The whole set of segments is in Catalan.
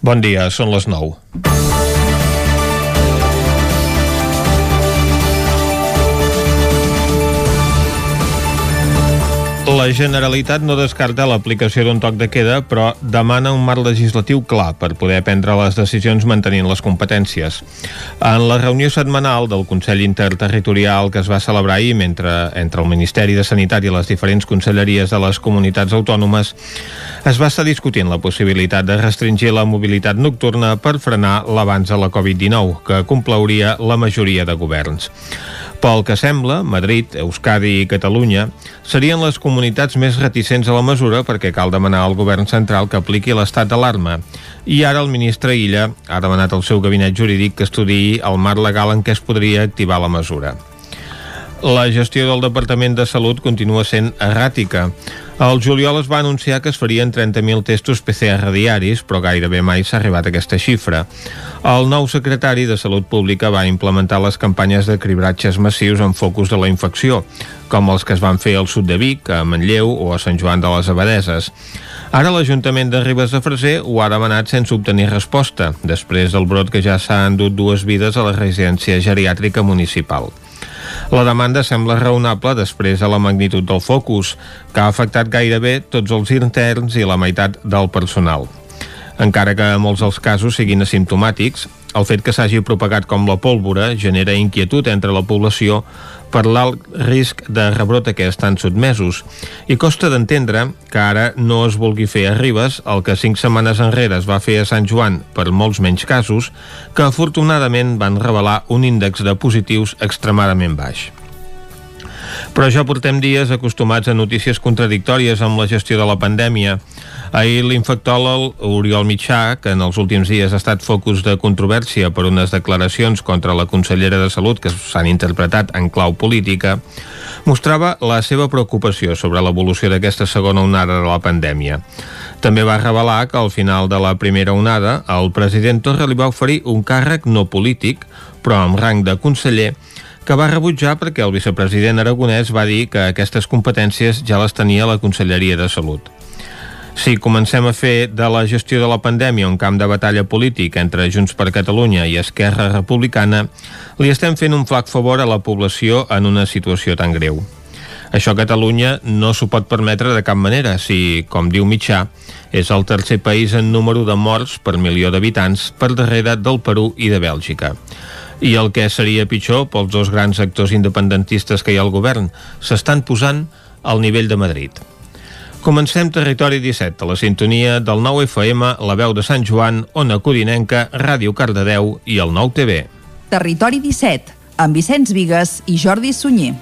Bon dia, són les 9. La Generalitat no descarta l'aplicació d'un toc de queda, però demana un marc legislatiu clar per poder prendre les decisions mantenint les competències. En la reunió setmanal del Consell Interterritorial que es va celebrar ahir mentre, entre el Ministeri de Sanitat i les diferents conselleries de les comunitats autònomes, es va estar discutint la possibilitat de restringir la mobilitat nocturna per frenar l'avanç de la Covid-19, que complauria la majoria de governs. Pel que sembla, Madrid, Euskadi i Catalunya serien les comunitats més reticents a la mesura perquè cal demanar al govern central que apliqui l'estat d'alarma. I ara el ministre Illa ha demanat al seu gabinet jurídic que estudiï el marc legal en què es podria activar la mesura. La gestió del Departament de Salut continua sent erràtica. El juliol es va anunciar que es farien 30.000 testos PCR diaris, però gairebé mai s'ha arribat a aquesta xifra. El nou secretari de Salut Pública va implementar les campanyes de cribratges massius en focus de la infecció, com els que es van fer al sud de Vic, a Manlleu o a Sant Joan de les Abadeses. Ara l'Ajuntament de Ribes de Freser ho ha demanat sense obtenir resposta, després del brot que ja s'ha endut dues vides a la residència geriàtrica municipal. La demanda sembla raonable després de la magnitud del focus, que ha afectat gairebé tots els interns i la meitat del personal. Encara que molts dels casos siguin asimptomàtics, el fet que s'hagi propagat com la pólvora genera inquietud entre la població per l'alt risc de rebrot a què estan sotmesos. I costa d'entendre que ara no es vulgui fer a Ribes el que cinc setmanes enrere es va fer a Sant Joan per molts menys casos, que afortunadament van revelar un índex de positius extremadament baix. Però ja portem dies acostumats a notícies contradictòries amb la gestió de la pandèmia. Ahir l'infectòleg Oriol Mitjà, que en els últims dies ha estat focus de controvèrsia per unes declaracions contra la consellera de Salut que s'han interpretat en clau política, mostrava la seva preocupació sobre l'evolució d'aquesta segona onada de la pandèmia. També va revelar que al final de la primera onada el president Torra li va oferir un càrrec no polític, però amb rang de conseller, que va rebutjar perquè el vicepresident aragonès va dir que aquestes competències ja les tenia la Conselleria de Salut. Si comencem a fer de la gestió de la pandèmia un camp de batalla polític entre Junts per Catalunya i Esquerra Republicana, li estem fent un flac favor a la població en una situació tan greu. Això Catalunya no s'ho pot permetre de cap manera si, com diu Mitjà, és el tercer país en número de morts per milió d'habitants per darrere del Perú i de Bèlgica. I el que seria pitjor pels dos grans actors independentistes que hi ha al govern s'estan posant al nivell de Madrid. Comencem Territori 17, a la sintonia del 9 FM, la veu de Sant Joan, Ona Codinenca, Ràdio Cardedeu i el 9 TV. Territori 17, amb Vicenç Vigues i Jordi Sunyer.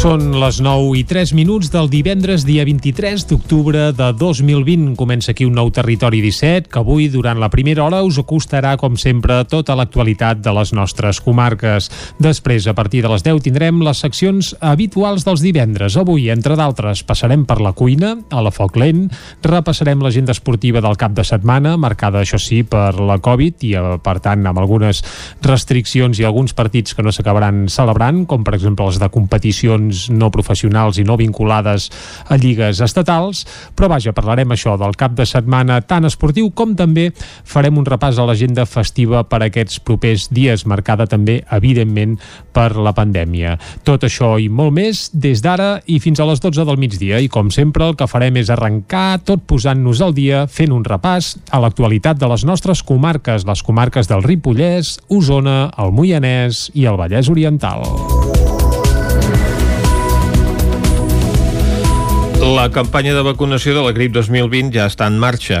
Són les 9 i 3 minuts del divendres, dia 23 d'octubre de 2020. Comença aquí un nou Territori 17, que avui, durant la primera hora, us acostarà, com sempre, tota l'actualitat de les nostres comarques. Després, a partir de les 10, tindrem les seccions habituals dels divendres. Avui, entre d'altres, passarem per la cuina, a la foc lent, repassarem l'agenda esportiva del cap de setmana, marcada, això sí, per la Covid i, eh, per tant, amb algunes restriccions i alguns partits que no s'acabaran celebrant, com, per exemple, els de competicions no professionals i no vinculades a lligues estatals, però vaja, parlarem això del cap de setmana tan esportiu com també farem un repàs a l'agenda festiva per aquests propers dies, marcada també, evidentment, per la pandèmia. Tot això i molt més des d'ara i fins a les 12 del migdia i com sempre el que farem és arrencar tot posant-nos al dia fent un repàs a l'actualitat de les nostres comarques, les comarques del Ripollès, Osona, el Moianès i el Vallès Oriental. La campanya de vacunació de la grip 2020 ja està en marxa.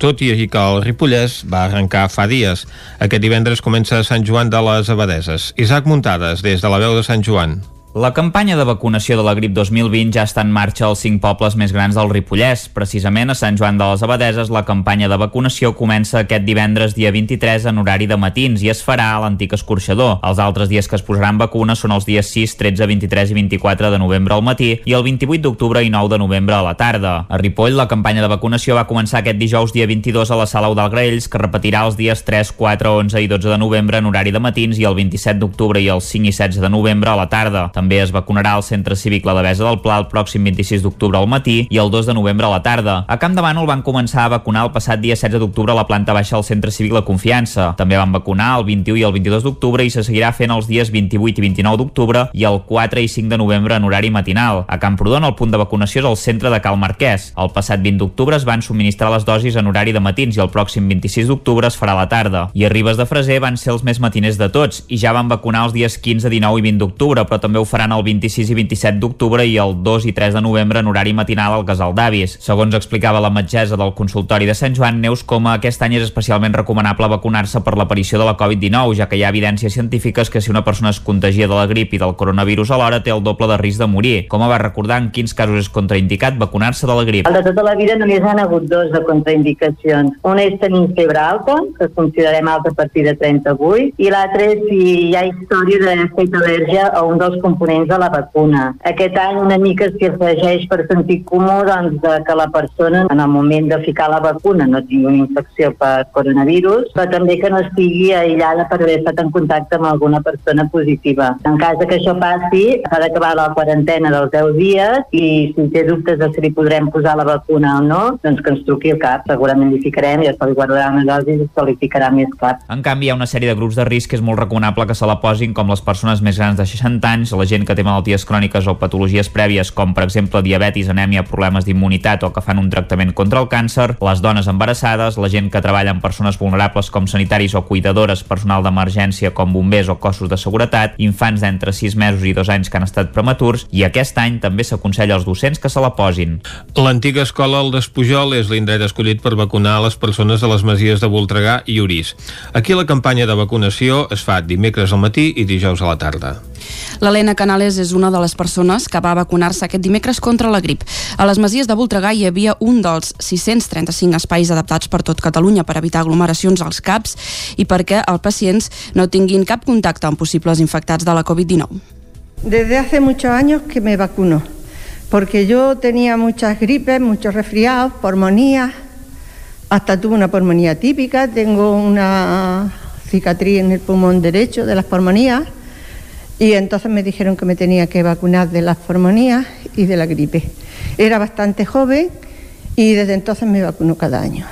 Tot i que el Ripollès va arrencar fa dies. Aquest divendres comença Sant Joan de les Abadeses. Isaac Muntades, des de la veu de Sant Joan. La campanya de vacunació de la grip 2020 ja està en marxa als cinc pobles més grans del Ripollès. Precisament a Sant Joan de les Abadeses la campanya de vacunació comença aquest divendres dia 23 en horari de matins i es farà a l'antic escorxador. Els altres dies que es posaran vacunes són els dies 6, 13, 23 i 24 de novembre al matí i el 28 d'octubre i 9 de novembre a la tarda. A Ripoll la campanya de vacunació va començar aquest dijous dia 22 a la sala Eudal Graells que repetirà els dies 3, 4, 11 i 12 de novembre en horari de matins i el 27 d'octubre i el 5 i 16 de novembre a la tarda. També es vacunarà al Centre Cívic La Devesa del Pla el pròxim 26 d'octubre al matí i el 2 de novembre a la tarda. A Camp de Bànol van començar a vacunar el passat dia 16 d'octubre a la planta baixa del Centre Cívic La Confiança. També van vacunar el 21 i el 22 d'octubre i se seguirà fent els dies 28 i 29 d'octubre i el 4 i 5 de novembre en horari matinal. A Camprodon el punt de vacunació és el centre de Cal Marquès. El passat 20 d'octubre es van subministrar les dosis en horari de matins i el pròxim 26 d'octubre es farà a la tarda. I a Ribes de Freser van ser els més matiners de tots i ja van vacunar els dies 15, 19 i 20 d'octubre, però també ho faran el 26 i 27 d'octubre i el 2 i 3 de novembre en horari matinal al Casal d'Avis. Segons explicava la metgessa del consultori de Sant Joan, Neus Coma, aquest any és especialment recomanable vacunar-se per l'aparició de la Covid-19, ja que hi ha evidències científiques que si una persona es contagia de la grip i del coronavirus alhora té el doble de risc de morir. Com va recordar en quins casos és contraindicat vacunar-se de la grip. El de tota la vida només han hagut dos de contraindicacions. Una és tenir febre alta, que considerem alta a partir de 38, i l'altra és si hi ha història d'haver fet al·lèrgia a un dels components de la vacuna. Aquest any una mica s'hi afegeix per sentit comú doncs, que la persona en el moment de ficar la vacuna no tingui una infecció per coronavirus, però també que no estigui aïllada per haver estat en contacte amb alguna persona positiva. En cas que això passi, s'ha d'acabar la quarantena dels 10 dies i si té dubtes de si li podrem posar la vacuna o no, doncs que ens truqui al cap. Segurament li ficarem i es li guardarà una dosi i se li ficarà més clar. En canvi, hi ha una sèrie de grups de risc que és molt recomanable que se la posin, com les persones més grans de 60 anys, la gent que té malalties cròniques o patologies prèvies, com per exemple diabetis, anèmia, problemes d'immunitat o que fan un tractament contra el càncer, les dones embarassades, la gent que treballa amb persones vulnerables com sanitaris o cuidadores, personal d'emergència com bombers o cossos de seguretat, infants d'entre 6 mesos i 2 anys que han estat prematurs i aquest any també s'aconsella als docents que se la posin. L'antiga escola El Despujol és l'indret escollit per vacunar les persones de les masies de Voltregà i Orís. Aquí la campanya de vacunació es fa dimecres al matí i dijous a la tarda. L'Helena Canales és una de les persones que va vacunar-se aquest dimecres contra la grip. A les masies de Voltregà hi havia un dels 635 espais adaptats per tot Catalunya per evitar aglomeracions als CAPs i perquè els pacients no tinguin cap contacte amb possibles infectats de la Covid-19. Desde hace muchos años que me vacuno, porque yo tenía muchas gripes, muchos resfriados, pulmonías, hasta tuve una pulmonía típica, tengo una cicatriz en el pulmón derecho de las pulmonías y entonces me dijeron que me tenía que vacunar de las pulmonías y de la gripe. Era bastante joven y desde entonces me vacuno cada año.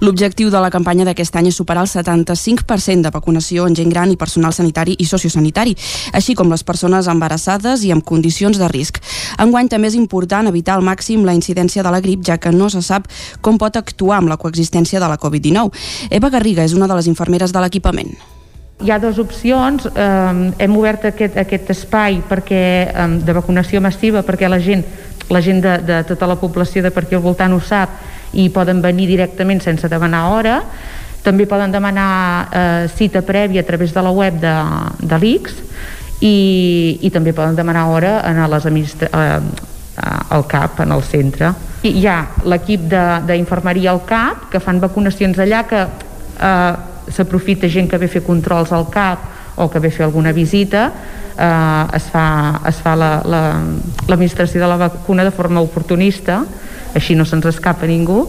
L'objectiu de la campanya d'aquest any és superar el 75% de vacunació en gent gran i personal sanitari i sociosanitari, així com les persones embarassades i amb condicions de risc. Enguany també és important evitar al màxim la incidència de la grip, ja que no se sap com pot actuar amb la coexistència de la Covid-19. Eva Garriga és una de les infermeres de l'equipament. Hi ha dues opcions. Eh, hem obert aquest, aquest espai perquè, eh, de vacunació massiva perquè la gent, la gent de, de tota la població de per aquí al voltant ho sap i poden venir directament sense demanar hora. També poden demanar eh, cita prèvia a través de la web de, de l'ICS i, i també poden demanar hora en les administra eh, al CAP, en el centre. I hi ha l'equip d'infermeria al CAP que fan vacunacions allà que eh, s'aprofita gent que ve a fer controls al CAP o que ve a fer alguna visita eh, es fa, es fa l'administració la, la, de la vacuna de forma oportunista així no se'ns escapa ningú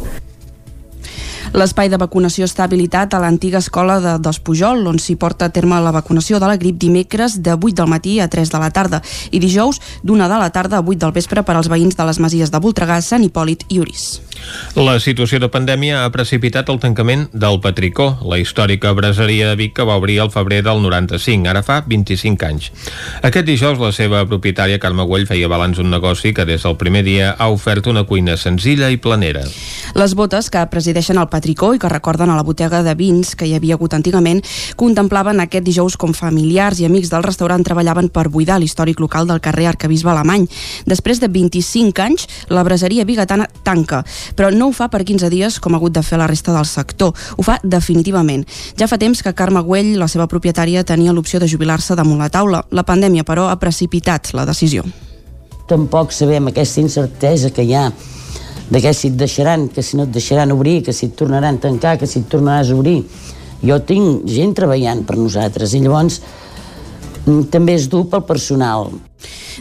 L'espai de vacunació està habilitat a l'antiga escola de Despujol, on s'hi porta a terme la vacunació de la grip dimecres de 8 del matí a 3 de la tarda i dijous d'una de la tarda a 8 del vespre per als veïns de les masies de Voltregà, Sant Hipòlit i Orís. La situació de pandèmia ha precipitat el tancament del Patricó, la històrica braseria de Vic que va obrir al febrer del 95, ara fa 25 anys. Aquest dijous la seva propietària Carme Güell feia balanç un negoci que des del primer dia ha ofert una cuina senzilla i planera. Les botes que presideixen el Patricó i que recorden a la botiga de vins que hi havia hagut antigament contemplaven aquest dijous com familiars i amics del restaurant treballaven per buidar l'històric local del carrer Arcabisbe Alemany. Després de 25 anys, la braseria bigatana tanca, però no ho fa per 15 dies com ha hagut de fer la resta del sector. Ho fa definitivament. Ja fa temps que Carme Güell, la seva propietària, tenia l'opció de jubilar-se damunt la taula. La pandèmia, però, ha precipitat la decisió. Tampoc sabem aquesta incertesa que hi ha de què si et deixaran, que si no et deixaran obrir, que si et tornaran a tancar, que si et tornaràs a obrir. Jo tinc gent treballant per nosaltres i llavors mm, també és dur pel personal.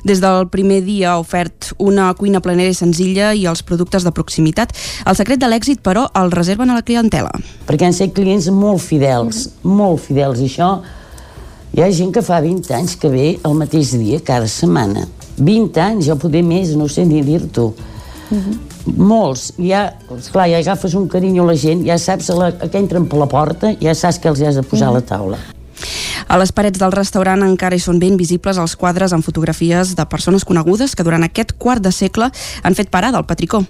Des del primer dia ha ofert una cuina planera i senzilla i els productes de proximitat. El secret de l'èxit, però, el reserven a la clientela. Perquè han set clients molt fidels, mm -hmm. molt fidels, i això Hi ha gent que fa 20 anys que ve el mateix dia cada setmana. 20 anys, o poder més, no sé ni dir-t'ho. Uh -huh. Molts. Ja, esclar, ja agafes un carinyo a la gent, ja saps a, la, a que entren per la porta, ja saps que els has de posar uh -huh. a la taula. A les parets del restaurant encara hi són ben visibles els quadres amb fotografies de persones conegudes que durant aquest quart de segle han fet parada al Patricó.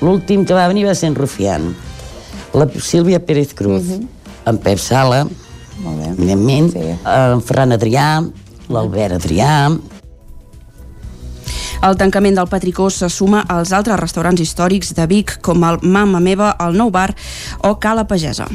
L'últim que va venir va ser en Rufián, la Sílvia Pérez Cruz, uh -huh. en Pep Sala, Molt bé. evidentment, sí. en Ferran Adrià, l'Albert Adrià, el tancament del Patricó se suma als altres restaurants històrics de Vic, com el Mama Meva, el Nou Bar o Cala Pagesa.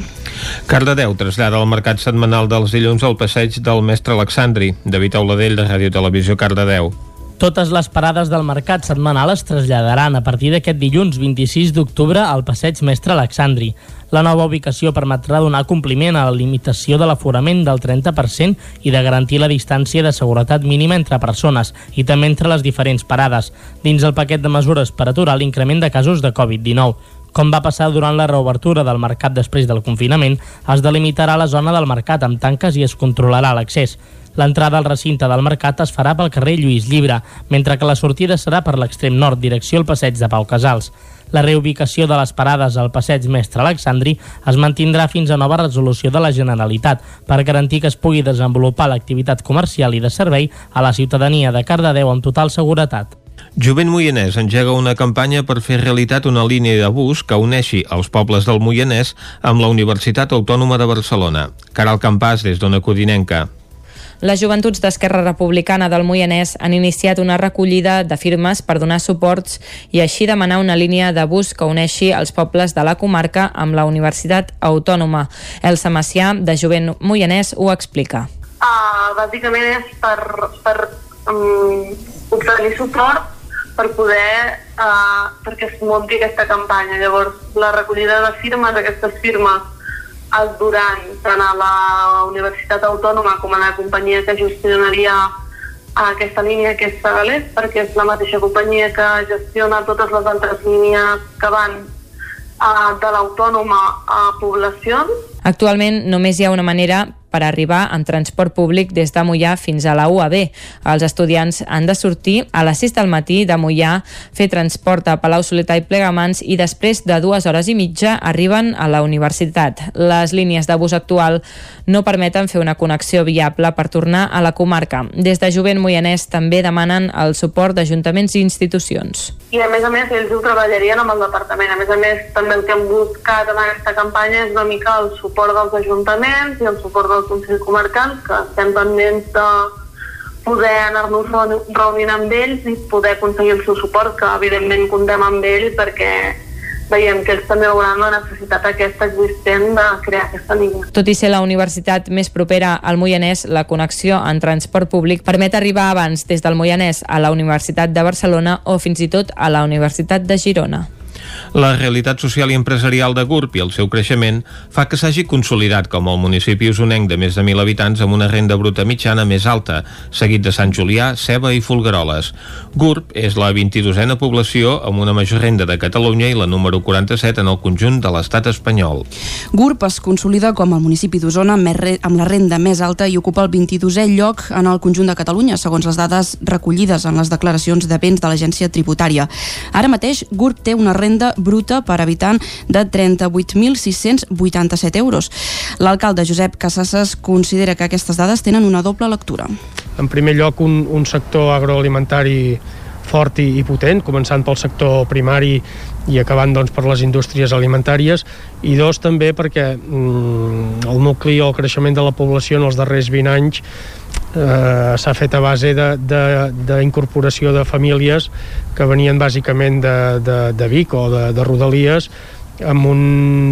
Cardedeu trasllada el mercat setmanal dels dilluns al passeig del mestre Alexandri. David Auladell, de Ràdio Televisió Cardedeu. Totes les parades del mercat setmanal es traslladaran a partir d'aquest dilluns 26 d'octubre al passeig Mestre Alexandri. La nova ubicació permetrà donar compliment a la limitació de l'aforament del 30% i de garantir la distància de seguretat mínima entre persones i també entre les diferents parades, dins el paquet de mesures per aturar l'increment de casos de Covid-19. Com va passar durant la reobertura del mercat després del confinament, es delimitarà la zona del mercat amb tanques i es controlarà l'accés. L'entrada al recinte del mercat es farà pel carrer Lluís Llibre, mentre que la sortida serà per l'extrem nord, direcció al passeig de Pau Casals. La reubicació de les parades al passeig Mestre Alexandri es mantindrà fins a nova resolució de la Generalitat per garantir que es pugui desenvolupar l'activitat comercial i de servei a la ciutadania de Cardedeu amb total seguretat. Jovent Moianès engega una campanya per fer realitat una línia de bus que uneixi els pobles del Moianès amb la Universitat Autònoma de Barcelona. Caral Campàs, des d'Ona Codinenca. Les joventuts d'Esquerra Republicana del Moianès han iniciat una recollida de firmes per donar suports i així demanar una línia de bus que uneixi els pobles de la comarca amb la Universitat Autònoma. Elsa Macià, de Jovent Moianès, ho explica. Uh, bàsicament és per, per um, obtenir suport per poder uh, perquè es munti aquesta campanya. Llavors, la recollida de firmes, aquestes firmes es duran tant a la Universitat Autònoma com a la companyia que gestionaria aquesta línia que és Sagalés, perquè és la mateixa companyia que gestiona totes les altres línies que van uh, de l'autònoma a poblacions. Actualment només hi ha una manera per arribar amb transport públic des de Mollà fins a la UAB. Els estudiants han de sortir a les 6 del matí de Mollà, fer transport a Palau Solità i Plegamans i després de dues hores i mitja arriben a la universitat. Les línies de bus actual no permeten fer una connexió viable per tornar a la comarca. Des de Jovent Moianès també demanen el suport d'ajuntaments i institucions. I a més a més ells ho treballarien amb el departament. A més a més també el que hem buscat en aquesta campanya és una mica el suport dels ajuntaments i el suport del Consell Comarcal, que estem pendents de poder anar-nos reunint amb ells i poder aconseguir el seu suport, que evidentment comptem amb ells perquè veiem que ells també hauran la necessitat aquesta existent de crear aquesta línia. Tot i ser la universitat més propera al Moianès, la connexió en transport públic permet arribar abans des del Moianès a la Universitat de Barcelona o fins i tot a la Universitat de Girona. La realitat social i empresarial de GURB i el seu creixement fa que s'hagi consolidat com el municipi usonenc de més de 1.000 habitants amb una renda bruta mitjana més alta, seguit de Sant Julià, Ceba i Folgueroles. GURB és la 22a població amb una major renda de Catalunya i la número 47 en el conjunt de l'estat espanyol. GURB es consolida com el municipi d'Osona amb la renda més alta i ocupa el 22è lloc en el conjunt de Catalunya, segons les dades recollides en les declaracions de béns de l'agència tributària. Ara mateix, GURB té una renda renda bruta per habitant de 38.687 euros. L'alcalde Josep Casasses considera que aquestes dades tenen una doble lectura. En primer lloc, un, un sector agroalimentari fort i, i potent, començant pel sector primari i acabant doncs, per les indústries alimentàries i dos també perquè mm, el nucli o el creixement de la població en els darrers 20 anys eh, s'ha fet a base d'incorporació de, de, de famílies que venien bàsicament de, de, de Vic o de, de Rodalies amb un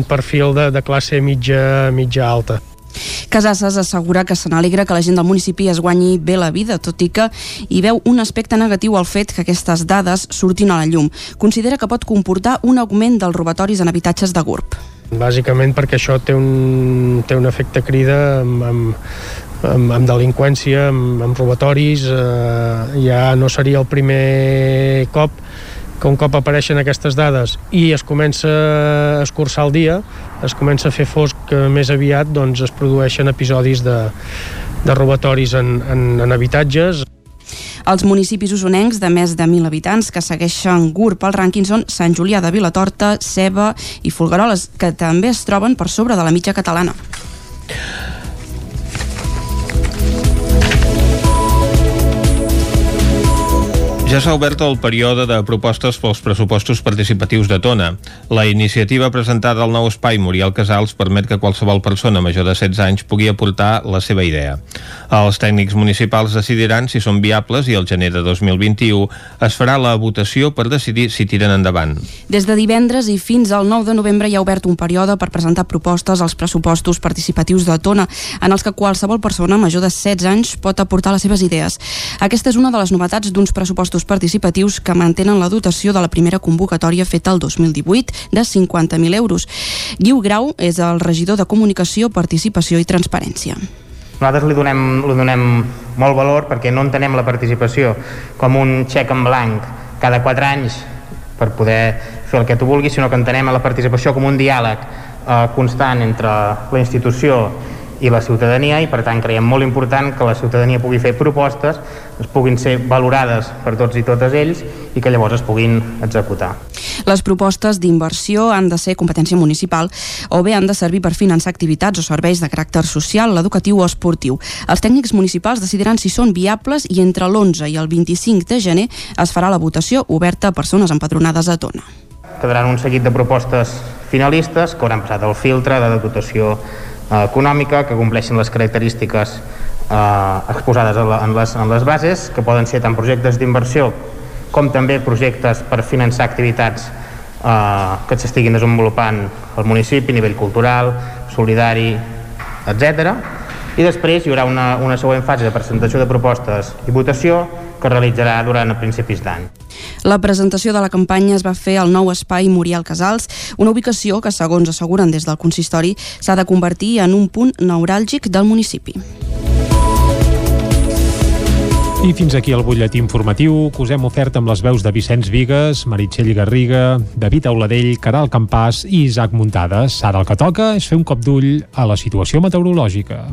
perfil de, de classe mitja, mitja alta. Casasses assegura que se n'alegra que la gent del municipi es guanyi bé la vida, tot i que hi veu un aspecte negatiu al fet que aquestes dades surtin a la llum. Considera que pot comportar un augment dels robatoris en habitatges de GURB. Bàsicament perquè això té un, té un efecte crida amb, amb, amb, amb delinqüència, amb, amb robatoris, eh, ja no seria el primer cop que un cop apareixen aquestes dades i es comença a escurçar el dia, es comença a fer fosc més aviat, doncs es produeixen episodis de, de robatoris en, en, en habitatges. Els municipis usonencs de més de 1.000 habitants que segueixen GURB al rànquing són Sant Julià de Vilatorta, Ceba i Folgueroles, que també es troben per sobre de la mitja catalana. Ja s'ha obert el període de propostes pels pressupostos participatius de Tona. La iniciativa presentada al nou espai Muriel Casals permet que qualsevol persona major de 16 anys pugui aportar la seva idea. Els tècnics municipals decidiran si són viables i el gener de 2021 es farà la votació per decidir si tiren endavant. Des de divendres i fins al 9 de novembre hi ha obert un període per presentar propostes als pressupostos participatius de Tona, en els que qualsevol persona major de 16 anys pot aportar les seves idees. Aquesta és una de les novetats d'uns pressupostos pressupostos participatius que mantenen la dotació de la primera convocatòria feta el 2018 de 50.000 euros. Guiu Grau és el regidor de Comunicació, Participació i Transparència. Nosaltres li donem, li donem molt valor perquè no entenem la participació com un xec en blanc cada 4 anys per poder fer el que tu vulguis, sinó que entenem la participació com un diàleg eh, constant entre la institució i la ciutadania i per tant creiem molt important que la ciutadania pugui fer propostes, es puguin ser valorades per tots i totes ells i que llavors es puguin executar. Les propostes d'inversió han de ser competència municipal o bé han de servir per finançar activitats o serveis de caràcter social, educatiu o esportiu. Els tècnics municipals decidiran si són viables i entre l'11 i el 25 de gener es farà la votació oberta a persones empadronades a Tona. Quedaran un seguit de propostes finalistes que hauran passat el filtre de dotació econòmica, que compleixin les característiques eh, exposades en, la, en, les, en les bases, que poden ser tant projectes d'inversió com també projectes per finançar activitats eh, que s'estiguin desenvolupant al municipi a nivell cultural, solidari, etc. I després hi haurà una, una següent fase de presentació de propostes i votació que realitzarà durant a principis d'any. La presentació de la campanya es va fer al nou espai Muriel Casals, una ubicació que, segons asseguren des del consistori, s'ha de convertir en un punt neuràlgic del municipi. I fins aquí el butlletí informatiu que us hem ofert amb les veus de Vicenç Vigues, Meritxell Garriga, David Auladell, Caral Campàs i Isaac Muntades. Ara el que toca és fer un cop d'ull a la situació meteorològica.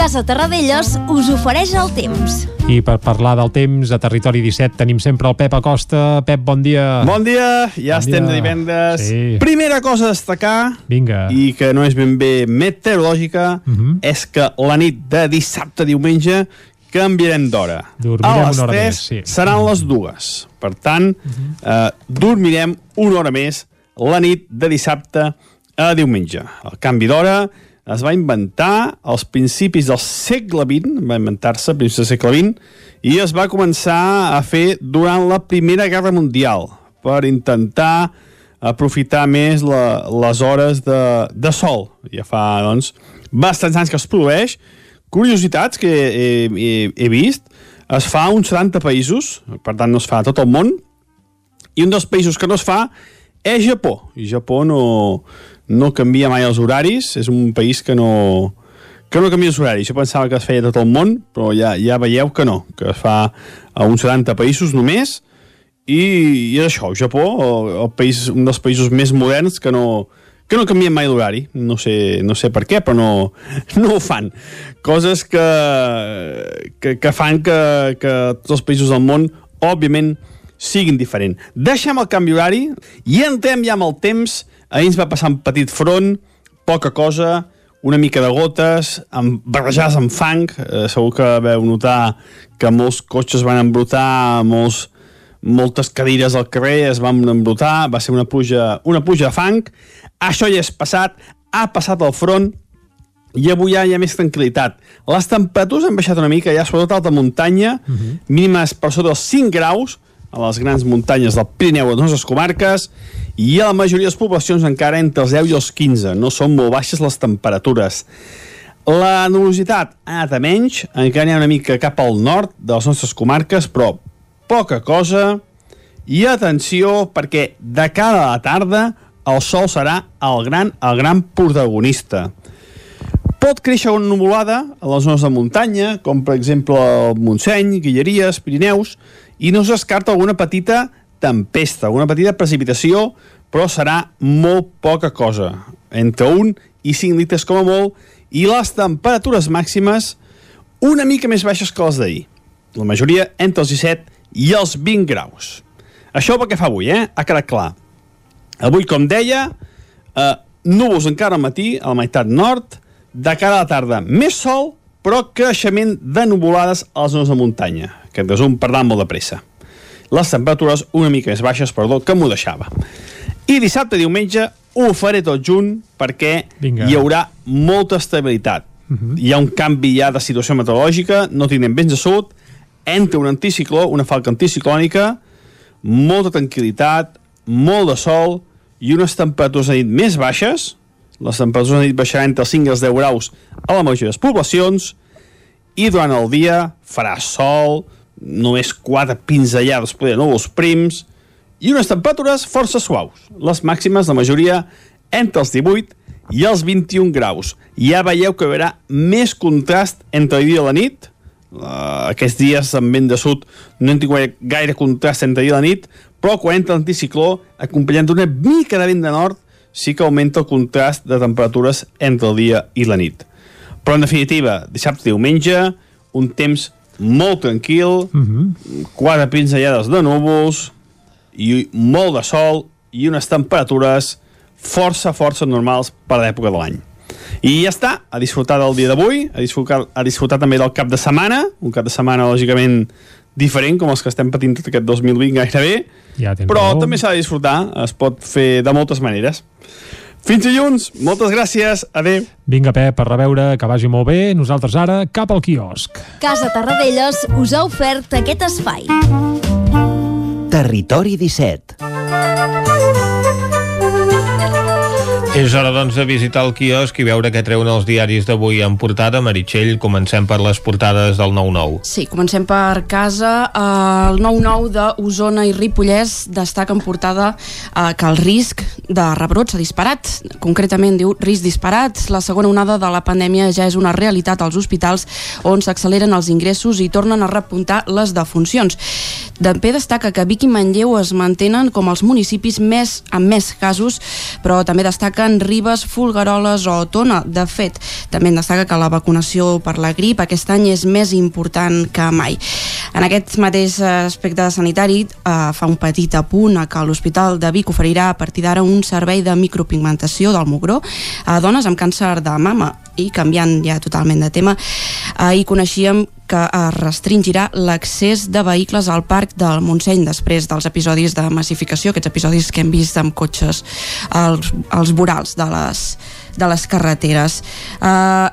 Casa Terradellos us ofereix el temps. I per parlar del temps, a Territori 17 tenim sempre el Pep Acosta. Pep, bon dia. Bon dia, ja bon estem dia. de divendres. Sí. Primera cosa a destacar, Vinga. i que no és ben bé meteorològica, uh -huh. és que la nit de dissabte a diumenge canviarem d'hora. Dormirem a les una hora 3 més, sí. seran les dues. Per tant, uh -huh. eh, dormirem una hora més la nit de dissabte a diumenge. El canvi d'hora es va inventar als principis del segle XX, va inventar-se a principis del segle XX, i es va començar a fer durant la Primera Guerra Mundial per intentar aprofitar més la, les hores de, de sol. Ja fa, doncs, bastants anys que es produeix. Curiositats que he, he, he vist, es fa a uns 70 països, per tant no es fa a tot el món, i un dels països que no es fa és Japó. I Japó no, no canvia mai els horaris, és un país que no, que no canvia els horaris. Jo pensava que es feia tot el món, però ja, ja veieu que no, que es fa a uns 70 països només, i, i és això, el Japó, el, el país, un dels països més moderns que no, que no canvien mai l'horari. No sé, no sé per què, però no, no ho fan. Coses que, que, que fan que, que tots els països del món, òbviament, siguin diferent. Deixem el canvi horari i entrem ja amb el temps Ahir ens va passar un petit front, poca cosa, una mica de gotes, amb, barrejades amb fang. Eh, segur que veu notar que molts cotxes van embrutar, molts, moltes cadires al carrer es van embrutar, va ser una pluja, una pluja de fang. Això ja és passat, ha passat el front, i avui ja hi ha més tranquil·litat. Les temperatures han baixat una mica, ja sobretot alta muntanya, uh -huh. mínimes per sota dels 5 graus, a les grans muntanyes del Pirineu a les comarques, i a la majoria de les poblacions encara entre els 10 i els 15. No són molt baixes les temperatures. La nubositat ha anat a menys, encara n'hi ha una mica cap al nord de les nostres comarques, però poca cosa. I atenció, perquè de cara a la tarda el sol serà el gran, el gran protagonista. Pot créixer una nuvolada a les zones de muntanya, com per exemple el Montseny, Guilleries, Pirineus, i no es descarta alguna petita tempesta, una petita precipitació però serà molt poca cosa, entre 1 i 5 litres com a molt, i les temperatures màximes una mica més baixes que les d'ahir. La majoria entre els 17 i els 20 graus. Això pel que fa avui, eh? Ha quedat clar. Avui, com deia, eh, núvols encara al matí, a la meitat nord, de cara a la tarda més sol, però creixement de nuvolades a les zones de muntanya. Aquest resum per anar molt de pressa. Les temperatures una mica més baixes, perdó, que m'ho deixava. I dissabte i diumenge ho faré tot junt perquè Vinga. hi haurà molta estabilitat. Uh -huh. Hi ha un canvi ja de situació meteorològica, no tindrem vents de sud, entra un anticicló, una falca anticiclònica, molta tranquil·litat, molt de sol i unes temperatures de nit més baixes, les temperatures de nit baixaran entre els 5 i els 10 graus a la majoria de les poblacions i durant el dia farà sol, només quatre pinzellades, poder núvols prims, i unes temperatures força suaus. Les màximes, la majoria, entre els 18 i els 21 graus. Ja veieu que hi haurà més contrast entre el dia i la nit. Uh, aquests dies amb vent de sud no hem tingut gaire contrast entre el dia i la nit, però quan entra l'anticicló, acompanyant d'una mica de vent de nord, sí que augmenta el contrast de temperatures entre el dia i la nit. Però, en definitiva, dissabte i diumenge, un temps molt tranquil, uh -huh. quatre pinzellades de núvols, i molt de sol i unes temperatures força, força normals per a l'època de l'any. I ja està, a disfrutar del dia d'avui, a disfrutar, a disfrutar també del cap de setmana, un cap de setmana lògicament diferent, com els que estem patint tot aquest 2020 gairebé, ja però raó. també s'ha de disfrutar, es pot fer de moltes maneres. Fins dilluns, moltes gràcies, adeu. Vinga, Pep, a reveure, que vagi molt bé. Nosaltres ara, cap al quiosc. Casa Tarradellas us ha ofert aquest espai. Territori 17 És hora, doncs, de visitar el quiosc i veure què treuen els diaris d'avui en portada. Meritxell, comencem per les portades del 9-9. Sí, comencem per casa. El 9-9 d'Osona i Ripollès destaca en portada eh, que el risc de rebrot s'ha disparat. Concretament diu risc disparat. La segona onada de la pandèmia ja és una realitat als hospitals on s'acceleren els ingressos i tornen a repuntar les defuncions. També destaca que Vic i Manlleu es mantenen com els municipis més amb més casos, però també destaquen Ribes, Fulgaroles o Tona. De fet, també destaca que la vacunació per la grip aquest any és més important que mai. En aquest mateix aspecte sanitari eh, fa un petit apunt a que l'Hospital de Vic oferirà a partir d'ara un servei de micropigmentació del mugró a dones amb càncer de mama i canviant ja totalment de tema, ahir coneixíem que es restringirà l'accés de vehicles al parc del Montseny després dels episodis de massificació, aquests episodis que hem vist amb cotxes als, als vorals de les, de les carreteres. Uh,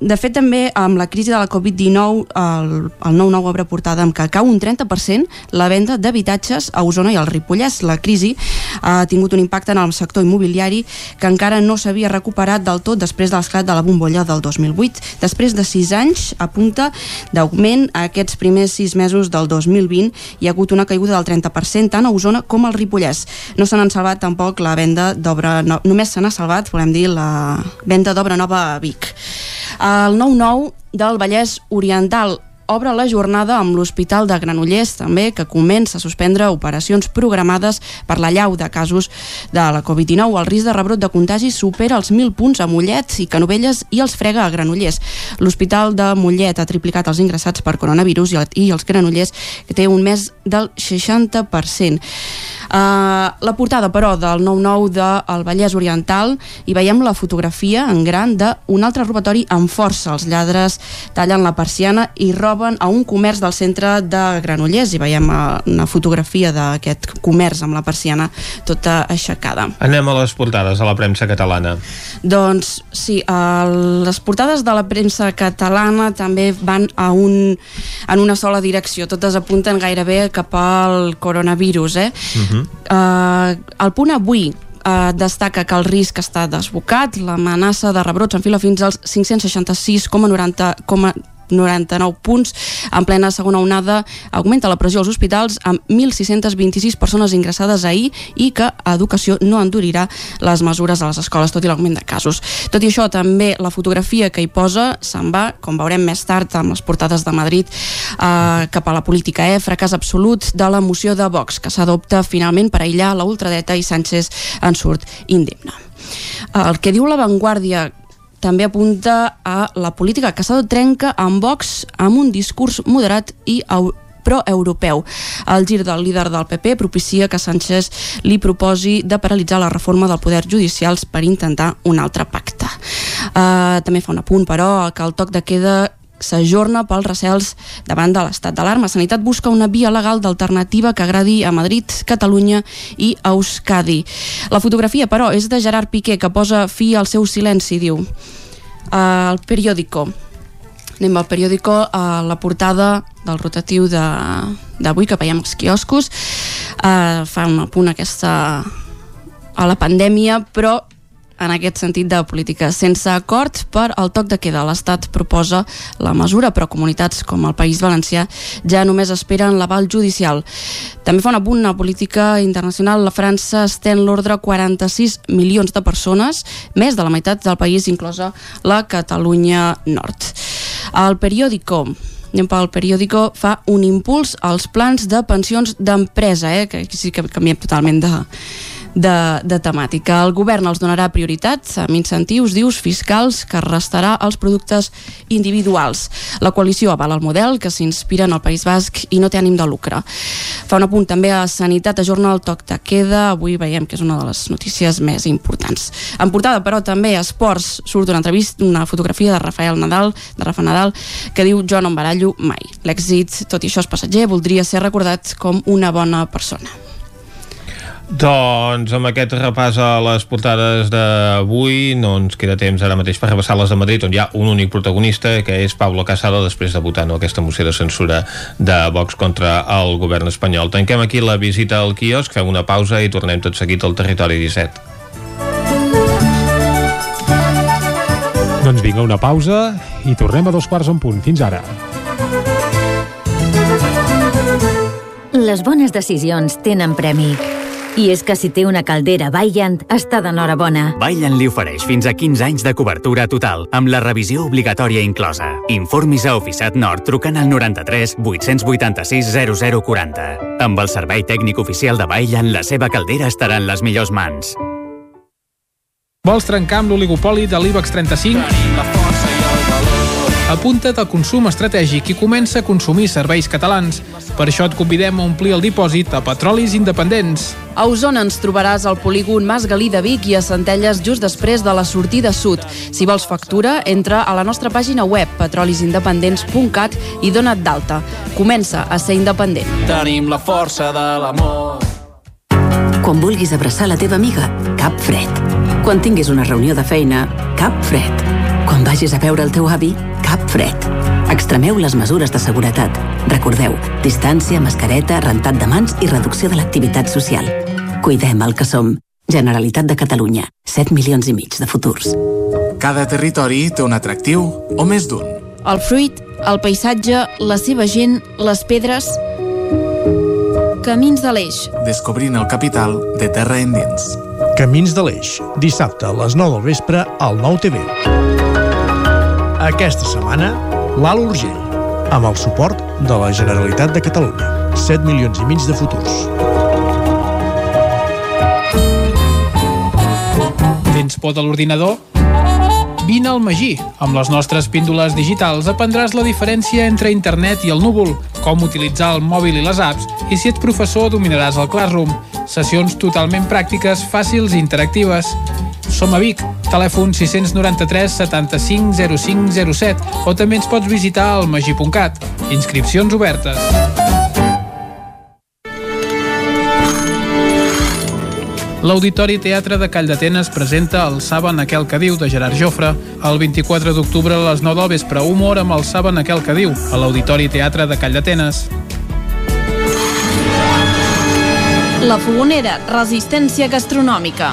de fet, també amb la crisi de la Covid-19, el, el 9-9 obre portada amb que cau un 30% la venda d'habitatges a Osona i al Ripollès. La crisi ha tingut un impacte en el sector immobiliari que encara no s'havia recuperat del tot després de l'esclat de la bombolla del 2008. Després de 6 anys, a punta d'augment, aquests primers 6 mesos del 2020 hi ha hagut una caiguda del 30% tant a Osona com al Ripollès. No se n'han salvat tampoc la venda d'obra... No, només se n'ha salvat, volem dir, la venda d'obra nova a Vic. El 9-9 del Vallès Oriental obre la jornada amb l'Hospital de Granollers també, que comença a suspendre operacions programades per la llau de casos de la Covid-19. El risc de rebrot de contagi supera els 1.000 punts a Mollet i Canovelles i els frega a Granollers. L'Hospital de Mollet ha triplicat els ingressats per coronavirus i, i els Granollers, que té un mes del 60%. Uh, la portada, però, del 9-9 del Vallès Oriental hi veiem la fotografia en gran d'un altre robatori amb força. Els lladres tallen la persiana i roben a un comerç del centre de Granollers i veiem uh, una fotografia d'aquest comerç amb la persiana tota aixecada. Anem a les portades a la premsa catalana. Doncs sí, uh, les portades de la premsa catalana també van a un, en una sola direcció, totes apunten gairebé cap al coronavirus, eh? Uh -huh. Uh, el punt avui destaca que el risc està desbocat, l'amenaça de rebrots s'enfila fins als 566,90 99 punts. En plena segona onada augmenta la pressió als hospitals amb 1.626 persones ingressades ahir i que Educació no endurirà les mesures a les escoles, tot i l'augment de casos. Tot i això, també la fotografia que hi posa se'n va, com veurem més tard amb les portades de Madrid, eh, cap a la política, eh? fracàs absolut de la moció de Vox, que s'adopta finalment per aïllar la ultradeta i Sánchez en surt indemne. El que diu la Vanguardia també apunta a la política que s'ha trenca amb Vox amb un discurs moderat i pro-europeu. El gir del líder del PP propicia que Sánchez li proposi de paralitzar la reforma del poder judicials per intentar un altre pacte. Uh, també fa un apunt, però, que el toc de queda s'ajorna pels recels davant de l'estat d'alarma. Sanitat busca una via legal d'alternativa que agradi a Madrid, Catalunya i Euskadi. La fotografia, però, és de Gerard Piqué, que posa fi al seu silenci, diu. El periòdico. Anem al periòdico, a la portada del rotatiu d'avui, que veiem als quioscos. Uh, fa un apunt aquesta a la pandèmia, però en aquest sentit de política. Sense acord per al toc de queda, l'Estat proposa la mesura, però comunitats com el País Valencià ja només esperen l'aval judicial. També fa una punt a política internacional. La França estén l'ordre 46 milions de persones, més de la meitat del país, inclosa la Catalunya Nord. El periòdico anem pel periòdico, fa un impuls als plans de pensions d'empresa, eh, que sí que canviem totalment de, de, de temàtica. El govern els donarà prioritat amb incentius, dius, fiscals que restarà als productes individuals. La coalició avala el model que s'inspira en el País Basc i no té ànim de lucre. Fa un apunt també a Sanitat, ajorna el toc de queda. Avui veiem que és una de les notícies més importants. En portada, però, també a Esports surt una entrevista, una fotografia de Rafael Nadal, de Rafa Nadal, que diu jo no em barallo mai. L'èxit, tot i això és passatger, voldria ser recordat com una bona persona. Doncs amb aquest repàs a les portades d'avui no ens queda temps ara mateix per repassar les de Madrid on hi ha un únic protagonista que és Pablo Casado després de votar no, aquesta moció de censura de Vox contra el govern espanyol. Tanquem aquí la visita al quiosc, fem una pausa i tornem tot seguit al territori 17. Doncs vinga, una pausa i tornem a dos quarts en punt. Fins ara. Les bones decisions tenen premi. I és que si té una caldera Vaillant, està d'enhorabona. Vaillant li ofereix fins a 15 anys de cobertura total, amb la revisió obligatòria inclosa. Informis a Oficiat Nord trucant al 93 886 0040. Amb el servei tècnic oficial de Vaillant, la seva caldera estarà en les millors mans. Vols trencar amb l'oligopoli de l'IBEX 35? Apunta't al consum estratègic i comença a consumir serveis catalans. Per això et convidem a omplir el dipòsit a Petrolis Independents. A Osona ens trobaràs al polígon Mas Galí de Vic i a Centelles just després de la sortida sud. Si vols factura, entra a la nostra pàgina web petrolisindependents.cat i dona't d'alta. Comença a ser independent. Tenim la força de l'amor. Quan vulguis abraçar la teva amiga, cap fred. Quan tinguis una reunió de feina, cap fred. Quan vagis a veure el teu avi, cap fred. Extremeu les mesures de seguretat. Recordeu, distància, mascareta, rentat de mans i reducció de l'activitat social. Cuidem el que som. Generalitat de Catalunya. 7 milions i mig de futurs. Cada territori té un atractiu o més d'un. El fruit, el paisatge, la seva gent, les pedres... Camins de l'Eix. Descobrint el capital de terra endins. Camins de l'Eix. Dissabte a les 9 del vespre al 9 TV. Aquesta setmana, l'Alt Urgell, amb el suport de la Generalitat de Catalunya. 7 milions i mig de futurs. Tens por de l'ordinador? Vine al Magí. Amb les nostres píndoles digitals aprendràs la diferència entre internet i el núvol, com utilitzar el mòbil i les apps, i si ets professor dominaràs el Classroom. Sessions totalment pràctiques, fàcils i interactives. Som a Vic, telèfon 693 75 05 07 o també ens pots visitar al magi.cat. Inscripcions obertes. L'Auditori Teatre de Call d'Atenes presenta el Saben aquel que diu de Gerard Jofre el 24 d'octubre a les 9 del vespre, humor amb el Saben aquel que diu a l'Auditori Teatre de Call d'Atenes. La Fogonera, resistència gastronòmica.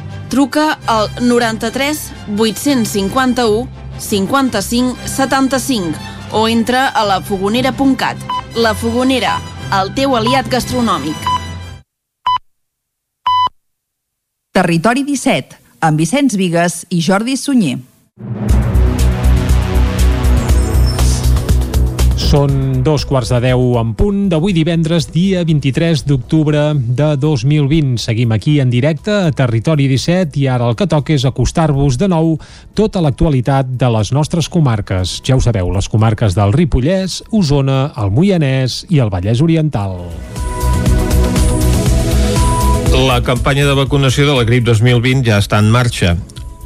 Truca al 93 851 55 75 o entra a lafogonera.cat. La Fogonera, el teu aliat gastronòmic. Territori 17, amb Vicenç Vigues i Jordi Sunyer. Són dos quarts de deu en punt d'avui divendres, dia 23 d'octubre de 2020. Seguim aquí en directe a Territori 17 i ara el que toca és acostar-vos de nou tota l'actualitat de les nostres comarques. Ja ho sabeu, les comarques del Ripollès, Osona, el Moianès i el Vallès Oriental. La campanya de vacunació de la grip 2020 ja està en marxa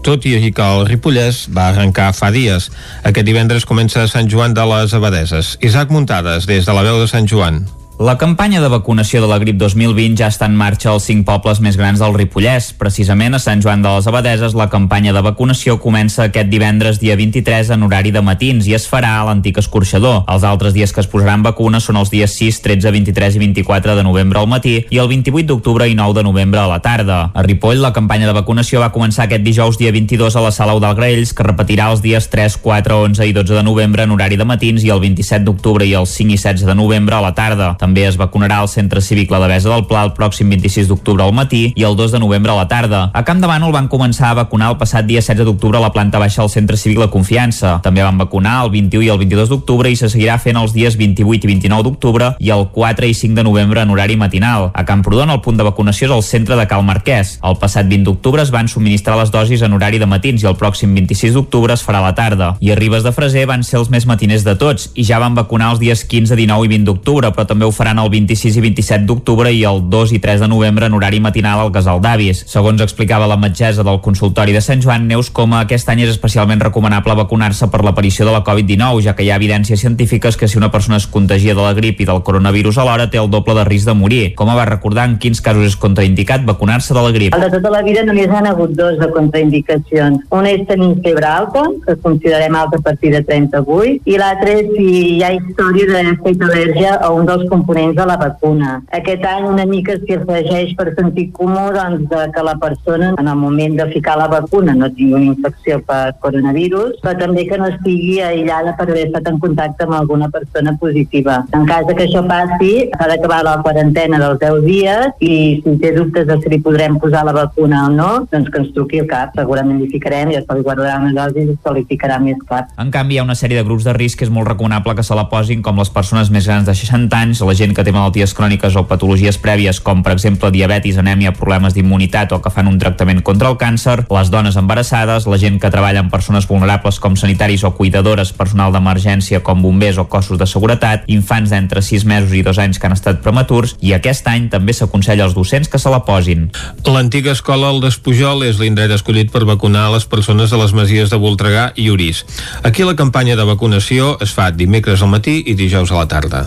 tot i que el Ripollès va arrencar fa dies. Aquest divendres comença Sant Joan de les Abadeses. Isaac Muntades, des de la veu de Sant Joan. La campanya de vacunació de la grip 2020 ja està en marxa als cinc pobles més grans del Ripollès. Precisament a Sant Joan de les Abadeses la campanya de vacunació comença aquest divendres dia 23 en horari de matins i es farà a l'antic escorxador. Els altres dies que es posaran vacunes són els dies 6, 13, 23 i 24 de novembre al matí i el 28 d'octubre i 9 de novembre a la tarda. A Ripoll la campanya de vacunació va començar aquest dijous dia 22 a la sala Eudal Graells que repetirà els dies 3, 4, 11 i 12 de novembre en horari de matins i el 27 d'octubre i el 5 i 16 de novembre a la tarda. També es vacunarà al Centre Cívic La Devesa del Pla el pròxim 26 d'octubre al matí i el 2 de novembre a la tarda. A Camp de Bànol van començar a vacunar el passat dia 16 d'octubre a la planta baixa del Centre Cívic La Confiança. També van vacunar el 21 i el 22 d'octubre i se seguirà fent els dies 28 i 29 d'octubre i el 4 i 5 de novembre en horari matinal. A Camprodon el punt de vacunació és el centre de Cal Marquès. El passat 20 d'octubre es van subministrar les dosis en horari de matins i el pròxim 26 d'octubre es farà a la tarda. I a Ribes de Freser van ser els més matiners de tots i ja van vacunar els dies 15, 19 i 20 d'octubre, però també ho faran el 26 i 27 d'octubre i el 2 i 3 de novembre en horari matinal al Casal d'Avis. Segons explicava la metgessa del consultori de Sant Joan, Neus Coma, aquest any és especialment recomanable vacunar-se per l'aparició de la Covid-19, ja que hi ha evidències científiques que si una persona es contagia de la grip i del coronavirus alhora té el doble de risc de morir. Com va recordar en quins casos és contraindicat vacunar-se de la grip? El de tota la vida només han hagut dos de contraindicacions. Una és tenir febre alta, que considerem alta a partir de 38, i l'altra és si hi ha història d'haver fet al·lèrgia a un dels components de la vacuna. Aquest any una mica s'hi afegeix per sentir comú doncs, de que la persona en el moment de ficar la vacuna no tingui una infecció per coronavirus, però també que no estigui aïllada per haver estat en contacte amb alguna persona positiva. En cas que això passi, s'ha d'acabar la quarantena dels 10 dies i si té dubtes de si li podrem posar la vacuna o no, doncs que ens truqui al CAP. Segurament li ficarem i es li guardarà una dosi i se li ficarà més clar. En canvi, hi ha una sèrie de grups de risc que és molt recomanable que se la posin, com les persones més grans de 60 anys, la gent que té malalties cròniques o patologies prèvies, com per exemple diabetis, anèmia, problemes d'immunitat o que fan un tractament contra el càncer, les dones embarassades, la gent que treballa amb persones vulnerables com sanitaris o cuidadores, personal d'emergència com bombers o cossos de seguretat, infants d'entre 6 mesos i 2 anys que han estat prematurs i aquest any també s'aconsella als docents que se la posin. L'antiga escola El Despujol és l'indret escollit per vacunar les persones de les masies de Voltregà i Orís. Aquí la campanya de vacunació es fa dimecres al matí i dijous a la tarda.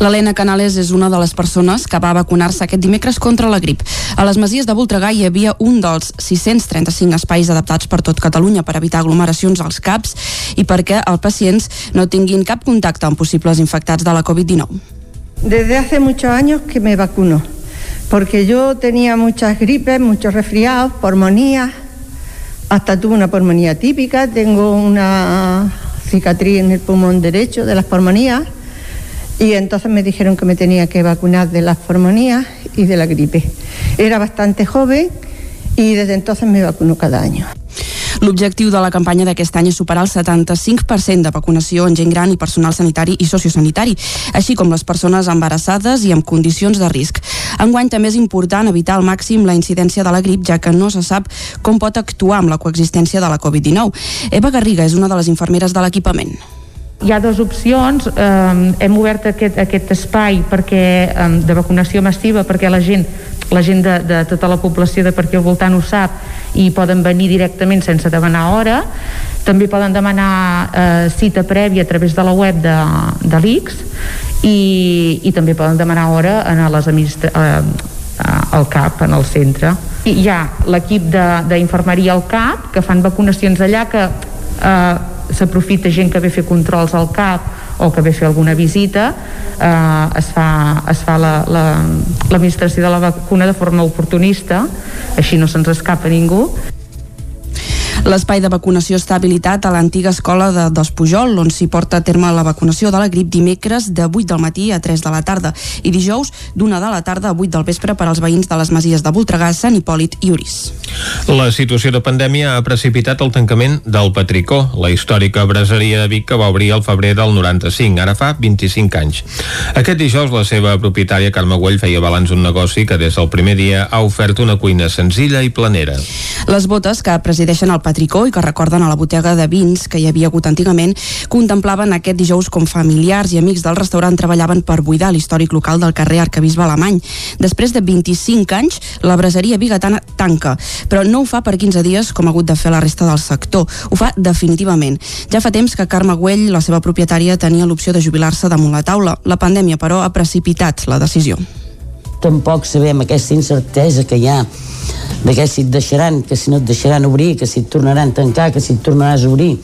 L'Helena Canales és una de les persones que va vacunar-se aquest dimecres contra la grip. A les masies de Voltregà hi havia un dels 635 espais adaptats per tot Catalunya per evitar aglomeracions als CAPs i perquè els pacients no tinguin cap contacte amb possibles infectats de la Covid-19. Desde hace muchos años que me vacuno, porque yo tenía muchas gripes, muchos resfriados, pulmonías, hasta tuve una pulmonía típica, tengo una cicatriz en el pulmón derecho de las pulmonías y entonces me dijeron que me tenía que vacunar de las pulmonías y de la gripe. Era bastante joven y desde entonces me vacuno cada año. L'objectiu de la campanya d'aquest any és superar el 75% de vacunació en gent gran i personal sanitari i sociosanitari, així com les persones embarassades i amb condicions de risc. Enguany també és important evitar al màxim la incidència de la grip, ja que no se sap com pot actuar amb la coexistència de la Covid-19. Eva Garriga és una de les infermeres de l'equipament. Hi ha dues opcions. Eh, hem obert aquest, aquest espai perquè, eh, de vacunació massiva perquè la gent, la gent de, de tota la població de per aquí al voltant ho sap i poden venir directament sense demanar hora. També poden demanar eh, cita prèvia a través de la web de, de l'ICS i, i també poden demanar hora en les administra eh, al CAP, en el centre. I hi ha l'equip d'infermeria al CAP que fan vacunacions allà que eh, s'aprofita gent que ve a fer controls al CAP o que ve a fer alguna visita eh, es fa, es fa l'administració la, la, de la vacuna de forma oportunista així no se'ns escapa ningú L'espai de vacunació està habilitat a l'antiga escola de Dos Pujol, on s'hi porta a terme la vacunació de la grip dimecres de 8 del matí a 3 de la tarda i dijous d'una de la tarda a 8 del vespre per als veïns de les masies de Voltregà, Sant Hipòlit i Uris. La situació de pandèmia ha precipitat el tancament del Patricó, la històrica braseria de Vic que va obrir al febrer del 95, ara fa 25 anys. Aquest dijous la seva propietària Carme Güell feia balanç un negoci que des del primer dia ha ofert una cuina senzilla i planera. Les botes que presideixen el Patricó i que recorden a la botiga de vins que hi havia hagut antigament contemplaven aquest dijous com familiars i amics del restaurant treballaven per buidar l'històric local del carrer Arcabisbe Alemany. Després de 25 anys, la braseria bigatana tanca, però no ho fa per 15 dies com ha hagut de fer la resta del sector. Ho fa definitivament. Ja fa temps que Carme Güell, la seva propietària, tenia l'opció de jubilar-se damunt la taula. La pandèmia, però, ha precipitat la decisió. Tampoc sabem aquesta incertesa que hi ha de què si et deixaran, que si no et deixaran obrir, que si et tornaran a tancar, que si et tornaràs a obrir.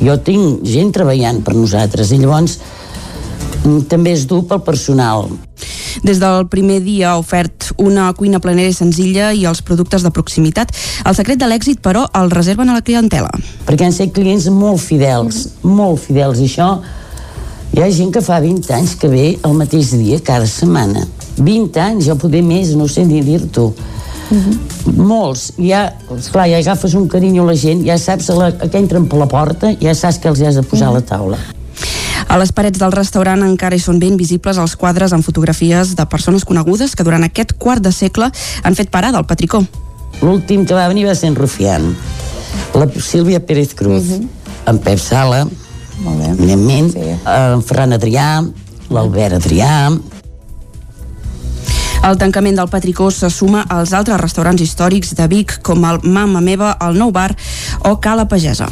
Jo tinc gent treballant per nosaltres i llavors mm, també és dur pel personal. Des del primer dia ha ofert una cuina planera i senzilla i els productes de proximitat. El secret de l'èxit, però, el reserven a la clientela. Perquè han set clients molt fidels, molt fidels, i això hi ha gent que fa 20 anys que ve el mateix dia cada setmana. 20 anys, jo poder més, no sé ni dir-t'ho. Uh -huh. molts, ja, esclar, ja agafes un carinyo a la gent, ja saps a la, a que entren per la porta, ja saps que els has de posar uh -huh. a la taula. A les parets del restaurant encara hi són ben visibles els quadres amb fotografies de persones conegudes que durant aquest quart de segle han fet parada al Patricó. L'últim que va venir va ser en Rufián, la Sílvia Pérez Cruz, uh -huh. en Pep Sala, Molt bé. sí. en Ferran Adrià, l'Albert Adrià, el tancament del Patricó se suma als altres restaurants històrics de Vic, com el Mama Meva, el Nou Bar o Cala Pagesa.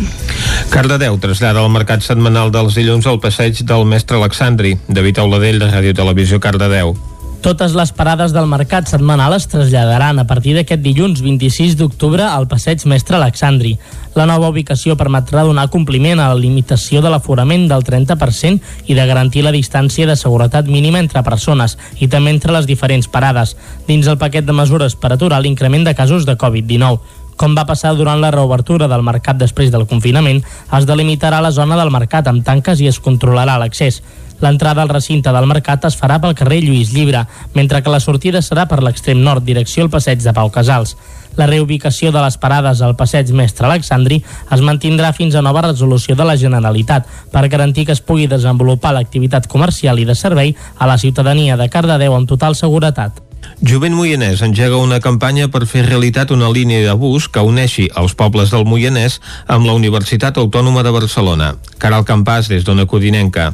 Cardedeu trasllada el mercat setmanal dels dilluns al passeig del mestre Alexandri. David Auladell, de Ràdio Televisió Cardedeu. Totes les parades del mercat setmanal es traslladaran a partir d'aquest dilluns 26 d'octubre al passeig Mestre Alexandri. La nova ubicació permetrà donar compliment a la limitació de l'aforament del 30% i de garantir la distància de seguretat mínima entre persones i també entre les diferents parades, dins el paquet de mesures per aturar l'increment de casos de Covid-19. Com va passar durant la reobertura del mercat després del confinament, es delimitarà la zona del mercat amb tanques i es controlarà l'accés. L'entrada al recinte del mercat es farà pel carrer Lluís Llibre, mentre que la sortida serà per l'extrem nord, direcció al passeig de Pau Casals. La reubicació de les parades al passeig Mestre Alexandri es mantindrà fins a nova resolució de la Generalitat per garantir que es pugui desenvolupar l'activitat comercial i de servei a la ciutadania de Cardedeu amb total seguretat. Jovent Moianès engega una campanya per fer realitat una línia de bus que uneixi els pobles del Moianès amb la Universitat Autònoma de Barcelona. Caral Campàs, des d'Ona Codinenca.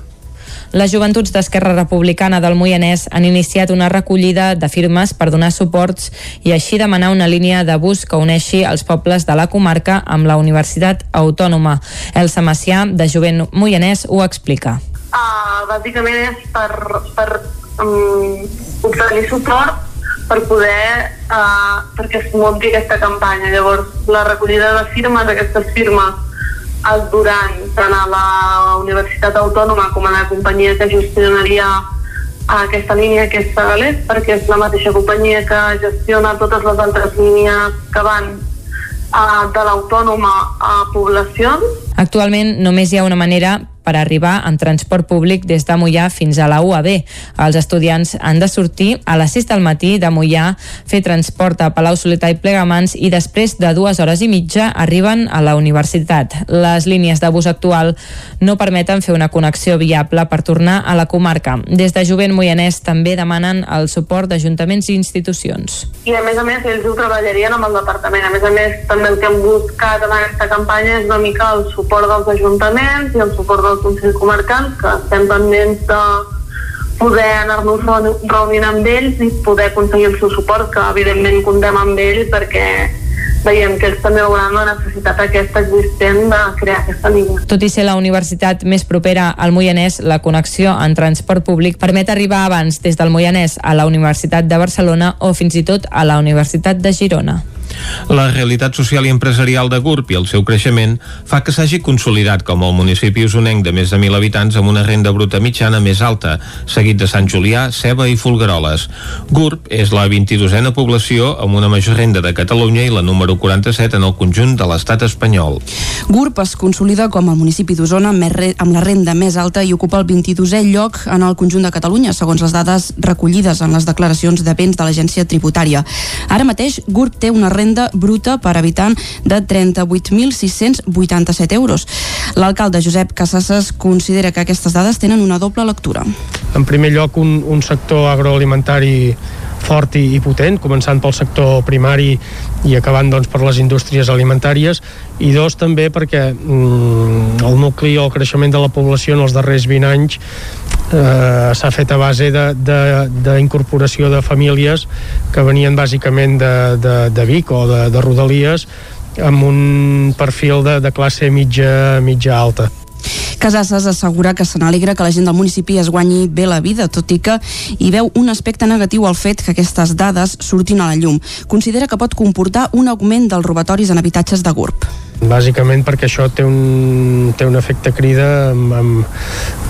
Les joventuts d'Esquerra Republicana del Moianès han iniciat una recollida de firmes per donar suports i així demanar una línia de bus que uneixi els pobles de la comarca amb la Universitat Autònoma. Elsa Macià, de Jovent Moianès, ho explica. Uh, bàsicament és per, per um, obtenir suport per poder uh, perquè es munti aquesta campanya. Llavors, la recollida de firmes, aquestes firmes es duran tant a la Universitat Autònoma com a la companyia que gestionaria aquesta línia que és Sagalés perquè és la mateixa companyia que gestiona totes les altres línies que van de l'autònoma a poblacions. Actualment només hi ha una manera per arribar en transport públic des de Mollà fins a la UAB. Els estudiants han de sortir a les 6 del matí de Mollà, fer transport a Palau Solità i Plegamans i després de dues hores i mitja arriben a la universitat. Les línies de bus actual no permeten fer una connexió viable per tornar a la comarca. Des de Jovent Moianès també demanen el suport d'ajuntaments i institucions. I a més a més ells ho treballarien amb el departament. A més a més també el que hem buscat en aquesta campanya és una mica el suport dels ajuntaments i el suport del Consell Comarcal, que estem pendents de poder anar-nos reunint amb ells i poder aconseguir el seu suport, que evidentment comptem amb ell perquè veiem que ells també veuran la necessitat aquesta existent de crear aquesta línia. Tot i ser la universitat més propera al Moianès, la connexió en transport públic permet arribar abans des del Moianès a la Universitat de Barcelona o fins i tot a la Universitat de Girona. La realitat social i empresarial de GURB i el seu creixement fa que s'hagi consolidat com el municipi usonenc de més de 1.000 habitants amb una renda bruta mitjana més alta, seguit de Sant Julià, Ceba i Folgueroles. GURB és la 22a població amb una major renda de Catalunya i la número 47 en el conjunt de l'estat espanyol. GURB es consolida com el municipi d'Osona amb la renda més alta i ocupa el 22è lloc en el conjunt de Catalunya, segons les dades recollides en les declaracions de béns de l'agència tributària. Ara mateix, GURB té una renda renda bruta per habitant de 38.687 euros. L'alcalde Josep Casasses considera que aquestes dades tenen una doble lectura. En primer lloc, un, un sector agroalimentari fort i, i potent, començant pel sector primari i acabant doncs, per les indústries alimentàries i dos també perquè mm, el nucli o el creixement de la població en els darrers 20 anys eh, s'ha fet a base d'incorporació de, de, de famílies que venien bàsicament de, de, de Vic o de, de Rodalies amb un perfil de, de classe mitja, mitja alta. Casasses assegura que se n'alegra que la gent del municipi es guanyi bé la vida, tot i que hi veu un aspecte negatiu al fet que aquestes dades surtin a la llum. Considera que pot comportar un augment dels robatoris en habitatges de GURB. Bàsicament perquè això té un, té un efecte crida amb, amb,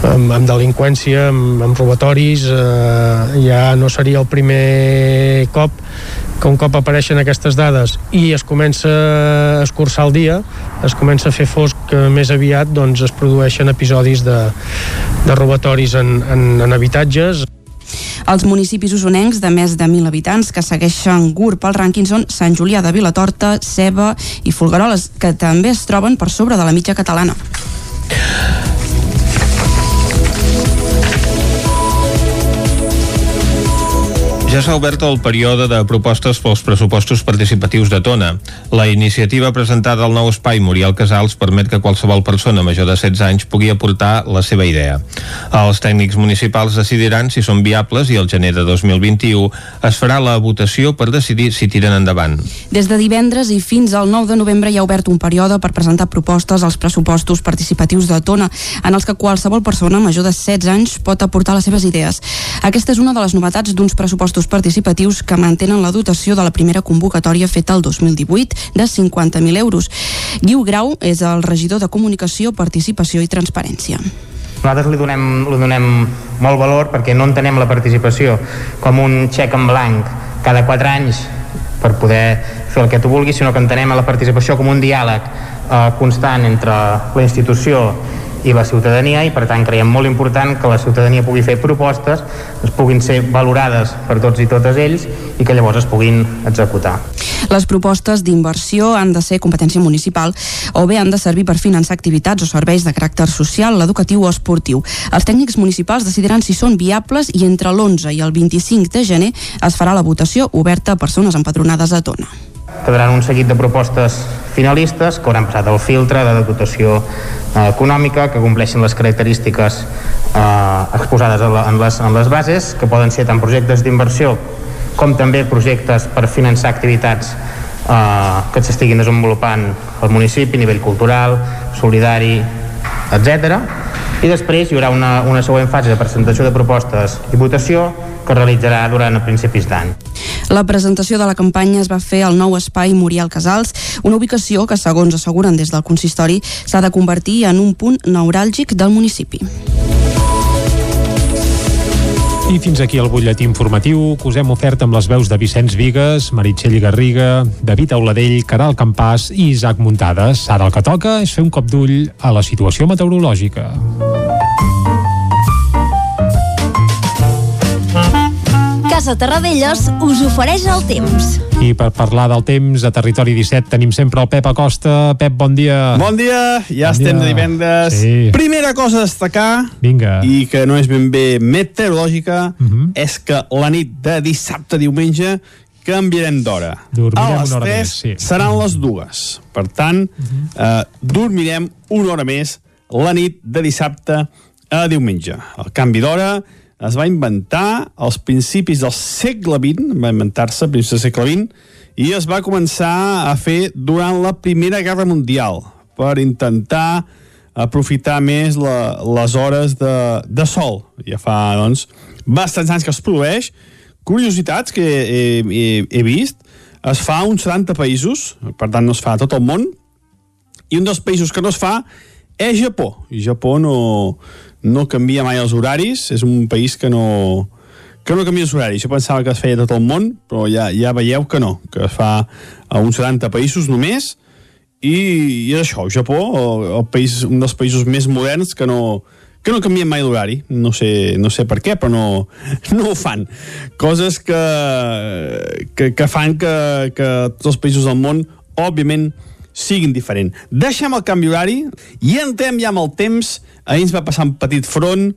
amb, amb delinqüència, amb, amb robatoris, eh, ja no seria el primer cop que un cop apareixen aquestes dades i es comença a escurçar el dia, es comença a fer fosc més aviat, doncs es produeixen episodis de, de robatoris en, en, en habitatges. Els municipis usonencs de més de 1.000 habitants que segueixen GURB al rànquing són Sant Julià de Vilatorta, Ceba i Folgueroles, que també es troben per sobre de la mitja catalana. Ja s'ha obert el període de propostes pels pressupostos participatius de Tona. La iniciativa presentada al nou espai Muriel Casals permet que qualsevol persona major de 16 anys pugui aportar la seva idea. Els tècnics municipals decidiran si són viables i el gener de 2021 es farà la votació per decidir si tiren endavant. Des de divendres i fins al 9 de novembre hi ha obert un període per presentar propostes als pressupostos participatius de Tona, en els que qualsevol persona major de 16 anys pot aportar les seves idees. Aquesta és una de les novetats d'uns pressupostos pressupostos participatius que mantenen la dotació de la primera convocatòria feta el 2018 de 50.000 euros. Guiu Grau és el regidor de Comunicació, Participació i Transparència. Nosaltres li donem, li donem molt valor perquè no entenem la participació com un xec en blanc cada 4 anys per poder fer el que tu vulguis, sinó que entenem la participació com un diàleg eh, constant entre la institució i la ciutadania i per tant creiem molt important que la ciutadania pugui fer propostes, es puguin ser valorades per tots i totes ells i que llavors es puguin executar. Les propostes d'inversió han de ser competència municipal o bé han de servir per finançar activitats o serveis de caràcter social, educatiu o esportiu. Els tècnics municipals decidiran si són viables i entre l'11 i el 25 de gener es farà la votació oberta a persones empadronades a Tona quedaran un seguit de propostes finalistes que hauran passat el filtre de dotació eh, econòmica, que compleixin les característiques eh, exposades en, la, en, les, en les bases, que poden ser tant projectes d'inversió com també projectes per finançar activitats eh, que s'estiguin desenvolupant al municipi a nivell cultural, solidari, etc. I després hi haurà una, una següent fase de presentació de propostes i votació que realitzarà durant a principis d'any. La presentació de la campanya es va fer al nou espai Muriel Casals, una ubicació que, segons asseguren des del consistori, s'ha de convertir en un punt neuràlgic del municipi. I fins aquí el butlletí informatiu que us hem ofert amb les veus de Vicenç Vigues, Meritxell Garriga, David Auladell, Caral Campàs i Isaac Muntades. Ara el que toca és fer un cop d'ull a la situació meteorològica. Casa Terradellos us ofereix el temps. I per parlar del temps, a Territori 17 tenim sempre el Pep Acosta. Pep, bon dia. Bon dia, ja Bon estem dia. de divendres. Sí. Primera cosa a destacar, Vinga. i que no és ben bé meteorològica, Mhm. és que la nit de dissabte a diumenge canviarem d'hora. Dormirem A les una hora 3 més, sí. Mhm. seran les dues. Per tant, eh, dormirem una hora més la nit de dissabte a diumenge. El canvi d'hora es va inventar als principis del segle XX, va inventar-se a principis del segle XX, i es va començar a fer durant la Primera Guerra Mundial per intentar aprofitar més la, les hores de, de sol. Ja fa, doncs, bastants anys que es produeix. Curiositats que he, he, he vist, es fa a uns 70 països, per tant no es fa a tot el món, i un dels països que no es fa és Japó. I Japó no, no canvia mai els horaris, és un país que no, que no canvia els horaris. Jo pensava que es feia tot el món, però ja, ja veieu que no, que es fa a uns 70 països només, i, i és això, el Japó, el, el país, un dels països més moderns que no, que no canvien mai l'horari. No sé, no sé per què, però no, no ho fan. Coses que, que, que fan que, que tots els països del món, òbviament, siguin diferent. Deixem el canvi horari i entrem ja amb el temps. Ahir ens va passar un petit front,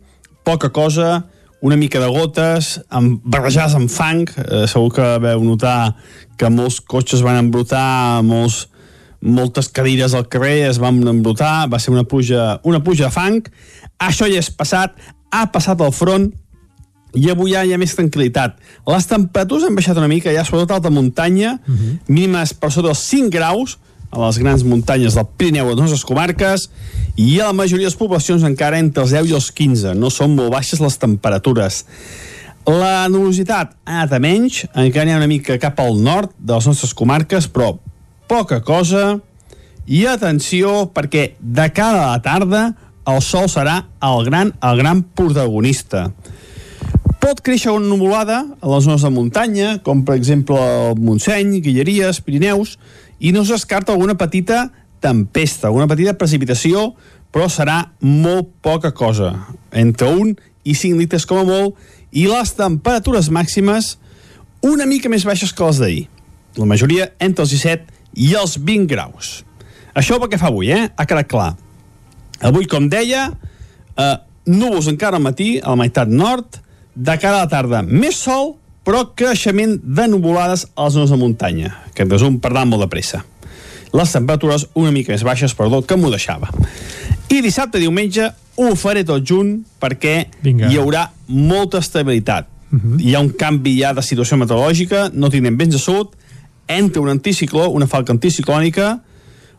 poca cosa, una mica de gotes, amb, barrejades amb fang. Eh, segur que veu notar que molts cotxes van embrutar, molts, moltes cadires al carrer es van embrutar, va ser una puja, una puja de fang. Això ja és passat, ha passat el front, i avui ja hi ha més tranquil·litat. Les temperatures han baixat una mica, ja sobretot alta muntanya, uh -huh. mínimes per sota dels 5 graus, a les grans muntanyes del Pirineu a les comarques i a la majoria de les poblacions encara entre els 10 i els 15. No són molt baixes les temperatures. La nubositat ha anat a menys, encara n'hi ha una mica cap al nord de les nostres comarques, però poca cosa. I atenció, perquè de cara a la tarda el sol serà el gran, el gran protagonista. Pot créixer una nuvolada a les zones de muntanya, com per exemple el Montseny, Guilleries, Pirineus, i no es descarta alguna petita tempesta, alguna petita precipitació, però serà molt poca cosa, entre 1 i 5 litres com a molt, i les temperatures màximes una mica més baixes que les d'ahir. La majoria entre els 17 i els 20 graus. Això pel que fa avui, eh? Ha quedat clar. Avui, com deia, eh, núvols encara al matí, a la meitat nord, de cara a la tarda més sol, però creixement de nuvolades a les zones de muntanya. Aquest resum per anar molt de pressa. Les temperatures una mica més baixes, perdó, que m'ho deixava. I dissabte, diumenge, ho faré tot junt perquè Vinga. hi haurà molta estabilitat. Uh -huh. Hi ha un canvi ja de situació meteorològica, no tindrem vents de sud, entra un anticicló, una falca anticiclònica,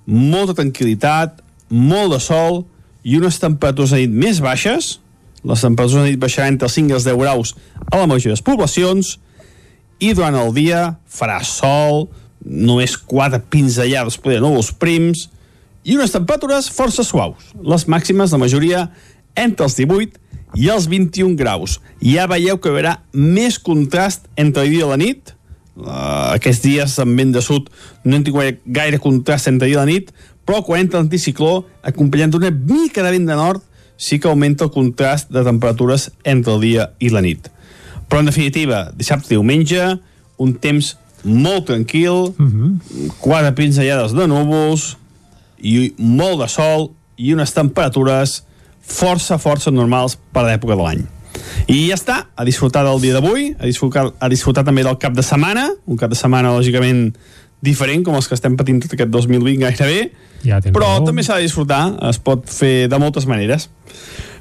molta tranquil·litat, molt de sol i unes temperatures a nit més baixes, les temperatures a nit baixaran entre els 5 i els 10 graus a la majoria de les poblacions i durant el dia farà sol, només quatre pinzellades poder núvols prims i unes temperatures força suaus. Les màximes, la majoria, entre els 18 i els 21 graus. Ja veieu que hi haurà més contrast entre el dia i la nit. Uh, aquests dies amb vent de sud no hem tingut gaire contrast entre el dia i la nit, però quan entra l'anticicló, acompanyant d'una mica de vent de nord, sí que augmenta el contrast de temperatures entre el dia i la nit. Però, en definitiva, dissabte i diumenge, un temps molt tranquil, uh -huh. quatre pinzellades de núvols, i molt de sol, i unes temperatures força, força normals per l'època de l'any. I ja està, a disfrutar del dia d'avui, a disfrutar, a disfrutar també del cap de setmana, un cap de setmana, lògicament, diferent, com els que estem patint tot aquest 2020 gairebé, ja però també s'ha de disfrutar, es pot fer de moltes maneres.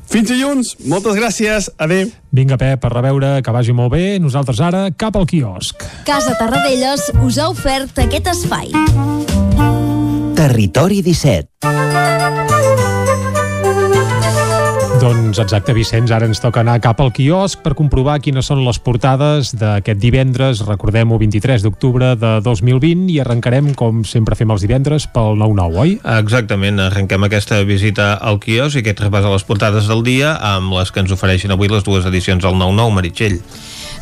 Fins dilluns, moltes gràcies, adeu. Vinga, Pep, a reveure, que vagi molt bé. Nosaltres ara, cap al quiosc. Casa Tarradellas us ha ofert aquest espai. Territori 17. Doncs exacte, Vicenç, ara ens toca anar cap al quiosc per comprovar quines són les portades d'aquest divendres, recordem-ho, 23 d'octubre de 2020, i arrencarem, com sempre fem els divendres, pel 9-9, oi? Exactament, arrenquem aquesta visita al quiosc i aquest repàs a les portades del dia amb les que ens ofereixen avui les dues edicions del 9-9, Meritxell.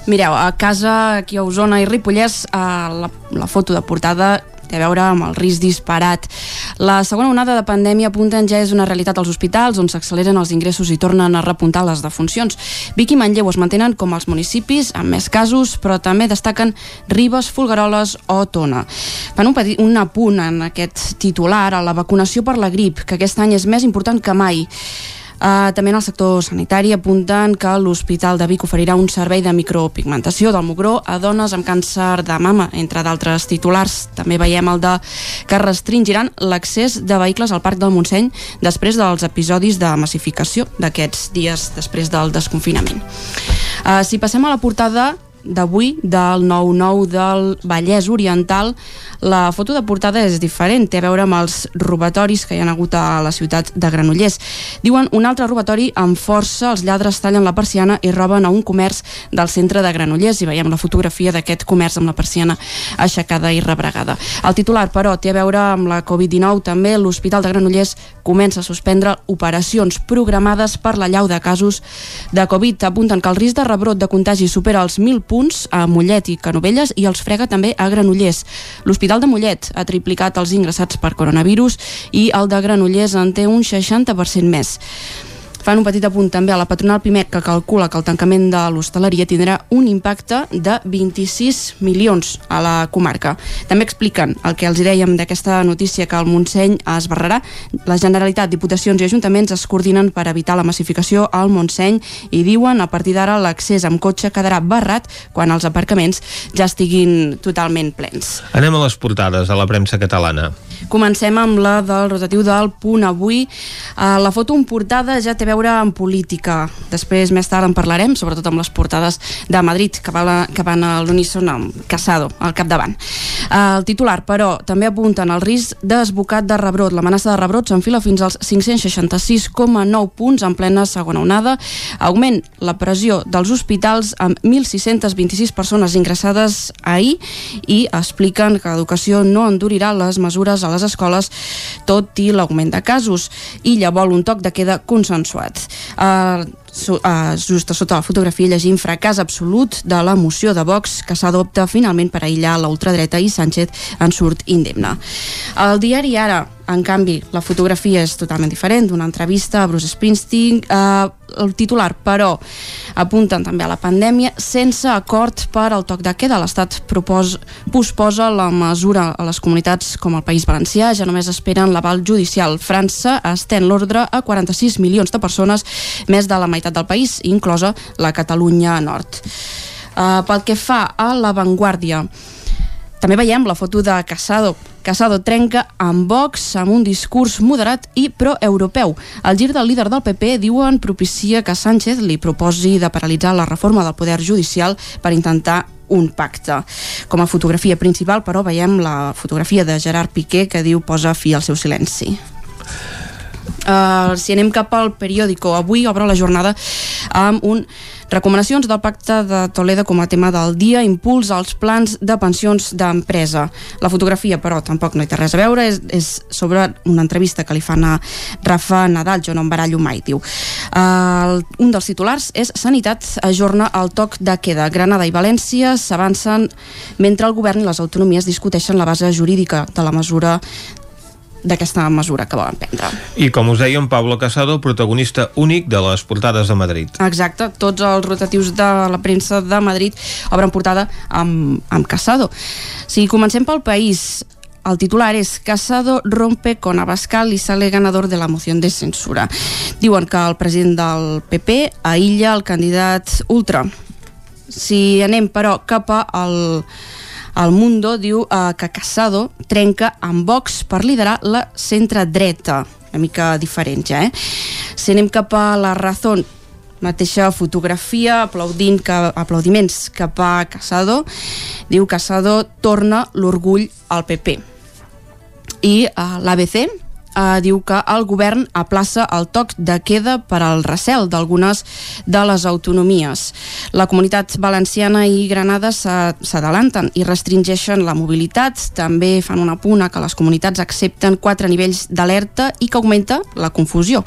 Mireu, a casa, aquí a Osona i Ripollès, eh, la, la foto de portada té a veure amb el risc disparat. La segona onada de pandèmia apunten ja és una realitat als hospitals on s'acceleren els ingressos i tornen a repuntar les defuncions. Vic i Manlleu es mantenen com els municipis amb més casos, però també destaquen Ribes, Folgueroles o Tona. Fan un, petit, un apunt en aquest titular a la vacunació per la grip, que aquest any és més important que mai. Uh, també en el sector sanitari apunten que l'Hospital de Vic oferirà un servei de micropigmentació del mugró a dones amb càncer de mama, entre d'altres titulars. També veiem el de que restringiran l'accés de vehicles al Parc del Montseny després dels episodis de massificació d'aquests dies després del desconfinament. Uh, si passem a la portada d'avui del 9-9 del Vallès Oriental la foto de portada és diferent té a veure amb els robatoris que hi ha hagut a la ciutat de Granollers. Diuen un altre robatori amb força els lladres tallen la persiana i roben a un comerç del centre de Granollers. I veiem la fotografia d'aquest comerç amb la persiana aixecada i rebregada. El titular però té a veure amb la Covid-19 també l'Hospital de Granollers comença a suspendre operacions programades per la llau de casos de Covid. Apunten que el risc de rebrot de contagi supera els 1.000 punts a Mollet i Canovelles i els frega també a Granollers. L'Hospital de Mollet ha triplicat els ingressats per coronavirus i el de Granollers en té un 60% més. Fan un petit apunt també a la patronal Pimec que calcula que el tancament de l'hostaleria tindrà un impacte de 26 milions a la comarca. També expliquen el que els dèiem d'aquesta notícia que el Montseny es barrarà. La Generalitat, Diputacions i Ajuntaments es coordinen per evitar la massificació al Montseny i diuen a partir d'ara l'accés amb cotxe quedarà barrat quan els aparcaments ja estiguin totalment plens. Anem a les portades a la premsa catalana. Comencem amb la del rotatiu del punt avui. Uh, la foto en portada ja té a veure amb política. Després, més tard, en parlarem, sobretot amb les portades de Madrid, que, va la, que van a l'uníson amb Casado al capdavant. Uh, el titular, però, també apunten el risc desbocat de rebrot. L'amenaça de rebrot s'enfila fins als 566,9 punts en plena segona onada. Augment la pressió dels hospitals amb 1.626 persones ingressades ahir i expliquen que l'educació no endurirà les mesures a les escoles tot i l'augment de casos. Illa vol un toc de queda consensuat. Uh, uh, just a sota la fotografia llegim fracàs absolut de la moció de Vox que s'adopta finalment per aïllar la ultradreta i Sánchez en surt indemne. El diari Ara, en canvi, la fotografia és totalment diferent, d'una entrevista a Bruce Springsteen, eh, el titular, però, apunten també a la pandèmia, sense acord per al toc de queda. L'Estat posposa la mesura a les comunitats com el País Valencià, ja només esperen l'aval judicial. França estén l'ordre a 46 milions de persones, més de la meitat del país, inclosa la Catalunya Nord. Uh, pel que fa a l'avantguàrdia, també veiem la foto de Casado. Casado trenca amb Vox amb un discurs moderat i pro-europeu. El gir del líder del PP diuen propicia que Sánchez li proposi de paralitzar la reforma del poder judicial per intentar un pacte. Com a fotografia principal, però, veiem la fotografia de Gerard Piqué que diu posa fi al seu silenci. Uh, si anem cap al periòdico, avui obre la jornada amb un recomanacions del pacte de Toledo com a tema del dia, impuls als plans de pensions d'empresa. La fotografia, però, tampoc no hi té res a veure, és, és sobre una entrevista que li fan a Rafa Nadal, jo no em barallo mai, diu. Uh, un dels titulars és Sanitat ajorna el toc de queda. Granada i València s'avancen mentre el govern i les autonomies discuteixen la base jurídica de la mesura d'aquesta mesura que volen prendre. I com us dèiem, Pablo Casado, protagonista únic de les portades de Madrid. Exacte, tots els rotatius de la premsa de Madrid obren portada amb, amb Casado. Si comencem pel país, el titular és Casado rompe con Abascal i sale ganador de la moció de censura. Diuen que el president del PP aïlla el candidat ultra. Si anem, però, cap al el Mundo diu eh, que Casado trenca amb Vox per liderar la centre-dreta. Una mica diferent ja, eh? Si anem cap a la Razón, mateixa fotografia, aplaudint que, aplaudiments cap a Casado, diu Casado torna l'orgull al PP. I uh, l'ABC, eh, diu que el govern aplaça el toc de queda per al recel d'algunes de les autonomies. La comunitat valenciana i Granada s'adalanten i restringeixen la mobilitat. També fan una puna que les comunitats accepten quatre nivells d'alerta i que augmenta la confusió.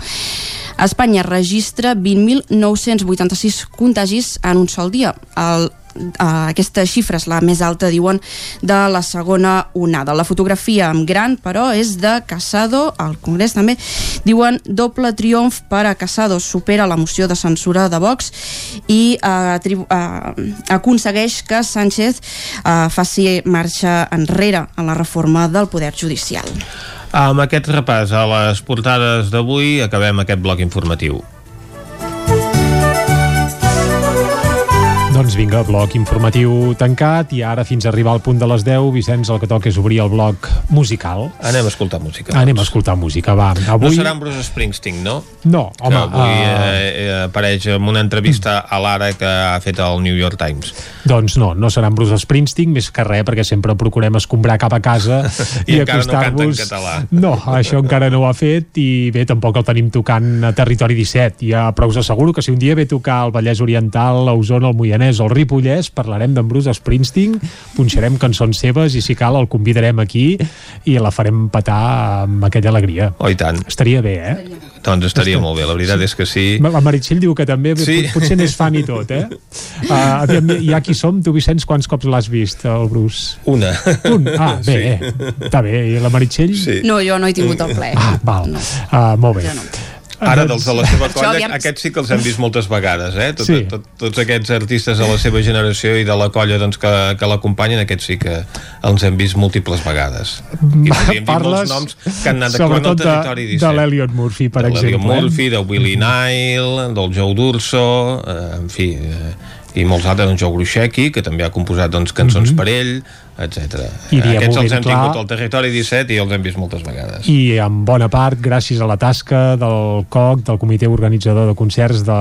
Espanya registra 20.986 contagis en un sol dia. El uh, aquesta xifra és la més alta, diuen, de la segona onada. La fotografia amb gran, però, és de Casado, al Congrés també, diuen doble triomf per a Casado, supera la moció de censura de Vox i uh, uh, aconsegueix que Sánchez uh, faci marxa enrere en la reforma del poder judicial. Amb aquest repàs a les portades d'avui acabem aquest bloc informatiu. Doncs vinga, bloc informatiu tancat i ara fins a arribar al punt de les 10, Vicenç, el que toca és obrir el bloc musical. Anem a escoltar música. Anem a escoltar música, va. Avui... No serà en Bruce Springsteen, no? No, home... Que avui uh... eh, apareix en una entrevista a l'Ara que ha fet el New York Times. Doncs no, no serà en Bruce Springsteen, més que res, perquè sempre procurem escombrar cap a casa i, i acostar-vos... No, no, això encara no ho ha fet i bé, tampoc el tenim tocant a Territori 17. Ja prou us asseguro que si un dia ve tocar el Vallès Oriental, l'Osona, el Moianès o el Ripollès, parlarem d'en Bruce Springsteen, punxarem cançons seves i si cal el convidarem aquí i la farem petar amb aquella alegria. Oh, i tant. Estaria bé, eh? Doncs estaria molt bé, la veritat sí. és que sí. La Meritxell diu que també, sí. potser n'és fan i tot, eh? Uh, aviam, ja qui som, tu Vicenç, quants cops l'has vist, el Bruce? Una. Un? Ah, bé, sí. està bé. I la Meritxell? Sí. No, jo no he tingut el ple. Ah, val. No. Uh, molt bé. Jo no. Ara, dels de la seva colla, aviam... aquests sí que els hem vist moltes vegades, eh? Tot, sí. tot, tots aquests artistes de la seva generació i de la colla doncs, que, que l'acompanyen, aquests sí que els hem vist múltiples vegades. I podríem dir molts noms que han anat actuant al territori de, de l'Eliot Murphy, per de exemple. De l'Eliot Murphy, de Willie Nile, del Joe Durso, eh, en fi... Eh, i molts altres, en Joe Grushecki, que també ha composat doncs, cançons mm -hmm. per ell, etc. Aquests els hem clar, tingut al territori 17 i els hem vist moltes vegades. I en bona part gràcies a la tasca del COC, del comitè organitzador de concerts de,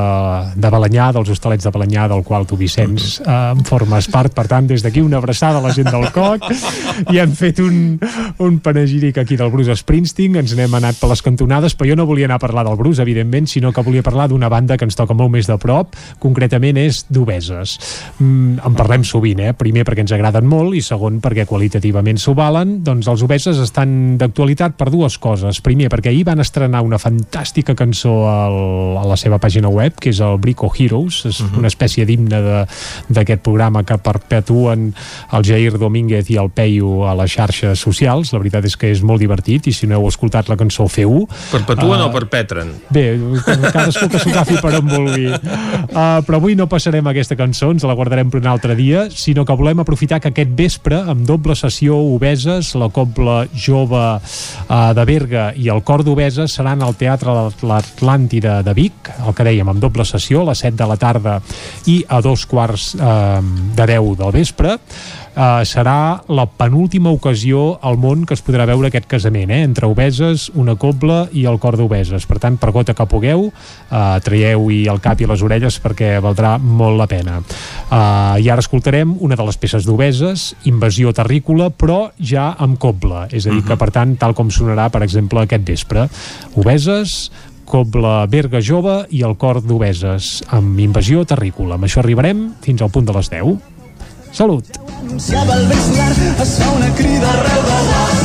de Balanyà, dels hostalets de Balanyà, del qual tu, Vicenç, en formes part. Per tant, des d'aquí una abraçada a la gent del COC i hem fet un, un panegíric aquí del Bruce Springsteen, ens n'hem anat per les cantonades, però jo no volia anar a parlar del Bruce, evidentment, sinó que volia parlar d'una banda que ens toca molt més de prop, concretament és d'Obeses. Mm, en parlem sovint, eh? primer perquè ens agraden molt i segon segon perquè qualitativament s'ho valen, doncs els obeses estan d'actualitat per dues coses. Primer, perquè ahir van estrenar una fantàstica cançó al, a la seva pàgina web, que és el Brico Heroes, és uh mhm. -huh. una espècie d'himne d'aquest programa que perpetuen el Jair Domínguez i el Peyu a les xarxes socials. La veritat és que és molt divertit i si no heu escoltat la cançó, feu-ho. Perpetuen uh, o perpetren? Bé, cadascú que s'ho agafi per on vulgui. Uh, però avui no passarem aquesta cançó, ens la guardarem per un altre dia, sinó que volem aprofitar que aquest vespre vespre amb doble sessió Obeses, la Cobla Jove eh, de Berga i el Cor d'Obeses seran al Teatre de l'Atlàntida de Vic, el que dèiem, amb doble sessió a les 7 de la tarda i a dos quarts eh, de 10 del vespre eh, serà la penúltima ocasió al món que es podrà veure aquest casament, eh? entre obeses, una cobla i el cor d'obeses. Per tant, per gota que pugueu, eh, traieu-hi el cap i les orelles perquè valdrà molt la pena. Eh, I ara escoltarem una de les peces d'obeses, Invasió terrícola, però ja amb cobla. És a dir, uh -huh. que mhm. per tant, tal com sonarà, per exemple, aquest vespre. Obeses, Cobla Berga Jove i el cor d'Obeses amb invasió terrícola. Amb això arribarem fins al punt de les 10. Salut! Anunciava el vespre, es fa una crida arreu de les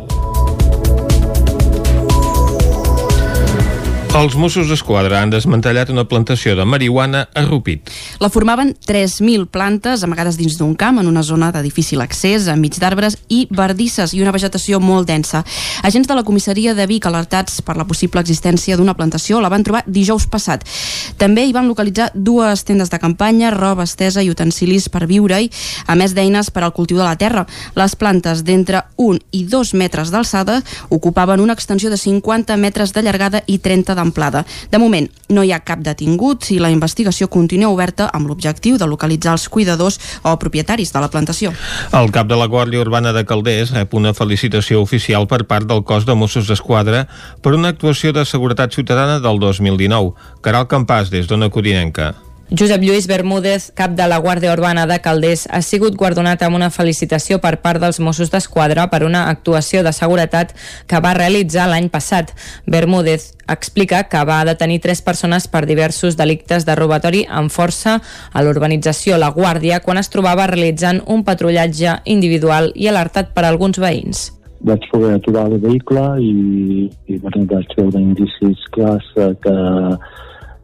Els Mossos d'Esquadra han desmantellat una plantació de marihuana a Rupit. La formaven 3.000 plantes amagades dins d'un camp en una zona de difícil accés, enmig d'arbres i verdisses i una vegetació molt densa. Agents de la comissaria de Vic alertats per la possible existència d'una plantació la van trobar dijous passat. També hi van localitzar dues tendes de campanya, roba estesa i utensilis per viure-hi, a més d'eines per al cultiu de la terra. Les plantes d'entre 1 i 2 metres d'alçada ocupaven una extensió de 50 metres de llargada i 30 d'amplada. De moment, no hi ha cap detingut i la investigació continua oberta amb l'objectiu de localitzar els cuidadors o propietaris de la plantació. El cap de la Guàrdia Urbana de Calders rep una felicitació oficial per part del cos de Mossos d'Esquadra per una actuació de seguretat ciutadana del 2019. Caral Campàs, des d'Ona Codinenca. Josep Lluís Bermúdez, cap de la Guàrdia Urbana de Calders, ha sigut guardonat amb una felicitació per part dels Mossos d'Esquadra per una actuació de seguretat que va realitzar l'any passat. Bermúdez explica que va detenir tres persones per diversos delictes de robatori amb força a l'urbanització La Guàrdia quan es trobava realitzant un patrullatge individual i alertat per alguns veïns vaig poder aturar el vehicle i, i vaig veure indicis clars que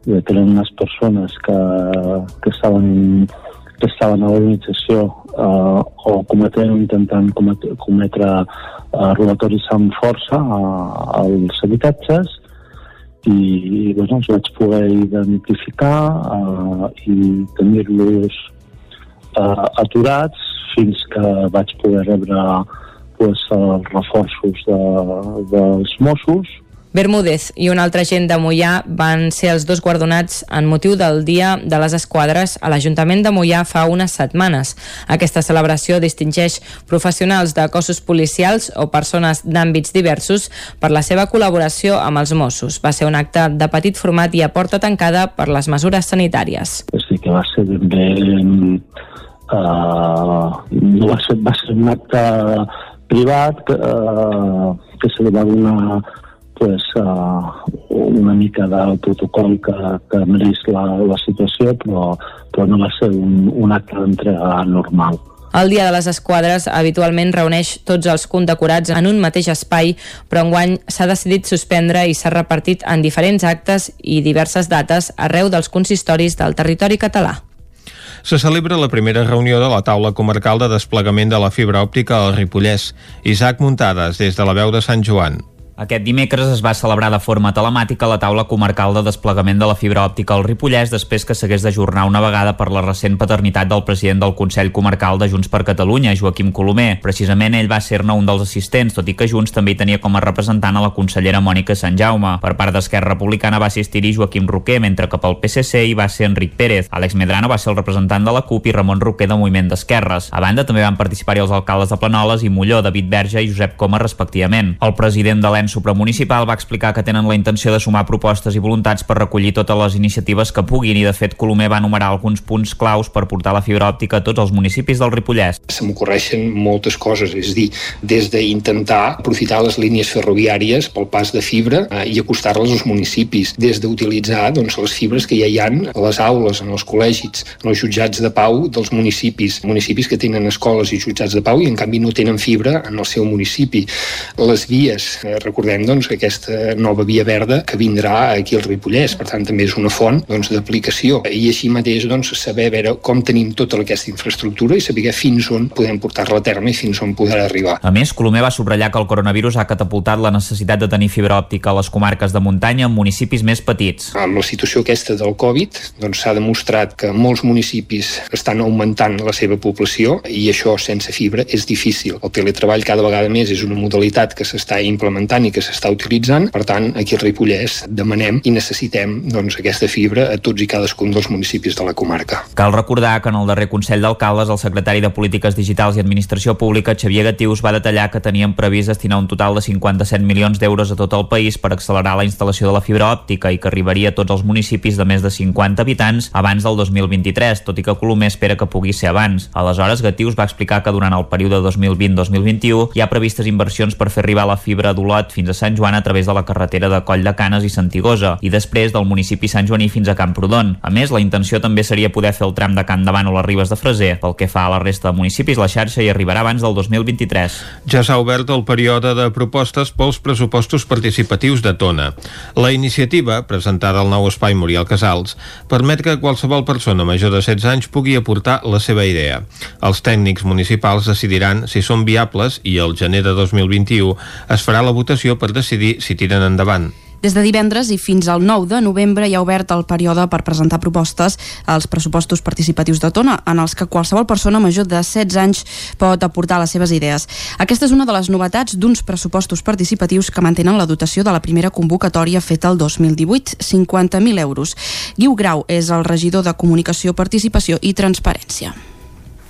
que eren unes persones que, que estaven que estaven a l'organització eh, o cometent, intentant cometre, cometre eh, robatoris amb força eh, als habitatges. I bueno, els vaig poder identificar eh, i tenir-los eh, aturats fins que vaig poder rebre pues, els reforços de, dels Mossos Bermúdez i un altre agent de Mollà van ser els dos guardonats en motiu del Dia de les Esquadres a l'Ajuntament de Mollà fa unes setmanes. Aquesta celebració distingeix professionals de cossos policials o persones d'àmbits diversos per la seva col·laboració amb els Mossos. Va ser un acte de petit format i a porta tancada per les mesures sanitàries. Sí que va ser ben bé... Uh, no va ser, va ser un acte privat uh, que se li va donar pues, uh, una mica del protocol que, que mereix la, la situació, però, però no va ser un, un acte d'entrega normal. El Dia de les Esquadres habitualment reuneix tots els condecorats en un mateix espai, però enguany s'ha decidit suspendre i s'ha repartit en diferents actes i diverses dates arreu dels consistoris del territori català se celebra la primera reunió de la taula comarcal de desplegament de la fibra òptica al Ripollès. Isaac Muntades, des de la veu de Sant Joan. Aquest dimecres es va celebrar de forma telemàtica la taula comarcal de desplegament de la fibra òptica al Ripollès després que s'hagués d'ajornar una vegada per la recent paternitat del president del Consell Comarcal de Junts per Catalunya, Joaquim Colomer. Precisament ell va ser-ne un dels assistents, tot i que Junts també hi tenia com a representant a la consellera Mònica Sant Jaume. Per part d'Esquerra Republicana va assistir-hi Joaquim Roquer, mentre que pel PSC hi va ser Enric Pérez. Àlex Medrano va ser el representant de la CUP i Ramon Roquer de Moviment d'Esquerres. A banda, també van participar-hi els alcaldes de Planoles i Molló, David Verge i Josep Coma, respectivament. El president de l'ENS supramunicipal va explicar que tenen la intenció de sumar propostes i voluntats per recollir totes les iniciatives que puguin i de fet Colomer va enumerar alguns punts claus per portar la fibra òptica a tots els municipis del Ripollès. Se m'ocorreixen moltes coses, és dir, des d'intentar aprofitar les línies ferroviàries pel pas de fibra eh, i acostar-les als municipis, des d'utilitzar doncs, les fibres que ja hi han a les aules, en els col·legis, en els jutjats de pau dels municipis, municipis que tenen escoles i jutjats de pau i en canvi no tenen fibra en el seu municipi. Les vies, eh, recordem doncs, aquesta nova via verda que vindrà aquí al Ripollès, per tant també és una font doncs, d'aplicació i així mateix doncs, saber veure com tenim tota aquesta infraestructura i saber fins on podem portar-la a terme i fins on podrà arribar. A més, Colomer va subratllar que el coronavirus ha catapultat la necessitat de tenir fibra òptica a les comarques de muntanya en municipis més petits. Amb la situació aquesta del Covid doncs, s'ha demostrat que molts municipis estan augmentant la seva població i això sense fibra és difícil. El teletreball cada vegada més és una modalitat que s'està implementant i que s'està utilitzant. Per tant, aquí al Ripollès demanem i necessitem doncs, aquesta fibra a tots i cadascun dels municipis de la comarca. Cal recordar que en el darrer Consell d'Alcaldes el secretari de Polítiques Digitals i Administració Pública, Xavier Gatius, va detallar que tenien previst destinar un total de 57 milions d'euros a tot el país per accelerar la instal·lació de la fibra òptica i que arribaria a tots els municipis de més de 50 habitants abans del 2023, tot i que Colomer espera que pugui ser abans. Aleshores, Gatius va explicar que durant el període 2020-2021 hi ha previstes inversions per fer arribar la fibra d'Olot fins a Sant Joan a través de la carretera de Coll de Canes i Santigosa i després del municipi Sant Joaní fins a Camprodon. A més, la intenció també seria poder fer el tram de Can Davant o les Ribes de Freser. Pel que fa a la resta de municipis, la xarxa hi arribarà abans del 2023. Ja s'ha obert el període de propostes pels pressupostos participatius de Tona. La iniciativa, presentada al nou espai Muriel Casals, permet que qualsevol persona major de 16 anys pugui aportar la seva idea. Els tècnics municipals decidiran si són viables i el gener de 2021 es farà la votació per decidir si tiren endavant. Des de divendres i fins al 9 de novembre hi ha obert el període per presentar propostes als pressupostos participatius de Tona, en els que qualsevol persona major de 16 anys pot aportar les seves idees. Aquesta és una de les novetats d'uns pressupostos participatius que mantenen la dotació de la primera convocatòria feta el 2018, 50.000 euros. Guiu Grau és el regidor de Comunicació, Participació i Transparència.